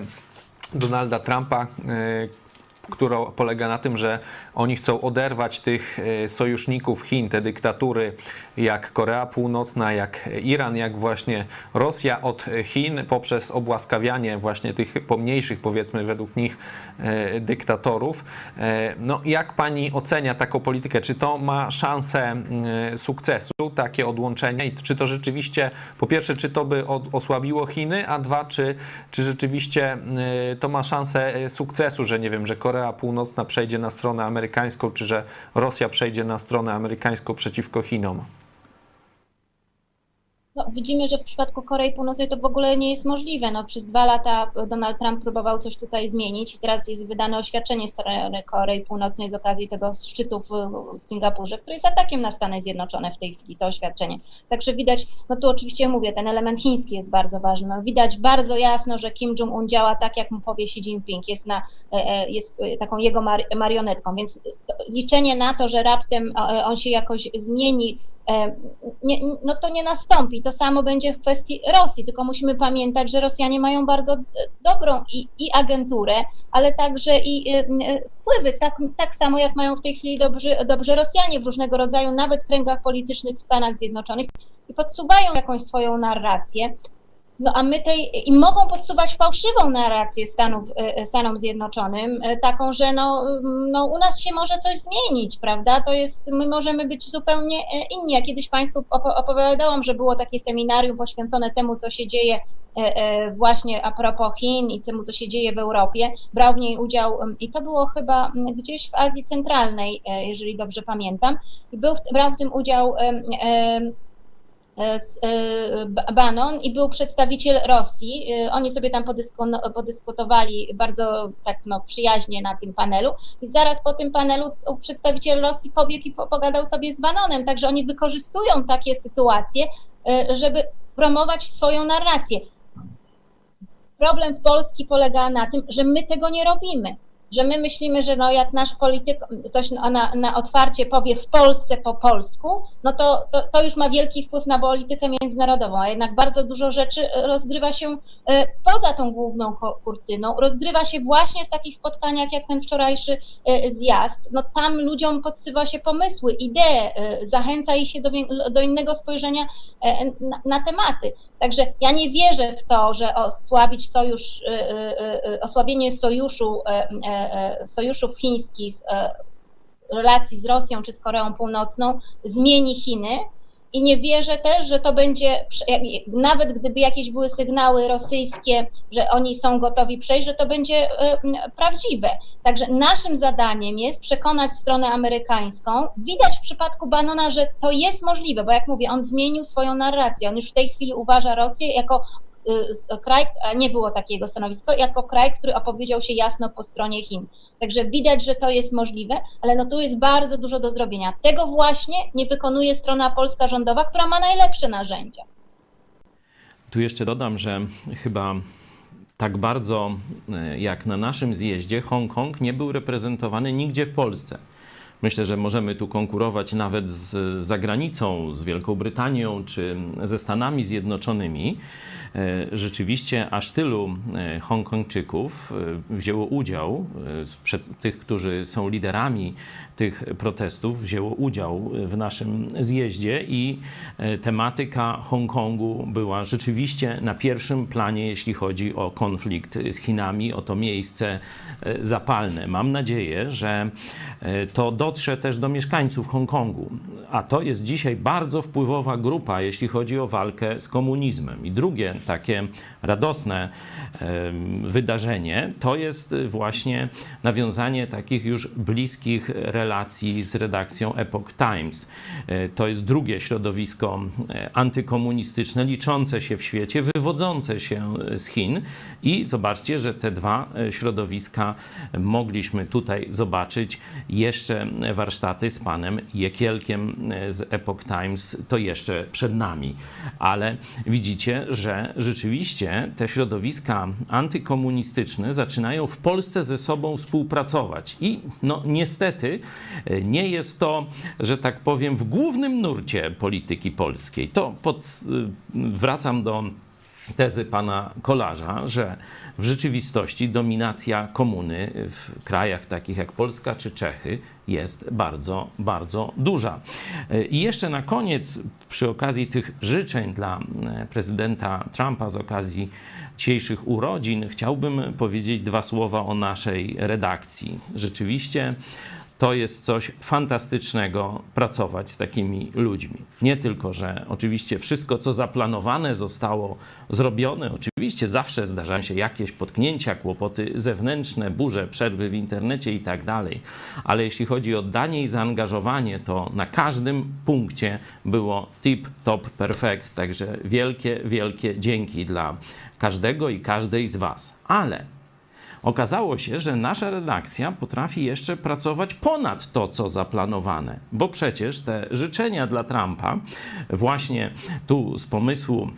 Donalda Trumpa, e, która polega na tym, że oni chcą oderwać tych e, sojuszników Chin, te dyktatury jak Korea Północna, jak Iran, jak właśnie Rosja od Chin poprzez obłaskawianie właśnie tych pomniejszych, powiedzmy według nich, e, dyktatorów. E, No jak pani ocenia taką politykę? Czy to ma szansę sukcesu, takie odłączenie? I czy to rzeczywiście, po pierwsze, czy to by osłabiło Chiny, a dwa, czy, czy rzeczywiście to ma szansę sukcesu, że nie wiem, że Korea Korea Północna przejdzie na stronę amerykańską, czy że Rosja przejdzie na stronę amerykańską przeciwko Chinom? No, widzimy, że w przypadku Korei Północnej to w ogóle nie jest możliwe. No, przez dwa lata Donald Trump próbował coś tutaj zmienić i teraz jest wydane oświadczenie strony Korei Północnej z okazji tego szczytu w Singapurze, który jest atakiem na Stany Zjednoczone w tej chwili, to oświadczenie. Także widać, no tu oczywiście mówię, ten element chiński jest bardzo ważny. No, widać bardzo jasno, że Kim Jong-un działa tak, jak mu powie Xi Jinping, jest, na, e, e, jest taką jego mar marionetką, więc liczenie na to, że raptem e, on się jakoś zmieni, nie, no to nie nastąpi. To samo będzie w kwestii Rosji, tylko musimy pamiętać, że Rosjanie mają bardzo e, dobrą i, i agenturę, ale także i e, wpływy, tak, tak samo jak mają w tej chwili dobrzy, dobrzy Rosjanie w różnego rodzaju, nawet kręgach politycznych w Stanach Zjednoczonych i podsuwają jakąś swoją narrację. No a my tej, i mogą podsuwać fałszywą narrację Stanów, e, Stanom Zjednoczonym, e, taką, że no, no u nas się może coś zmienić, prawda? To jest, my możemy być zupełnie e, inni. Ja kiedyś Państwu opo- opowiadałam, że było takie seminarium poświęcone temu, co się dzieje właśnie a propos Chin i temu, co się dzieje w Europie. Brał w niej udział i to było chyba gdzieś w Azji Centralnej, jeżeli dobrze pamiętam. Był, brał w tym udział Bannon i był przedstawiciel Rosji. Oni sobie tam podyskutowali bardzo tak no, przyjaźnie na tym panelu i zaraz po tym panelu przedstawiciel Rosji pobiegł i pogadał sobie z Bannonem, także oni wykorzystują takie sytuacje, żeby promować swoją narrację. Problem w Polski polega na tym, że my tego nie robimy że my myślimy, że no jak nasz polityk coś na, na otwarcie powie w Polsce po polsku, no to, to, to, już ma wielki wpływ na politykę międzynarodową, a jednak bardzo dużo rzeczy rozgrywa się e, poza tą główną kurtyną, rozgrywa się właśnie w takich spotkaniach jak ten wczorajszy e, zjazd. No tam ludziom podsywa się pomysły, idee, e, zachęca ich się do, do innego spojrzenia na, na tematy. Także ja nie wierzę w to, że osłabić sojusz, y, y, y, osłabienie sojuszu, sojuszów chińskich, relacji z Rosją czy z Koreą Północną zmieni Chiny, i nie wierzę też, że to będzie, nawet gdyby jakieś były sygnały rosyjskie, że oni są gotowi przejść, że to będzie e, prawdziwe. Także naszym zadaniem jest przekonać stronę amerykańską. Widać w przypadku Banona, że to jest możliwe, bo jak mówię, on zmienił swoją narrację. On już w tej chwili uważa Rosję jako kraj, nie było takiego stanowiska, jako kraj, który opowiedział się jasno po stronie Chin. Także widać, że to jest możliwe, ale no tu jest bardzo dużo do zrobienia. Tego właśnie nie wykonuje strona polska rządowa, która ma najlepsze narzędzia. Tu jeszcze dodam, że chyba tak bardzo e, jak na naszym zjeździe Hongkong nie był reprezentowany nigdzie w Polsce. Myślę, że możemy tu konkurować nawet z zagranicą, z Wielką Brytanią czy ze Stanami Zjednoczonymi. E, rzeczywiście aż tylu e, Hongkongczyków e, wzięło udział, tych, którzy są liderami tych protestów, wzięło udział w naszym zjeździe i tematyka Hongkongu była rzeczywiście na pierwszym planie, jeśli chodzi o konflikt z Chinami, o to miejsce zapalne. Mam nadzieję, że to dotrze też do mieszkańców Hongkongu, a to jest dzisiaj bardzo wpływowa grupa, jeśli chodzi o walkę z komunizmem. I drugie takie radosne wydarzenie, to jest właśnie nawiązanie takich już bliskich relacji z redakcją Epoch Times. E, to jest drugie środowisko e, antykomunistyczne, liczące się w świecie, wywodzące się z Chin. I zobaczcie, że te dwa e, środowiska mogliśmy tutaj zobaczyć. Jeszcze warsztaty z panem Jekielkiem z Epoch Times to jeszcze przed nami. Ale widzicie, że rzeczywiście te środowiska antykomunistyczne zaczynają w Polsce ze sobą współpracować. I no niestety e, nie jest to, że tak powiem, w głównym nurcie polityki polskiej. To pod, e, wracam do tezy pana Kolarza, że w rzeczywistości dominacja komuny w krajach takich jak Polska czy Czechy jest bardzo, bardzo duża. I jeszcze na koniec, przy okazji tych życzeń dla e, prezydenta Trumpa z okazji dzisiejszych urodzin, chciałbym powiedzieć dwa słowa o naszej redakcji. Rzeczywiście to jest coś fantastycznego pracować z takimi ludźmi. Nie tylko, że oczywiście wszystko, co zaplanowane, zostało zrobione. Oczywiście zawsze zdarzają się jakieś potknięcia, kłopoty zewnętrzne, burze, przerwy w internecie i tak dalej. Ale jeśli chodzi o oddanie i zaangażowanie, to na każdym punkcie było tip, top, perfekt. Także wielkie, wielkie dzięki dla każdego i każdej z Was. Ale Okazało się, że nasza redakcja potrafi jeszcze pracować ponad to, co zaplanowane, bo przecież te życzenia dla Trumpa, właśnie tu z pomysłu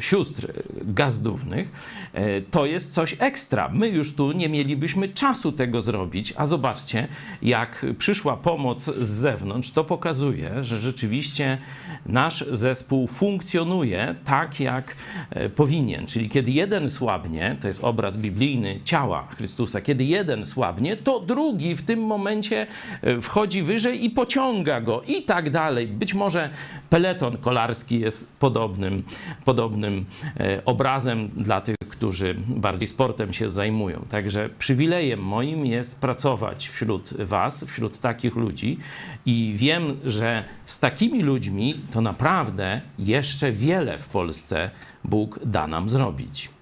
sióstr gazdównych, e, to jest coś ekstra. My już tu nie mielibyśmy czasu tego zrobić, a zobaczcie, jak przyszła pomoc z zewnątrz, to pokazuje, że rzeczywiście nasz zespół funkcjonuje tak, jak e, powinien. Czyli kiedy jeden słabnie, to jest obraz biblijny ciała Chrystusa, kiedy jeden słabnie, to drugi w tym momencie e, wchodzi wyżej i pociąga go i tak dalej. Być może peleton kolarski jest podobnym, podobnym e, obrazem dla tych, którzy bardziej sportem się zajmują. Także przywilejem moim jest pracować wśród Was, wśród takich ludzi i wiem, że z takimi ludźmi to naprawdę jeszcze wiele w Polsce Bóg da nam zrobić.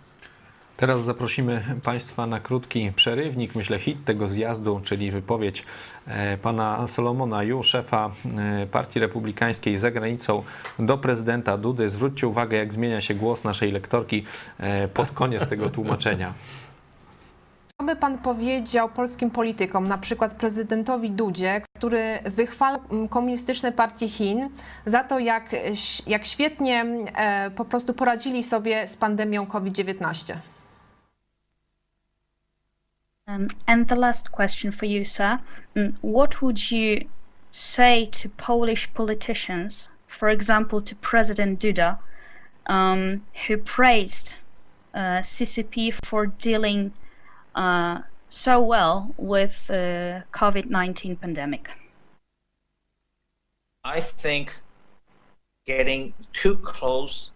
Teraz zaprosimy Państwa na krótki przerywnik, myślę hit tego zjazdu, czyli wypowiedź e, pana Solomona Ju, szefa e, Partii Republikańskiej za granicą do prezydenta Dudy. Zwróćcie uwagę, jak zmienia się głos naszej lektorki e, pod koniec tego tłumaczenia. Co by pan powiedział polskim politykom, na przykład prezydentowi Dudzie, który wychwala mm, komunistyczne partie Chin za to, jak, jak świetnie po prostu poradzili sobie z pandemią COVID-19? Um, and the last question for you, sir. Mm, What would you say to Polish politicians, for example, to President Duda, um, who praised uh, CCP for dealing uh, so well with the COVID-19 pandemic? I think getting too close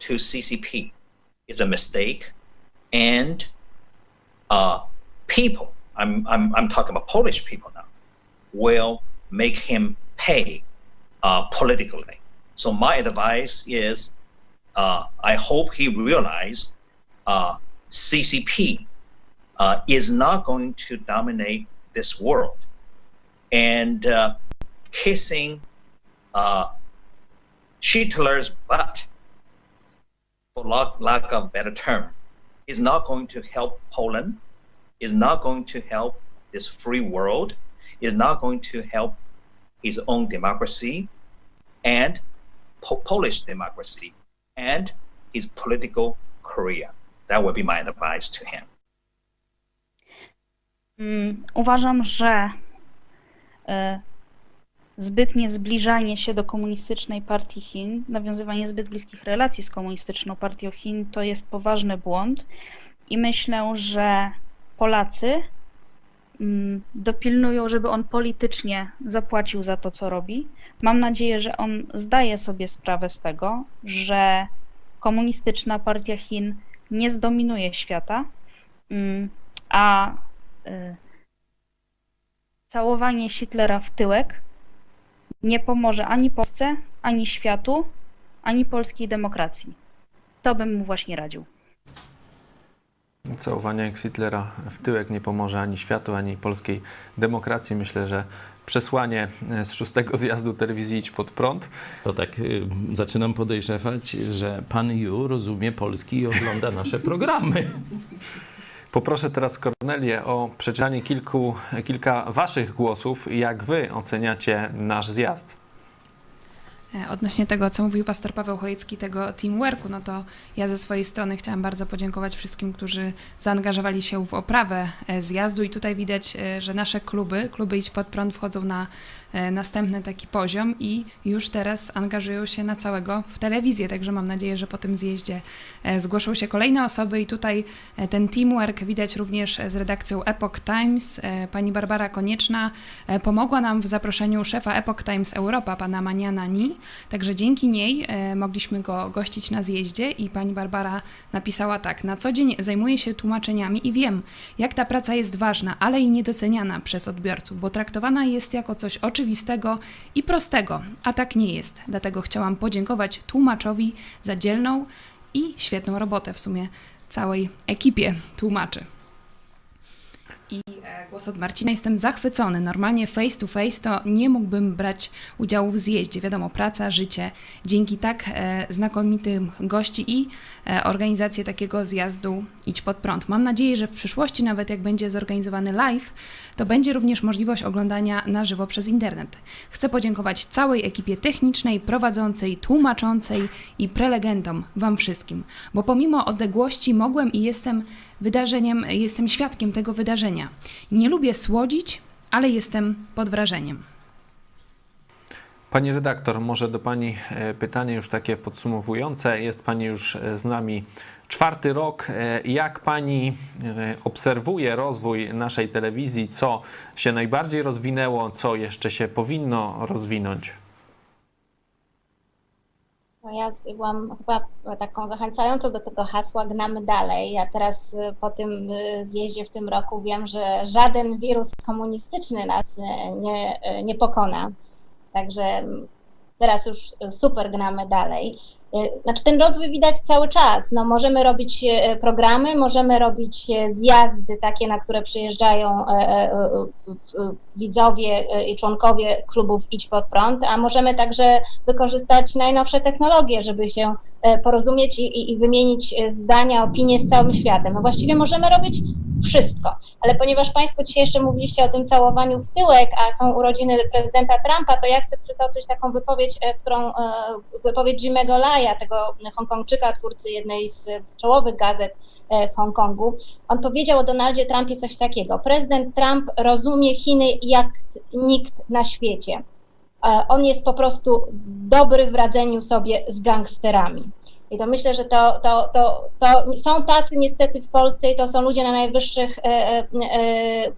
to CCP is a mistake, and uh, people, I'm, I'm, I'm talking about Polish people now, will make him pay uh, politically. So my advice is, uh, I hope he realize uh, CCP uh, is not going to dominate this world, and uh, kissing uh, Hitler's butt, for lack, lack of better term, is not going to help Poland, is not going to help this free world, is not going to help his own democracy and po- Polish democracy and his political career. That would be my advice to him. Mm, Uważam, że e, zbytnie zbliżanie się do komunistycznej partii Chin, nawiązywanie zbyt bliskich relacji z komunistyczną partią Chin to jest poważny błąd i myślę, że Polacy mm, dopilnują, żeby on politycznie zapłacił za to, co robi. Mam nadzieję, że on zdaje sobie sprawę z tego, że komunistyczna partia Chin nie zdominuje świata, mm, a y, całowanie Hitlera w tyłek nie pomoże ani Polsce, ani światu, ani polskiej demokracji. To bym mu właśnie radził. Całowanie jak Hitlera w tyłek nie pomoże ani światu, ani polskiej demokracji. Myślę, że przesłanie e, z szóstego zjazdu telewizji Idź Pod Prąd. To tak y, zaczynam podejrzewać, że pan Ju rozumie polski i ogląda nasze programy. Poproszę teraz Kornelię o przeczytanie kilku, kilka waszych głosów. Jak wy oceniacie nasz zjazd? E, Odnośnie tego, co mówił pastor Paweł Chojecki, tego teamworku, no to ja ze swojej strony chciałam bardzo podziękować wszystkim, którzy zaangażowali się w oprawę e, zjazdu. I tutaj widać, e, że nasze kluby, kluby Idź Pod Prąd wchodzą na następny taki poziom i już teraz angażują się na całego w telewizję, także mam nadzieję, że po tym zjeździe e, zgłoszą się kolejne osoby i tutaj e, ten teamwork widać również z redakcją Epoch Times. E, Pani Barbara Konieczna e, pomogła nam w zaproszeniu szefa Epoch Times Europa, pana Maniana Ni, także dzięki niej e, mogliśmy go gościć na zjeździe i pani Barbara napisała tak, na co dzień zajmuję się tłumaczeniami i wiem, jak ta praca jest ważna, ale i niedoceniana przez odbiorców, bo traktowana jest jako coś oczywistego i prostego, a tak nie jest. Dlatego chciałam podziękować tłumaczowi za dzielną i świetną robotę w sumie całej ekipie tłumaczy. I e, głos od Marcina. Jestem zachwycony. Normalnie face to face to nie mógłbym brać udziału w zjeździe. Wiadomo, praca, życie. Dzięki tak e, znakomitym gości i e, organizację takiego zjazdu Idź Pod Prąd. Mam nadzieję, że w przyszłości, nawet jak będzie zorganizowany live, to będzie również możliwość oglądania na żywo przez internet. Chcę podziękować całej ekipie technicznej, prowadzącej, tłumaczącej i prelegentom, Wam wszystkim, bo pomimo odległości mogłem i jestem wydarzeniem, jestem świadkiem tego wydarzenia. Nie lubię słodzić, ale jestem pod wrażeniem. Pani redaktor, może do Pani e, pytanie już takie podsumowujące. Jest Pani już e, z nami czwarty rok. E, Jak Pani obserwuje rozwój naszej telewizji? Co się najbardziej rozwinęło? Co jeszcze się powinno rozwinąć? No ja byłam chyba taką zachęcającą do tego hasła gnamy dalej. Ja teraz y, po tym y, zjeździe w tym roku wiem, że żaden wirus komunistyczny nas y, nie, nie pokona. Także mm, teraz już super gnamy dalej. Y, Znaczy ten rozwój widać cały czas. No, możemy robić y, programy, możemy robić y, zjazdy takie, na które przyjeżdżają e, e, e, e, widzowie e, i członkowie klubów Idź Pod Prąd, a możemy także wykorzystać najnowsze technologie, żeby się e, porozumieć i, i- i wymienić e, zdania, opinie z całym światem. No właściwie możemy robić wszystko, ale ponieważ Państwo dzisiaj jeszcze mówiliście o tym całowaniu w tyłek, a są urodziny prezydenta Trumpa, to ja chcę przytoczyć taką wypowiedź, e, którą, e, wypowiedź Jimmy'ego Laya, tego Hongkongczyka, twórcy jednej z czołowych gazet e, w Hongkongu. On powiedział o Donaldzie Trumpie coś takiego. Prezydent Trump rozumie Chiny jak nikt na świecie. E, On jest po prostu dobry w radzeniu sobie z gangsterami. I to myślę, że to, to, to, to są tacy niestety w Polsce i to są ludzie na najwyższych e, e, e,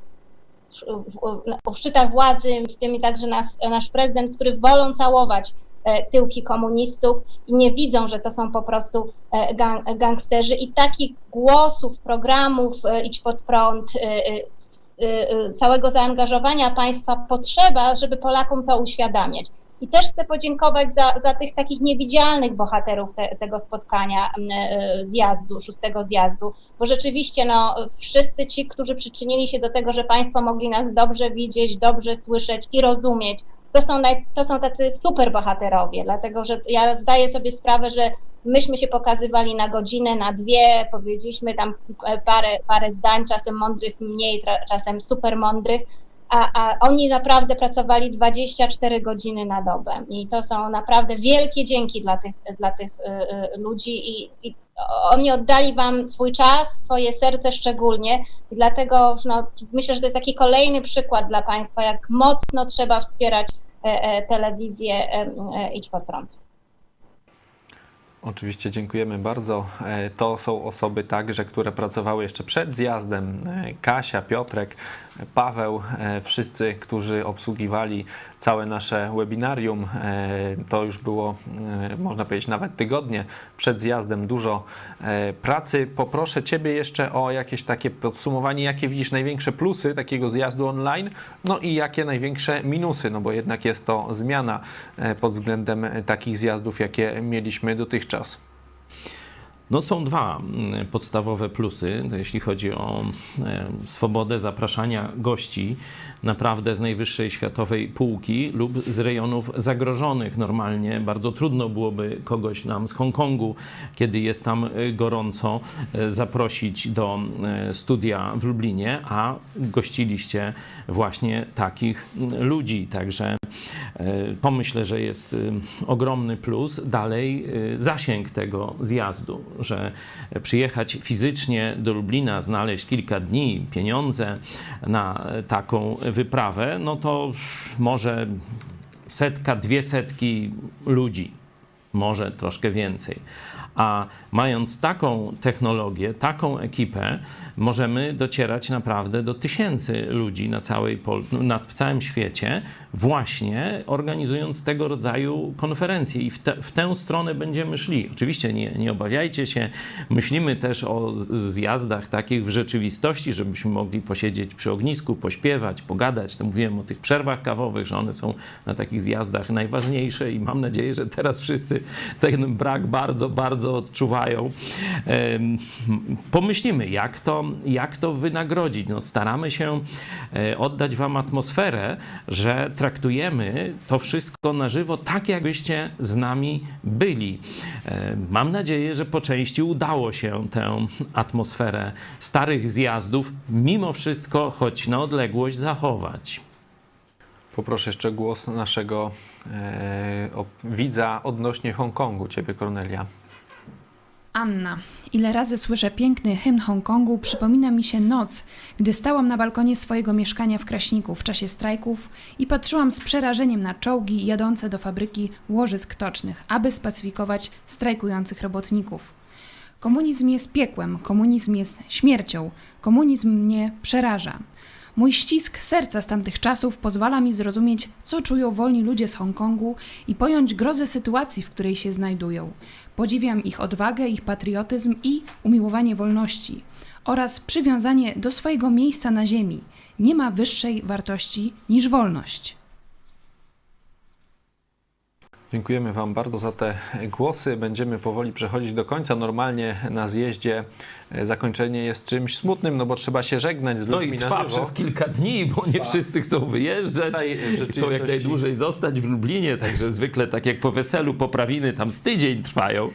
w, w, szczytach władzy, w tym także nas, nasz prezydent, który wolą całować e, tyłki komunistów i nie widzą, że to są po prostu gang, gangsterzy. I takich głosów, programów Idź Pod Prąd, całego zaangażowania państwa potrzeba, żeby Polakom to uświadamiać. I też chcę podziękować za, za tych takich niewidzialnych bohaterów te, tego spotkania, e, zjazdu, szóstego zjazdu, bo rzeczywiście no, wszyscy ci, którzy przyczynili się do tego, że Państwo mogli nas dobrze widzieć, dobrze słyszeć i rozumieć, to są, naj, to są tacy super bohaterowie, dlatego że ja zdaję sobie sprawę, że myśmy się pokazywali na godzinę, na dwie, powiedzieliśmy tam parę, parę zdań, czasem mądrych mniej, czasem super mądrych, a, a oni naprawdę pracowali 24 godziny na dobę i to są naprawdę wielkie dzięki dla tych, dla tych y, y, ludzi i, i oni oddali Wam swój czas, swoje serce szczególnie i dlatego no, myślę, że to jest taki kolejny przykład dla Państwa, jak mocno trzeba wspierać e, e, telewizję e, Idź Pod Prąd. Oczywiście dziękujemy bardzo. E, To są osoby także, które pracowały jeszcze przed zjazdem. E, Kasia, Piotrek, Paweł, e, wszyscy, którzy obsługiwali całe nasze webinarium. E, To już było, e, można powiedzieć, nawet tygodnie przed zjazdem. Dużo pracy. Poproszę Ciebie jeszcze o jakieś takie podsumowanie, jakie widzisz największe plusy takiego zjazdu online, no i jakie największe minusy, no bo jednak jest to zmiana pod względem takich zjazdów, jakie mieliśmy dotychczas. No są dwa mm, podstawowe plusy, jeśli chodzi o e, swobodę zapraszania gości naprawdę z najwyższej światowej półki lub z rejonów zagrożonych. Normalnie bardzo trudno byłoby kogoś nam z Hongkongu, kiedy jest tam e, gorąco, e, zaprosić do studia w Lublinie, a gościliście właśnie takich mm, ludzi. Także e, to myślę, że jest ogromny plus. Dalej zasięg tego zjazdu. Że przyjechać fizycznie do Lublina, znaleźć kilka dni, pieniądze na taką wyprawę, no to może setka, dwie setki ludzi, może troszkę więcej. A mając taką technologię, taką ekipę, możemy docierać naprawdę do tysięcy ludzi na całej Pol- na, w całym świecie, właśnie organizując tego rodzaju konferencje. I w, te, w tę stronę będziemy szli. Oczywiście nie, nie obawiajcie się, myślimy też o zjazdach takich w rzeczywistości, żebyśmy mogli posiedzieć przy ognisku, pośpiewać, pogadać. To mówiłem o tych przerwach kawowych, że one są na takich zjazdach najważniejsze i mam nadzieję, że teraz wszyscy ten brak bardzo, bardzo odczuwają. Em, Pomyślimy, jak to, jak to wynagrodzić. No, staramy się e, oddać Wam atmosferę, że traktujemy to wszystko na żywo tak, jakbyście z nami byli. E, Mam nadzieję, że po części udało się tę atmosferę starych zjazdów mimo wszystko, choć na odległość, zachować. Poproszę jeszcze głos naszego e, widza odnośnie Hongkongu, ciebie Kornelia. Anna. Ile razy słyszę piękny hymn Hongkongu, przypomina mi się noc, gdy stałam na balkonie swojego mieszkania w Kraśniku w czasie strajków i patrzyłam z przerażeniem na czołgi jadące do fabryki łożysk tocznych, aby spacyfikować strajkujących robotników. Komunizm jest piekłem, komunizm jest śmiercią, komunizm mnie przeraża. Mój ścisk serca z tamtych czasów pozwala mi zrozumieć, co czują wolni ludzie z Hongkongu i pojąć grozę sytuacji, w której się znajdują. Podziwiam ich odwagę, ich patriotyzm i umiłowanie wolności oraz przywiązanie do swojego miejsca na ziemi. Nie ma wyższej wartości niż wolność. Dziękujemy Wam bardzo za te głosy. Będziemy powoli przechodzić do końca. Normalnie na zjeździe zakończenie jest czymś smutnym, no bo trzeba się żegnać z No ludźmi i na trwa przez kilka dni, bo nie wszyscy chcą wyjeżdżać, w chcą jak najdłużej zostać w Lublinie, także zwykle tak jak po weselu poprawiny tam z tydzień trwają.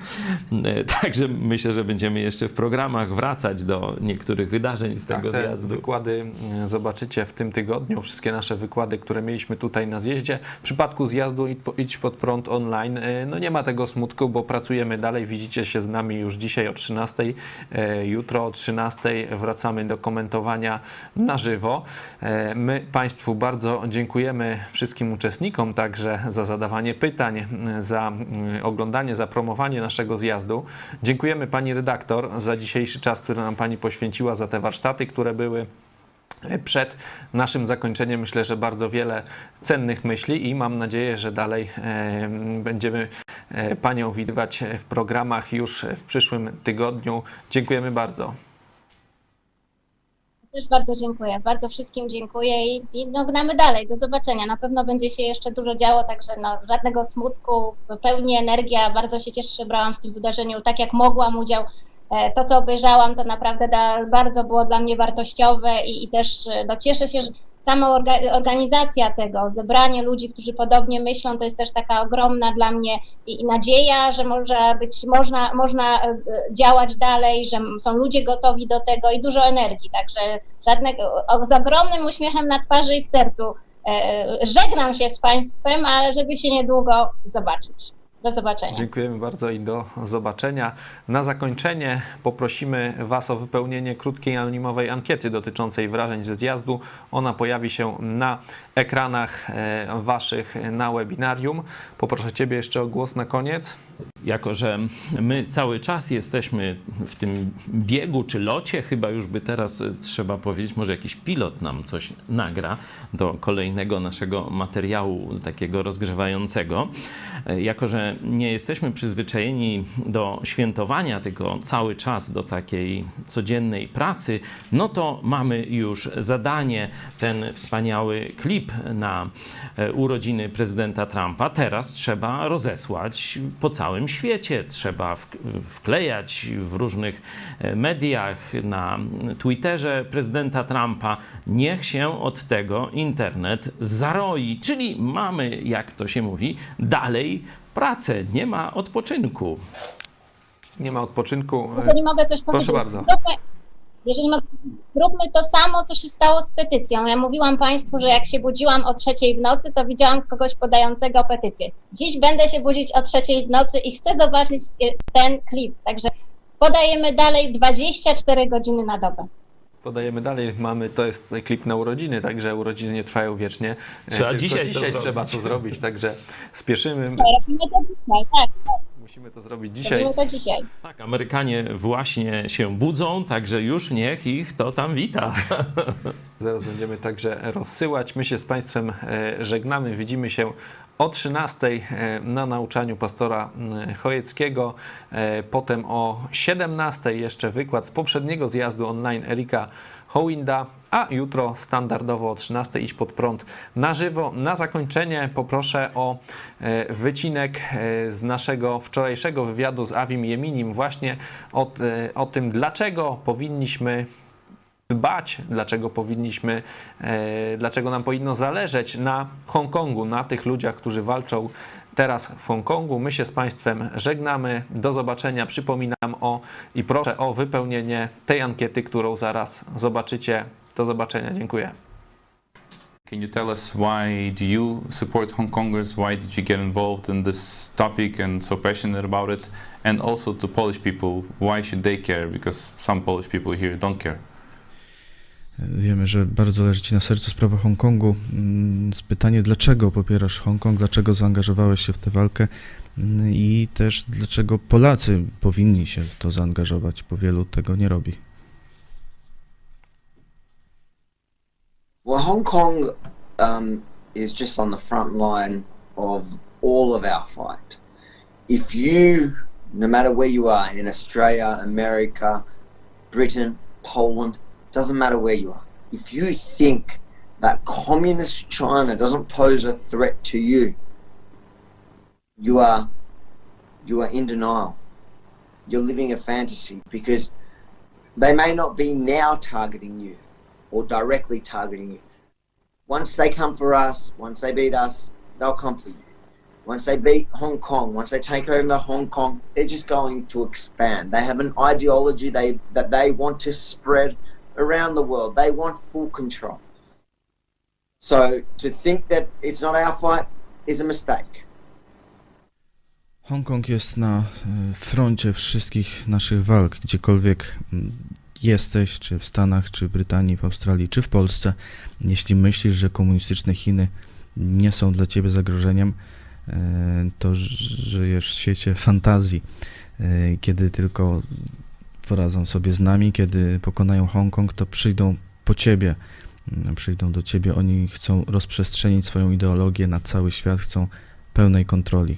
E, Także myślę, że będziemy jeszcze w programach wracać do niektórych wydarzeń z tego Tak, zjazdu. wykłady zobaczycie w tym tygodniu. Wszystkie nasze wykłady, które mieliśmy tutaj na zjeździe. W przypadku zjazdu Idź po- Idź pod prąd online, e, no nie ma tego smutku, bo pracujemy dalej. Widzicie się z nami już dzisiaj o 13. Jutro o 13 wracamy do komentowania na żywo. E, My Państwu bardzo dziękujemy wszystkim uczestnikom także za zadawanie pytań, za mm, oglądanie, za promowanie naszego zjazdu. Dziękujemy Pani redaktor za dzisiejszy czas, który nam Pani poświęciła, za te warsztaty, które były przed naszym zakończeniem myślę, że bardzo wiele cennych myśli i mam nadzieję, że dalej e, będziemy e, Panią widywać w programach już w przyszłym tygodniu. Dziękujemy bardzo. Też bardzo dziękuję, bardzo wszystkim dziękuję i, i no, gnamy dalej. Do zobaczenia. Na pewno będzie się jeszcze dużo działo, także no, żadnego smutku, pełni energia. Bardzo się cieszę, że brałam w tym wydarzeniu tak jak mogłam udział. E, To, co obejrzałam, to naprawdę da, bardzo było dla mnie wartościowe i, i też e, no, cieszę się, że sama orga, organizacja tego, zebranie ludzi, którzy podobnie myślą, to jest też taka ogromna dla mnie i, i nadzieja, że może być, można, można e, działać dalej, że są ludzie gotowi do tego i dużo energii, także żadnego, z ogromnym uśmiechem na twarzy i w sercu żegnam się z Państwem, ale żeby się niedługo zobaczyć. Do zobaczenia. Dziękujemy bardzo i do zobaczenia. Na zakończenie poprosimy Was o wypełnienie krótkiej anonimowej ankiety dotyczącej wrażeń ze zjazdu. Ona pojawi się na ekranach e, Waszych na webinarium. Poproszę Ciebie jeszcze o głos na koniec. Jako, że my cały czas jesteśmy w tym biegu czy locie, chyba już by teraz e, trzeba powiedzieć, może jakiś pilot nam coś nagra do kolejnego naszego materiału takiego rozgrzewającego. E, Jako, że nie jesteśmy przyzwyczajeni do świętowania, tylko cały czas do takiej codziennej pracy, no to mamy już zadanie, ten wspaniały klip na e, urodziny prezydenta Trumpa. Teraz trzeba rozesłać po całym świecie. Trzeba wk- wklejać w różnych e, mediach, na Twitterze prezydenta Trumpa. Niech się od tego internet zaroi. Czyli mamy, jak to się mówi, dalej pracę. Nie ma odpoczynku. Nie ma odpoczynku. Jeżeli mogę coś Proszę powiedzieć. bardzo. Jeżeli mogę, zróbmy to samo, co się stało z petycją. Ja mówiłam Państwu, że jak się budziłam o trzeciej w nocy, to widziałam kogoś podającego petycję. Dziś będę się budzić o trzeciej w nocy i chcę zobaczyć e, ten klip. Także podajemy dalej 24 godziny na dobę. Podajemy dalej, mamy, to jest klip na urodziny, także urodziny nie trwają wiecznie. E, Trzeba Tylko dzisiaj to dzisiaj zrobić. trzeba to zrobić, także spieszymy. Robimy to dzisiaj, tak, tak. Musimy to zrobić dzisiaj. Robimy to dzisiaj. Tak, Amerykanie właśnie się budzą, także już niech ich to tam wita. Zaraz będziemy także rozsyłać. My się z Państwem e, żegnamy. Widzimy się o 13 e, na nauczaniu pastora Chojeckiego. E, Potem o 17 jeszcze wykład z poprzedniego zjazdu online Erika Hołinda. A jutro standardowo o 13 iść pod prąd na żywo. Na zakończenie poproszę o e, wycinek e, z naszego wczorajszego wywiadu z Avim Jeminim właśnie o, e, o tym, dlaczego powinniśmy dbać, dlaczego powinniśmy, dlaczego nam powinno zależeć na Hongkongu, na tych ludziach, którzy walczą teraz w Hongkongu. My się z Państwem żegnamy. Do zobaczenia. Przypominam o i proszę o wypełnienie tej ankiety, którą zaraz zobaczycie. Do zobaczenia. Dziękuję. Can you tell us why do you support Hong Kongers? Why did you get involved in this topic and so passionate about it? And also to Polish people, why should they care? Because some Polish people here don't care. Wiemy, że bardzo leży Ci na sercu sprawa Hongkongu. Mm, Pytanie, dlaczego popierasz Hongkong, dlaczego zaangażowałeś się w tę walkę Mm, i też dlaczego Polacy powinni się w to zaangażować, bo wielu tego nie robi. Well, Hong Kong um, is just on the front line of all of our fight. If you, no matter where you are in Australia, America, Britain, Poland, doesn't matter where you are, if you think that communist China doesn't pose a threat to you, you are you are in denial. You're living a fantasy because they may not be now targeting you or directly targeting you. Once they come for us, once they beat us, they'll come for you. Once they beat Hong Kong, once they take over Hong Kong, they're just going to expand. They have an ideology they that they want to spread around the world. They want full control. So to think that it's not our fight is a mistake. Hongkong jest na e, froncie wszystkich naszych walk, gdziekolwiek mm, jesteś, czy w Stanach, czy w Brytanii, w Australii, czy w Polsce. Jeśli myślisz, że komunistyczne Chiny nie są dla ciebie zagrożeniem, e, to żyjesz w świecie fantazji, E, kiedy tylko poradzą sobie z nami, kiedy pokonają Hongkong, to przyjdą po ciebie, Mm, przyjdą do ciebie, oni chcą rozprzestrzenić swoją ideologię na cały świat, chcą pełnej kontroli.